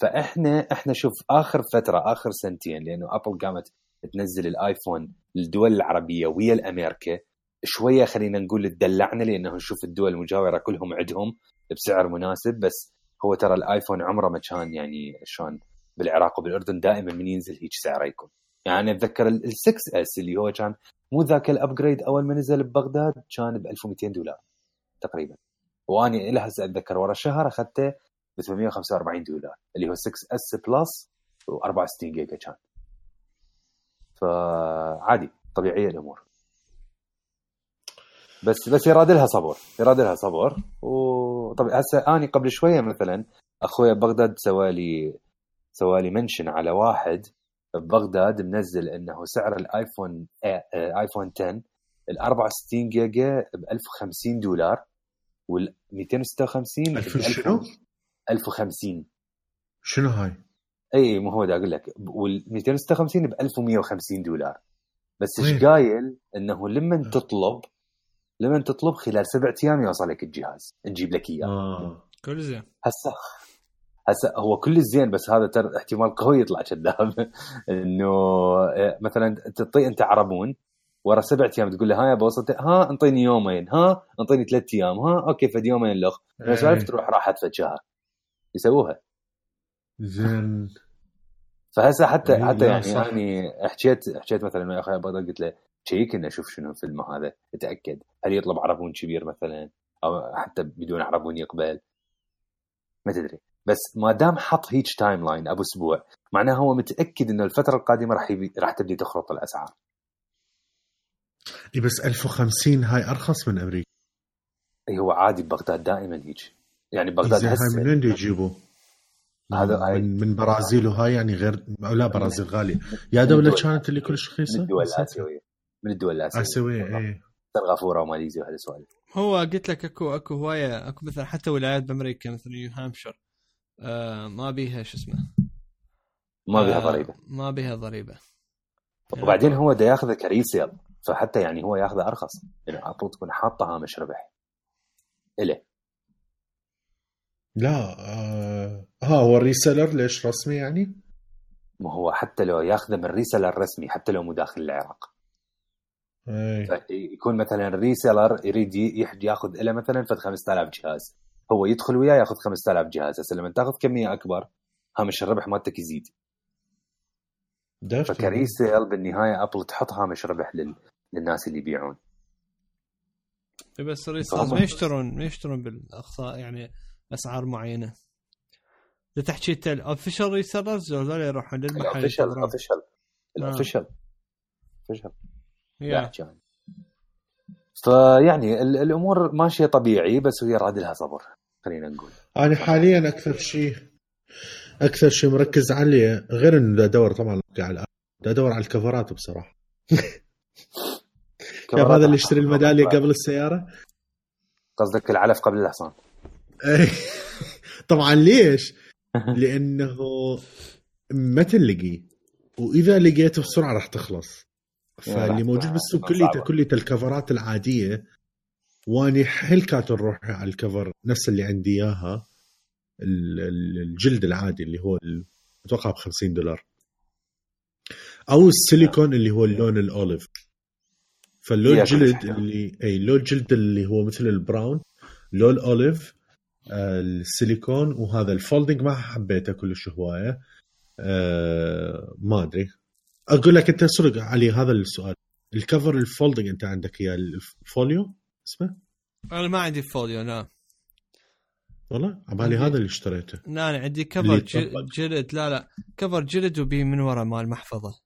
فإحنا إحنا شوف آخر فترة آخر سنتين لأنه Apple قامت تنزل الآيفون للدول العربية ويا الأمريكا شوية خلينا نقول تدلعنا لأنه نشوف الدول المجاورة كلهم عندهم بسعر مناسب بس هو ترى الآيفون عمره ما كان يعني شلون بالعراق وبالأردن دائما من ينزل هيك سعره يكون. يعني أنا أتذكر ال 6S اللي هو كان مو ذاك ال upgrade أول ما نزل ببغداد كان ب 1200 دولار تقريبا. واني إلى هسه أتذكر ورا شهر أخذته ب 845 دولار اللي هو 6S Plus و64 جيجا كان. فعادي طبيعية الأمور. بس بس يراد لها صبر يراد لها صبر وطبعا هسه اني قبل شوية مثلا اخويا ببغداد سوى لي سوى لي mention على واحد ببغداد منزل إنه سعر الآيفون آه، آيفون 10 ال 64 جيجا ب 1050 دولار وال 256 ألف شنو؟ 1050 شنو هاي؟ إي مو هو دا أقول لك وال 256 ب 1150 دولار. بس إيش؟ قايل؟ إنه لما تطلب لما تطلب خلال سبعة أيام يوصلك الجهاز. نجيب لك إياه. آه. كل زين. هسه هسه هو كل الزين بس هذا ترى احتمال قوي يطلع كذاب. إنه آه، مثلا تعطي أنت عربون ورا سبعة أيام تقول له ها يا وصلت ها أنطيني يومين ها أنطيني ثلاث أيام ها أوكي فد يومين لخ. إيه. سالفه تروح راحت فد شهر يسووها. زين فهسه حتى إيه، حتى يعني صح. اني حكيت حكيت مثلا ويا أخوي بغداد قلت له شيك إنه أشوف شنو الفيلم هذا أتأكد. هل يطلب عربون كبير مثلا؟ أو حتى بدون عربون يقبل. ما تدري. بس ما دام حط هيك timeline أبو أسبوع معناه هو متأكد إنه الفترة القادمة راح يبي راح تبدي تخرط الأسعار. إي بس 1050 هاي أرخص من أمريكا. اي هو عادي ببغداد دائما هيك يعني بغداد هسه من وين دي يجيبوا؟ هذا هاي- من من برازيل وهاي يعني غير أو لا برازيل غالية. يا دولة كانت اللي كلش من رخيصة؟ الدول الآسيوية. من الدول الآسيوية. آسيوية إيه. سنغافوره وماليزيا وهالسوالف هو قلت لك اكو أكو هواية أكو مثلا حتى ولايات بأمريكا مثل نيو هامشير آه ما بيها شو اسمه؟ ما بيها آه، ضريبة. ما بيها ضريبة. وبعدين هو دا ياخذه ك resell فحتى يعني هو ياخذه أرخص. يعني Apple تكون حاطه هامش ربح إليه. لا آه ها هو ال reseller ليش رسمي يعني؟ ما هو حتى لو ياخذه من ال reseller الرسمي حتى لو مو داخل العراق. اي يكون مثلا ال reseller يريد يحد ياخذ له مثلا فد 5000 جهاز. هو يدخل وياه ياخذ 5000 جهاز. هسه لما تاخذ كمية أكبر هامش الربح مالتك يزيد. فك resell بالنهاية أبل تحط هامش ربح لل... للناس اللي يبيعون. إيه بس ال resellers ما يشترون ما يشترون بالاقصى يعني أسعار معينة. إذا تحكي انت ال official resellers هذول يروحون للمحل ال official. ال official. ال official ال official. فيعني ال- الأمور ماشية طبيعي بس هي راد لها صبر خلينا نقول. أنا حاليا أكثر شيء أكثر شيء مركز عليه غير إنه دا ادور طبعا على ادور على الكفرات بصراحة. شايف هذا اللي يشتري الميدالية قبل السيارة؟ قصدك العلف قبل الحصان. طبعا ليش؟ لأنه ما تلقي وإذا لقيته بسرعة راح تخلص. فاللي موجود بالسوق كليته. كليته الكفرات العادية. واني حيل كاتب روحي على الكفر؟ نفس اللي عندي إياها. ال- ال- الجلد العادي اللي هو أتوقع ب 50 دولار. أو السيليكون اللي هو اللون الأوليف. فاللون الجلد. اللي أي لون الجلد اللي هو مثل ال brown لون ال olive آه، السيليكون وهذا ال folding ما حبيته كلش هواية. آه، ما أدري. أقول لك أنت سرق علي هذا السؤال. الكفر ال folding أنت عندك إياه ال folio اسمه؟ أنا ما عندي folio لا والله؟ عبالي هذا اللي اشتريته. لا أنا عندي كفر. جلد. لا لا كفر جلد وبي من ورا مال محفظة.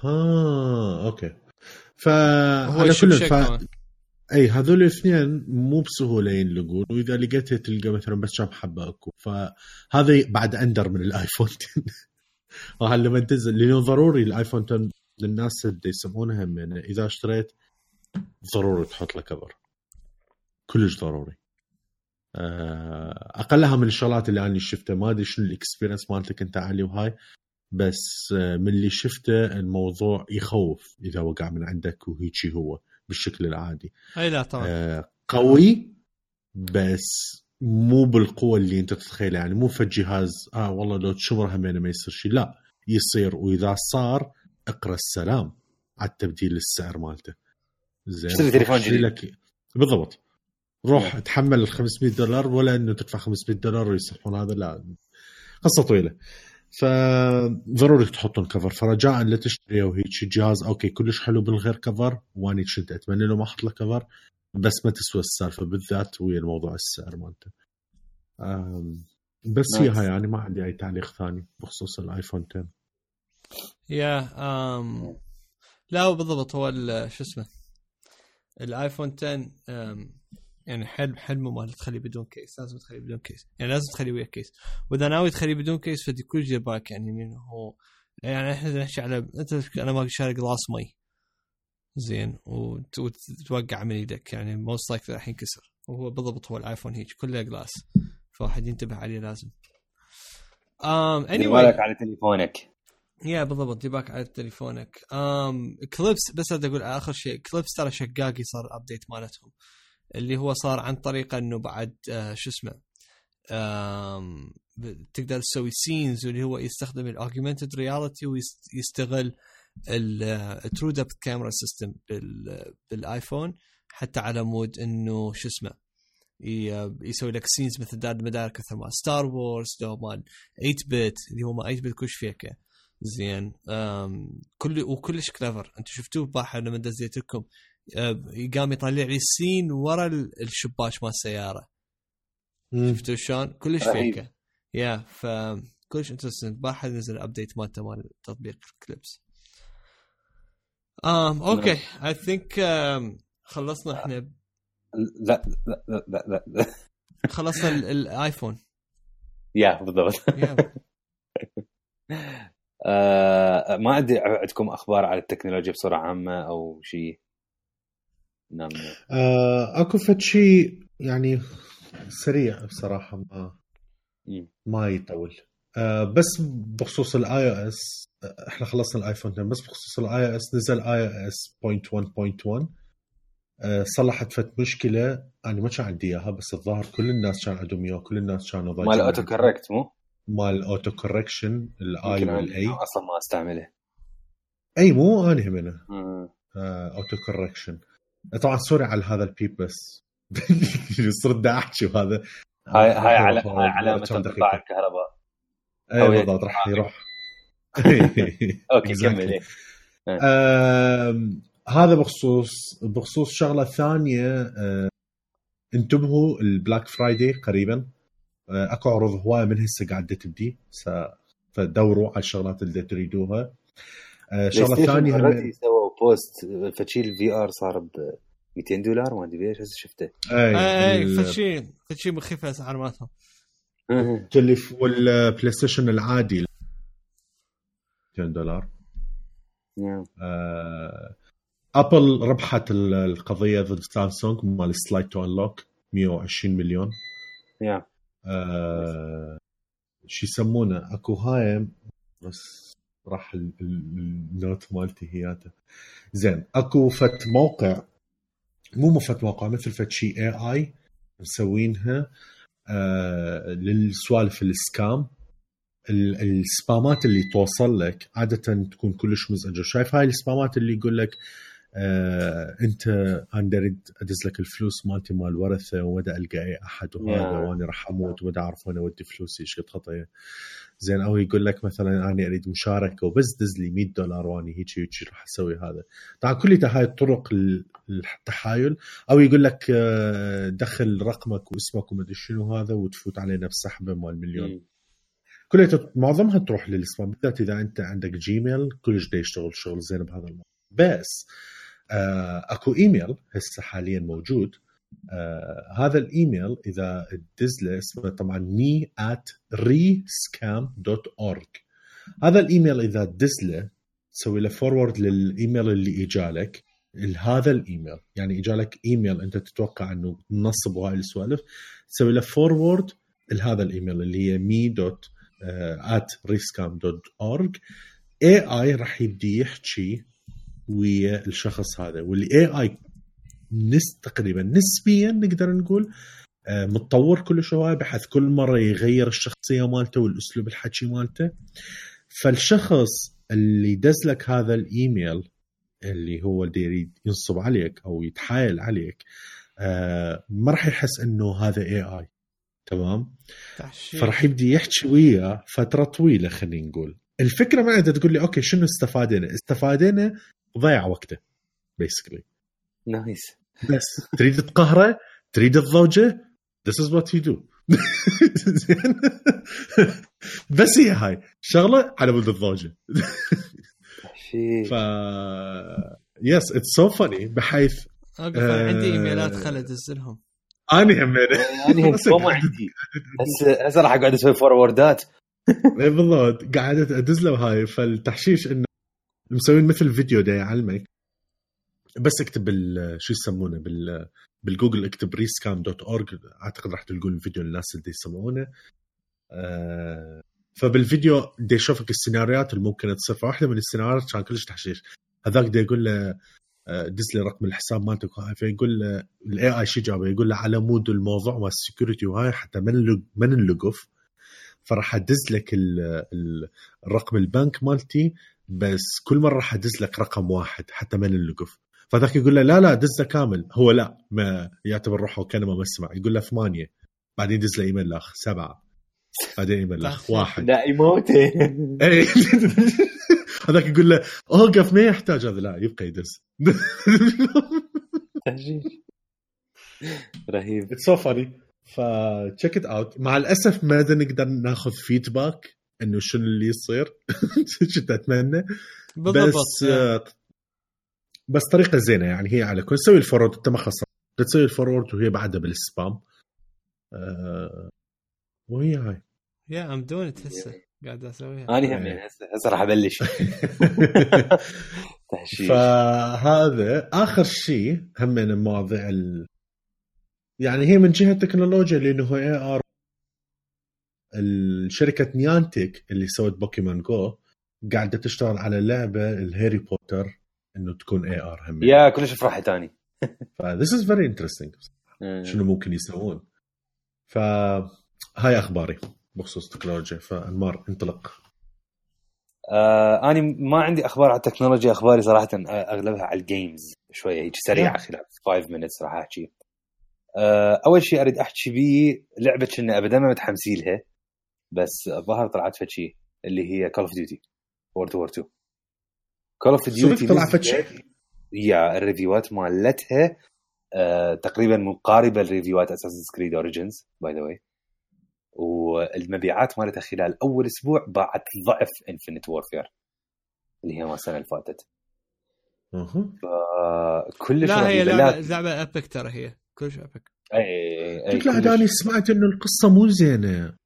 ها okay. فعلى كل ف... أي هذول الاثنين مو بسهوله ينلقون واذا لقيته تلقى مثلا بس كم حبة أكو. فهذا بعد أندر من الآيفون 10 وهل لما تنزل لأنه ضروري الآيفون 10 للناس اللي يسمونها من إذا اشتريت ضروري تحط له كفر كلش ضروري. آه، أقلها من الشغلات اللي أنا شفتها. ما أدري شنو ال experience مالتك أنت علي وهاي. بس آه، من اللي شفته الموضوع يخوف إذا وقع من عندك وهيجي هو. بالشكل العادي. أي لا طبعا. آه، قوي بس مو بالقوة اللي أنت تتخيلها. يعني مو في جهاز آه والله لو تشمر همينه ما يصير شيء. لا يصير. وإذا صار اقرأ السلام على التبديل السعر مالته. زين اشتري تليفون جديد. لك بالضبط. روح تحمل ال 500 دولار ولا إنه تدفع 500 دولار ويصلحون هذا لا. قصة طويلة. فضروري تحطون كفر. فرجاء لا تشتري وهيك جهاز. okay كلش حلو بالغير كفر. واني كنت أتمنى له ما أحط له كفر. بس ما تسوى السالفه بالذات ويا الموضوع السعر مالته. بس هي. هاي يعني ما عندي أي تعليق ثاني بخصوص الآيفون 10 yeah um لا هو بالضبط هو شو اسمه الآيفون 10 um، يعني حلم حلمه مال تخليه بدون كيس لازم تخليه بدون كيس. يعني لازم تخليه ويا كيس. وإذا ناوي تخليه بدون كيس فدي كل شيء بالك يعني من هو يعني إحنا نحكي على أنت أنا ما شاري جلاس مي. زين. وت- وتوقع من إيدك يعني موست لايك راح ينكسر. وهو بالضبط هو الآيفون هيك كله جلاس فواحد ينتبه عليه لازم. um, anyway. anyway على تليفونك. يا بالضبط. ديباك على تليفونك. آم كليبس بس بدي أقول آخر شيء كليبس ترى شقاقي صار ابديت مالتهم. اللي هو صار عن طريق انه بعد آه شو اسمه تقدر تسوي سينز واللي هو يستخدم الاوجمانتد رياليتي ويستغل الترو دبث كاميرا سيستم بالايفون حتى على مود انه شو اسمه يسوي لك سينز مثل دار مدار كثر مال ستار وورز لو مال 8 بت اللي هو مال 8 بت كلش فيكه زين. كل وكلش كلفر أنتم شفتوه بارحه لما دزيت لكم قام يطلع لي ال scene ورا ال- الشباك مال السيارة. شفتوا شلون؟ كلش. فيكه yeah ف كلش interesting بارحه نزل update مالته مال تطبيق Clips um, okay. I think خلصنا إحنا لا لا لا لا, لا. خلصنا ال- الايفون yeah بالضبط. آه ما عندي عندكم أخبار على التكنولوجيا بصورة عامة أو شيء؟ نعم آه، أكو فد شيء يعني سريع بصراحة ما. ما يطول آه، بس بخصوص ال iOS إحنا خلصنا الايفون 10 بس بخصوص ال iOS نزل iOS 0.1.1 آه، صلحت فت مشكلة أنا ما كان عندي إياها بس الظاهر كل الناس كان عندهم إياها كل الناس كانوا ضايجين مال auto. correct مو؟ مال auto correction ال I وال I أصلا ما أستعمله أي مو أنا همنا مم. auto correction طبعا sorry على هذا ال beep بس. صرت دا أحكي وهذا هاي هاي على هاي علامة انقطاع الكهرباء. اي أو بالضبط راح يروح. okay. كمل إيه. um، هذا بخصوص بخصوص شغلة ثانية آه، انتبهوا ال Black Friday قريبا. آه، أكو عروض هواية من هسه قاعدة تبدي فدوروا على الشغلات اللي تريدوها. آه، شغلة بوست فشي ال VR صار ب 200 دولار ما أدري إيش هسه شفته. اي اي اي ال- فشي فشي مخيفة أسعار مالتهم. اللي في- وال PlayStation العادي. 200 دولار. نعم. آه، ابل ربحت ال- القضية ضد سامسونج مال slide to unlock 120 مليون. يا آه، شو يسمونه؟ أكو هاي بس راح ال- ال- النوت مالتي هياته. زين اكو فت موقع مو مو فت موقع مثل فت شي اي اي مسوينها آه للسوالف السكام ال- السبامات اللي توصل لك عادة تكون كلش مزعجة. شايف هاي السبامات اللي يقول لك آه انت أنا اريد ادز لك الفلوس مالتي مال ورثة وما ألقى أي أحد وهذا. وأنا راح أموت وما أعرف وين اودي فلوسي إيش قد خطيه زين أو يقول لك مثلا أنا أريد مشاركة وبس دز لي 100 دولار واني هيك هيك راح أسوي هذا. طبعا كلها هاي الطرق ال- التحايل. أو يقول لك آه، دخل رقمك واسمك وما أدري شنو هذا وتفوت علينا بسحبة مال مليون. كلها معظمها تروح لل spam بالذات إذا أنت عندك Gmail كلش يشتغل شغل زين بهذا الموضوع. بس آه أكو إيميل هسه حاليا موجود. آه هذا الإيميل إذا تدز له اسمه طبعا me at rescam.org هذا الإيميل إذا تدز له تسوي له forward لل email اللي اجالك هذا الإيميل يعني اجالك إيميل أنت تتوقع إنه منصب وهاي السوالف تسوي له forward لهذا الإيميل اللي هي me dot at rescam.org AI راح يبدي يحكي ويا الشخص هذا وال AI نس تقريبا نسبيا نقدر نقول آه، متطور كل شوية بحيث كل مرة يغير الشخصية مالته والأسلوب الحكي مالته. فالشخص اللي دز لك هذا الإيميل اللي هو اللي يريد ينصب عليك أو يتحايل عليك آه، ما راح يحس إنه هذا AI تمام؟ فراح يبدي يحكي وياه فترة طويلة خلينا نقول. الفكرة ما انت تقول لي okay شنو استفادنا؟ استفادنا ضيع وقته basically nice بس تريد تقهره تريد الضوجه this is what you do. زين؟ بس هي هاي شغلة على ولد الضوجة. شيء ف yes it's so funny بحيث عندي آه، إيميلات خل ادزلهم اني همينه يعني هو ما عندي. هسه هسه راح أقعد أسوي forward ات إيه بالضبط. قاعد أدز له هاي فالتحشيش إنه مسوين مثل فيديو دا يعلمك. بس اكتب شو يسمونه؟ بال بالجوجل اكتب rescam dot org أعتقد راح تلقون الفيديو للناس اللي يسمعونه. آه فبالفيديو دي يشوفك السيناريوهات اللي ممكن تصير. فواحدة من السيناريوهات كان كلش تحشيش. هذاك دي يقول له آه، دز لي رقم الحساب مالتك. فيقول له ال AI شو جابه؟ يقول له على مود الموضوع مال ال security وهاي حتى من ما ننلقف فراح أدز لك ال- ال- الرقم البنك مالتي. بس كل مرة راح أدز لك رقم واحد حتى ما نلقف. فذاك يقول له لا لا دزه كامل. هو لا ما يعتبر روحه كانه ما مسمع. يقول له ثمانية. بعدين يدز له إيميل الاخ سبعة. بعدين إيميل الاخ واحد. لا يموت إيه. هذاك يقول له أوقف ما يحتاج هذا. لا يبقى يدز. رهيب. it's so funny ف check it out مع الأسف ما نقدر ناخذ feedback إنه شنو اللي يصير؟ كنت اتمنى بالضبط بس آه، بس طريقة زينة يعني هي على كل تسوي ال forward أنت ما خسرت. تسوي ال forward وهي بعدها بال spam. آه، وهي هاي. yeah I'm doing it هسه. قاعد أسويها. أنا هم يعني هسه هسه راح أبلش. فهذا آخر شيء هم من المواضيع ال... يعني هي من جهة تكنولوجيا لأنه هو AR الشركة Niantic اللي سوت Pokémon Go قاعدة تشتغل على لعبة ال Harry Potter إنه تكون AR هم. yeah كلش فرحت اني ف this is very interesting شنو ممكن يسوون؟ فهاي أخباري بخصوص التكنولوجيا فانمار انطلق. آه أنا ما عندي أخبار على التكنولوجيا أخباري صراحة أغلبها على ال games شوية. هيك سريعة. خلال 5 minutes راح أحكي. آه أول شيء أريد أحكي بيه لعبة كنا ابدا ما متحمسي لها. بس الظاهر طلعت فشي اللي هي Call of Duty World War 2 Call of Duty طلع فتشي yeah ال review ات مالتها آه تقريبا مقاربة ل review ات Assassin's Creed Origins by the way والمبيعات مالتها خلال أول أسبوع باعت ضعف Infinite Warfare اللي هي ما السنة اللي فاتت. كلش لا هي. لعبه لعبة epic ترى هي. كلش epic اي اي قلت له عاد كلش. أنا سمعت إنه القصة مو زينة.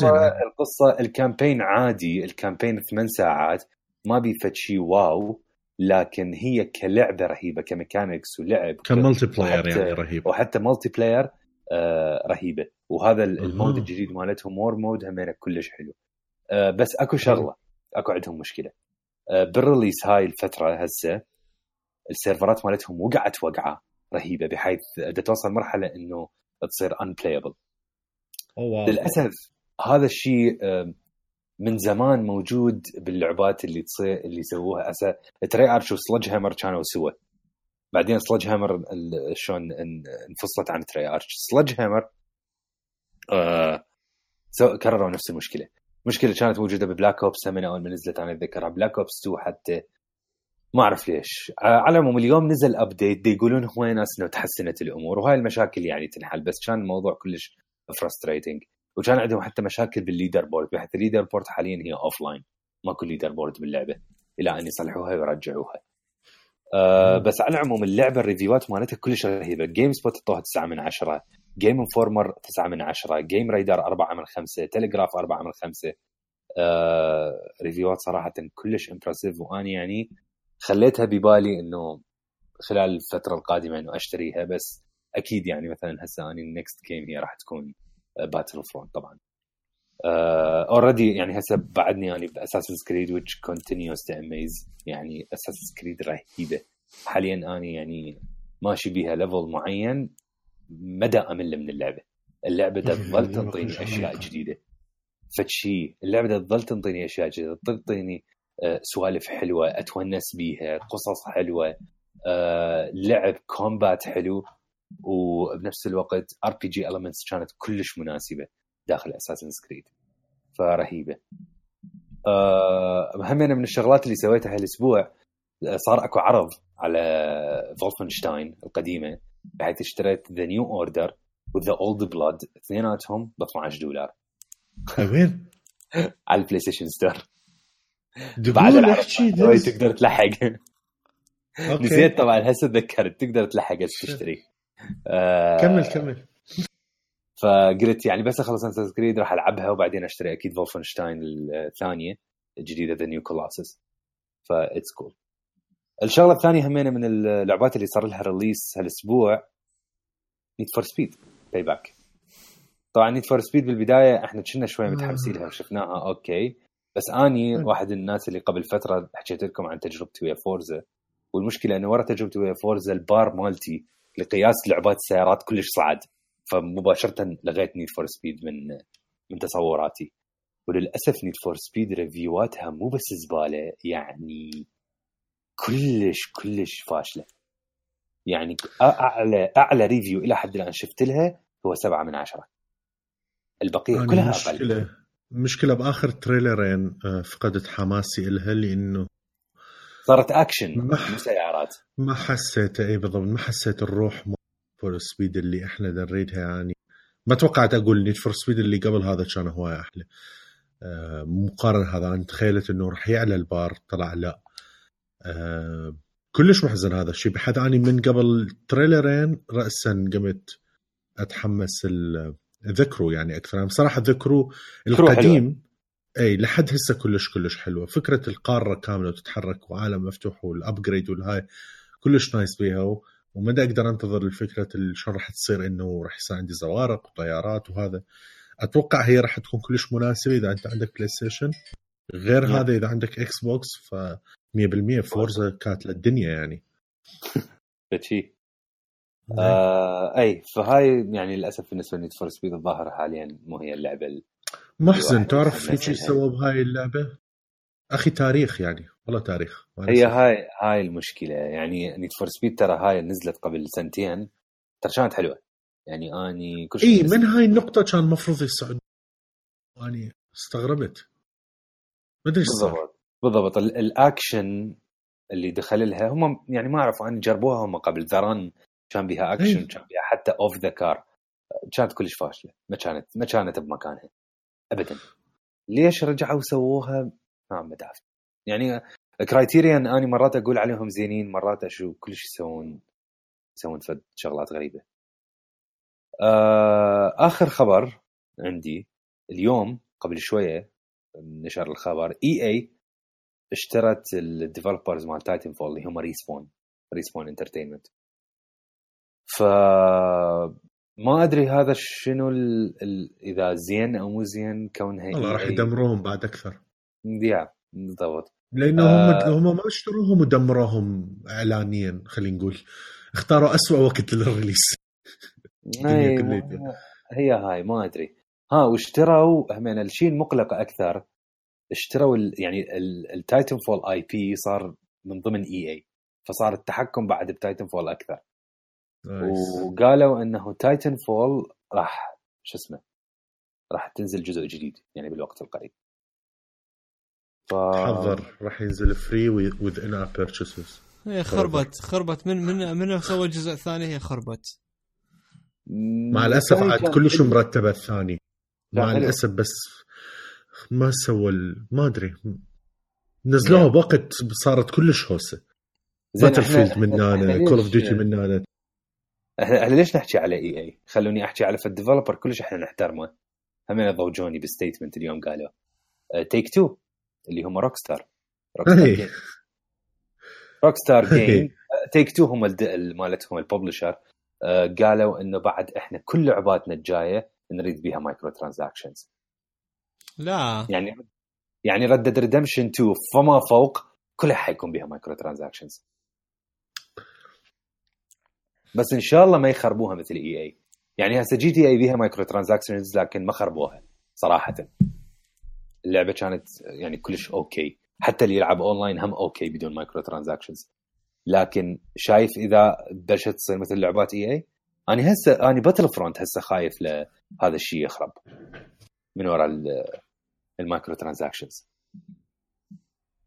زينه القصة ال campaign عادي ال campaign ثمان ساعات ما بيفت شيء wow لكن هي كلعبة رهيبة ك mechanics ولعب كان multiplayer يعني رهيب. وحتى multiplayer آه رهيبة. وهذا. ال mode الجديد مالتهم war mode همينه كلش حلو. آه بس أكو شغلة أكو عندهم مشكلة. آه بال release هاي الفترة هسه ال server ات مالتهم وقعت وقعة رهيبة بحيث بدها توصل مرحلة إنه تصير unplayable. أوه. للأسف هذا الشيء من زمان موجود باللعبات اللي تصير اللي سووها هسه Treyarch و Sledgehammer كانوا سوا بعدين Sledgehammer شلون إن- انفصلت عن Treyarch Sledgehammer آه كرروا نفس المشكلة. مشكلة كانت موجودة ب Black Ops هم أول ما نزلت أنا أتذكرها. Black Ops 2 حتى ما أعرف ليش. على العموم اليوم نزل update دي يقولون هو ناس انه تحسنت الأمور وهاي المشاكل يعني تنحل. بس كان الموضوع كلش frustrating وكان عندهم حتى مشاكل بال leaderboard بحيث ال leaderboard حاليا هي offline ماكو leaderboard باللعبة إلى أن يصلحوها ويرجعوها. مم. بس على العموم اللعبة الـ reviewات مالتها كلش رهيبة. GameSpot اعطوها 9 من 10 Game Informer 9 من 10 GamesRadar 4 من 5 Telegraph 4 من 5 آه reviewات صراحة كلش impressive واني يعني خليتها ببالي إنه خلال الفترة القادمة إنه أشتريها بس أكيد يعني مثلا هسه اني ال next game هي راح تكون Battlefront طبعا. already يعني هسه بعدني يعني ب Assassin's Creed which continues to amaze. يعني Assassin's Creed رهيبة. حاليا اني يعني ماشي بيها level معين ما دا أمل من اللعبة. اللعبة دا تظل تنطيني أشياء. جديدة. فتشي اللعبة دا تظل تنطيني أشياء جديدة تعطيني آه، سوالف حلوة أتونس بيها قصص حلوة آه، لعب combat حلو. وبنفس الوقت RPG elements كانت كلش مناسبة داخل Assassin's Creed فرهيبة. آه، همين من الشغلات اللي سويتها هالأسبوع آه، صار أكو عرض على Wolfenstein القديمة بحيث اشتريت The New Order و The Old Blood اثنيناتهم ب 12 دولار. وين؟ على ال PlayStation Store بعد احكي. تقدر تلحق. نسيت طبعا هسه تذكرت تقدر تلحق تشتري آه، كمل كمل. فقلت يعني بس أخلص Assassin's Creed راح ألعبها وبعدين أشتري أكيد Wolfenstein الثانية الجديدة The New Colossus that's cool الشغلة الثانية همينة من اللعبات اللي صار لها release هالأسبوع. Need for Speed Payback طبعا Need for Speed بالبداية إحنا كنا شوي متحمسين لها وشفناها okay. بس أني. واحد من الناس اللي قبل فترة حكيت لكم عن تجربتي ويا Forza والمشكلة إنه ورا تجربتي ويا Forza ال bar مالتي لقياس لعبات السيارات كلش صعد فمباشرة لغيت Need for Speed من من تصوراتي. وللأسف Need for Speed reviewاتها مو بس زبالة يعني كلش كلش فاشلة. يعني أعلى أعلى review إلى حد الآن شفت لها هو سبعة من عشرة. البقية كلها أقل. مشكلة مشكلة بآخر trailerين آه، فقدت حماسي إلها لأنه صارت اكشن مو سيارات. ما حسيت إي بالضبط ما حسيت الروح Need for Speed اللي إحنا نريدها يعني. ما توقعت أقول Need for Speed اللي قبل هذا كان هواي أحلى. آه مقارنة هذا أنا تخيلت إنه راح يعلى البار طلع لا. آه كلش محزن هذا الشيء. بحيث أني من قبل trailerين راسا قمت أتحمس ذكروا يعني أكثر. يعني بصراحة ذكروا القديم اي لحد هسه كلش كلش حلوة. فكرة القارة كاملة وتتحرك وعالم مفتوح والابجريد والهاي كلش نايس بيها ومدى أقدر أنتظر الفكرة ال- شلون راح تصير إنه راح يصير عندي زوارق وطيارات وهذا. أتوقع هي راح تكون كلش مناسبة إذا أنت عندك بلاي ستيشن غير نعم. هذا إذا عندك إكس بوكس ف 100% فورزا كانت للدنيا يعني. فشي آه أي فهاي يعني للأسف بالنسبة ل Need for Speed الظاهر حاليا مو هي اللعبة محزن تعرف في شيء سووا بهاي اللعبة؟ أخي تاريخ يعني والله تاريخ. هي هاي هاي المشكلة. يعني Need for Speed ترى هاي نزلت قبل سنتين. ترى كانت حلوة. يعني أني كل شيء إي من هاي النقطة كان المفروض يصعد اني استغربت. ما أدري بالضبط بالضبط. الأكشن اللي دخل لها هم يعني ما أعرف أني جربوها هم قبل. The Run كان بها أكشن. كان بها حتى off the car كانت كلش فاشلة. ما كانت ما كانت بمكانها. ابدا. ليش رجعوا سووها ما عم يعني Criterion اني مرات أقول عليهم زينين مرات أشوف كلش يسوون يسوون فد شغلات غريبة. آه آخر خبر عندي اليوم قبل شوية نشر الخبر EA اشترت ال developers مال Titanfall اللي هم Respawn Respawn Entertainment ف ما أدري هذا شنو ال... ال... إذا زين أو مو زين كونها والله راح يدمروهم بعد أكثر. يا بالضبط. لأنه آه... هم هم ما اشتروهم ودمروهم اعلانيا خلينا نقول. اختاروا أسوأ وقت لل release. هي, هي هاي ما أدري. ها واشتروا هم الشيء المقلق أكثر اشتروا ال يعني ال Titanfall IP صار من ضمن EA فصار التحكم بعد ب Titanfall أكثر. وقالوا إنه Titanfall راح شو اسمه راح تنزل جزء جديد يعني بالوقت القريب. ف... حذر راح ينزل free with in-app purchases هي خربت خربت. من من من سوى الجزء الثاني؟ هي خربت. مع الأسف عاد كلش مرتبة الثاني. مع الأسف بس ما سوى ما أدري. نزلوها بوقت صارت كلش هوسة. Battlefield من هنا Call of Duty من هنا إحنا ليش نحكي على EA؟ خلوني أحكي على ف ال developer كلش إحنا نحترمه. همين ضوجوني ب statement اليوم قالوا Take Two اللي هم Rockstar Rockstar Game Take Two هم مالتهم ال publisher قالوا إنه بعد إحنا كل لعباتنا الجاية نريد بيها micro transactions لا. يعني يعني Red Dead Redemption 2 فما فوق كلها حيكون بها micro transactions بس إن شاء الله ما يخربوها مثل EA. يعني هسه GTA بيها micro transactions لكن ما خربوها صراحة. اللعبة كانت يعني كلش okay. حتى اللي يلعب أونلاين هم okay بدون micro transactions لكن شايف إذا بلشت تصير مثل لعبات EA؟ أنا هسه أنا Battlefront هسه خايف لهذا الشيء يخرب من وراء ال micro transactions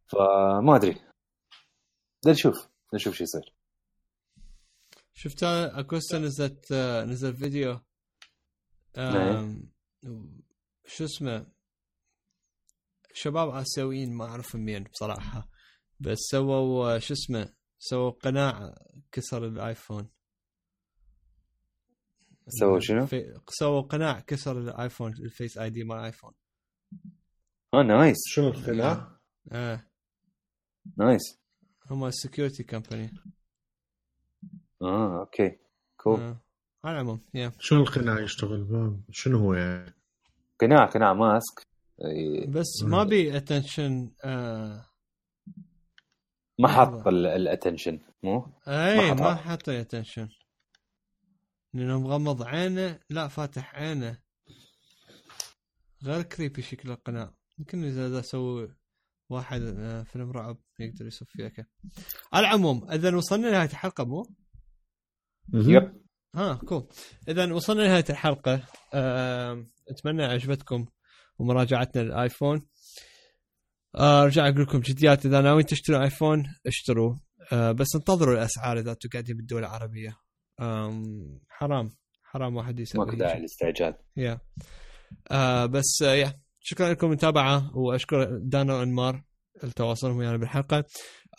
فما أدري. نشوف. نشوف شو يصير. شفت اكوستا نزلت نزل فيديو. شو اسمه شباب آسيويين ما أعرف مين بصراحة. بس سووا شو اسمه سووا قناع كسر الآيفون. سووا شنو؟ سووا قناع كسر الآيفون ال Face ID مال آيفون. آه nice. شنو القناع؟ آه. nice. هم ال security company آه okay. cool آه. على العموم يا شنو القناع يشتغل؟ شنو هو يعني؟ قناع قناع mask. بس ما pay attention آه ما حط ال attention مو؟ إي ما حط. ال attention لأنه مغمض عينه. لا فاتح عينه. غير creepy شكل القناع. يمكن إذا أسوي واحد آه، فيلم رعب يقدر يصف فيها كيف على العموم إذا وصلنا لنهاية الحلقة مو؟ يب. ها كول اذا وصلنا لنهاية الحلقة. أه... أتمنى عجبتكم ومراجعتنا للآيفون. أه أرجع أقول لكم جديات إذا ناويين تشتروا آيفون اشتروا. أه بس انتظروا الأسعار إذا أنتم قاعدين بالدول العربية. حرام. حرام واحد يسوي ماكو داعي للاستعجال. يا آه بس آه يا شكرا لكم المتابعه وأشكر دانا وأنمار التواصل ويانا بالحلقة.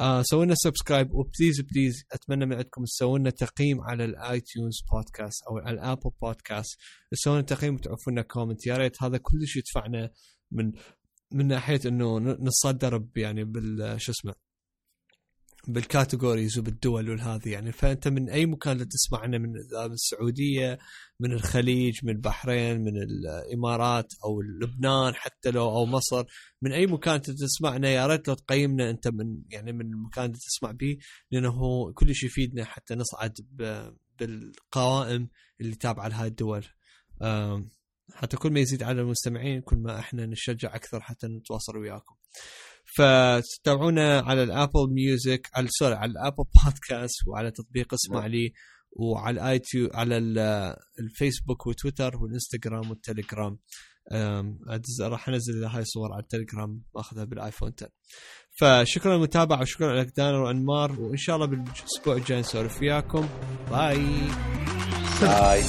آه سووا subscribe و please please أتمنى من عندكم تسووا لنا تقييم على ال iTunes Podcast أو على ال Apple Podcast تسووا لنا تقييم وتعرفوا لنا comment يا ريت هذا كلش يدفعنا من من ناحية إنه نتصدر يعني بال شو اسمه بال categories وبالدول والهذه يعني. فأنت من أي مكان اللي تسمعنا من السعودية من الخليج من البحرين من الإمارات أو لبنان حتى لو أو مصر من أي مكان تسمعنا يا ريت لو تقيمنا أنت من يعني من المكان اللي تسمع به لأنه كلش يفيدنا حتى نصعد بالقوائم اللي تابعة لهذه الدول. حتى كل ما يزيد عدد المستمعين كل ما إحنا نشجع أكثر حتى نتواصل وياكم. فتتابعونا على ال Apple Music على sorry على ال Apple Podcast وعلى تطبيق اسمع لي وعلى ال iTu على الفيسبوك وتويتر والإنستغرام والتليجرام. راح أنزل هاي الصور على التليجرام باخذها بالآيفون 10 فشكرا للمتابعة وشكرا لك دانر وأنمار وإن شاء الله بالأسبوع الجاي نسولف وياكم bye. bye.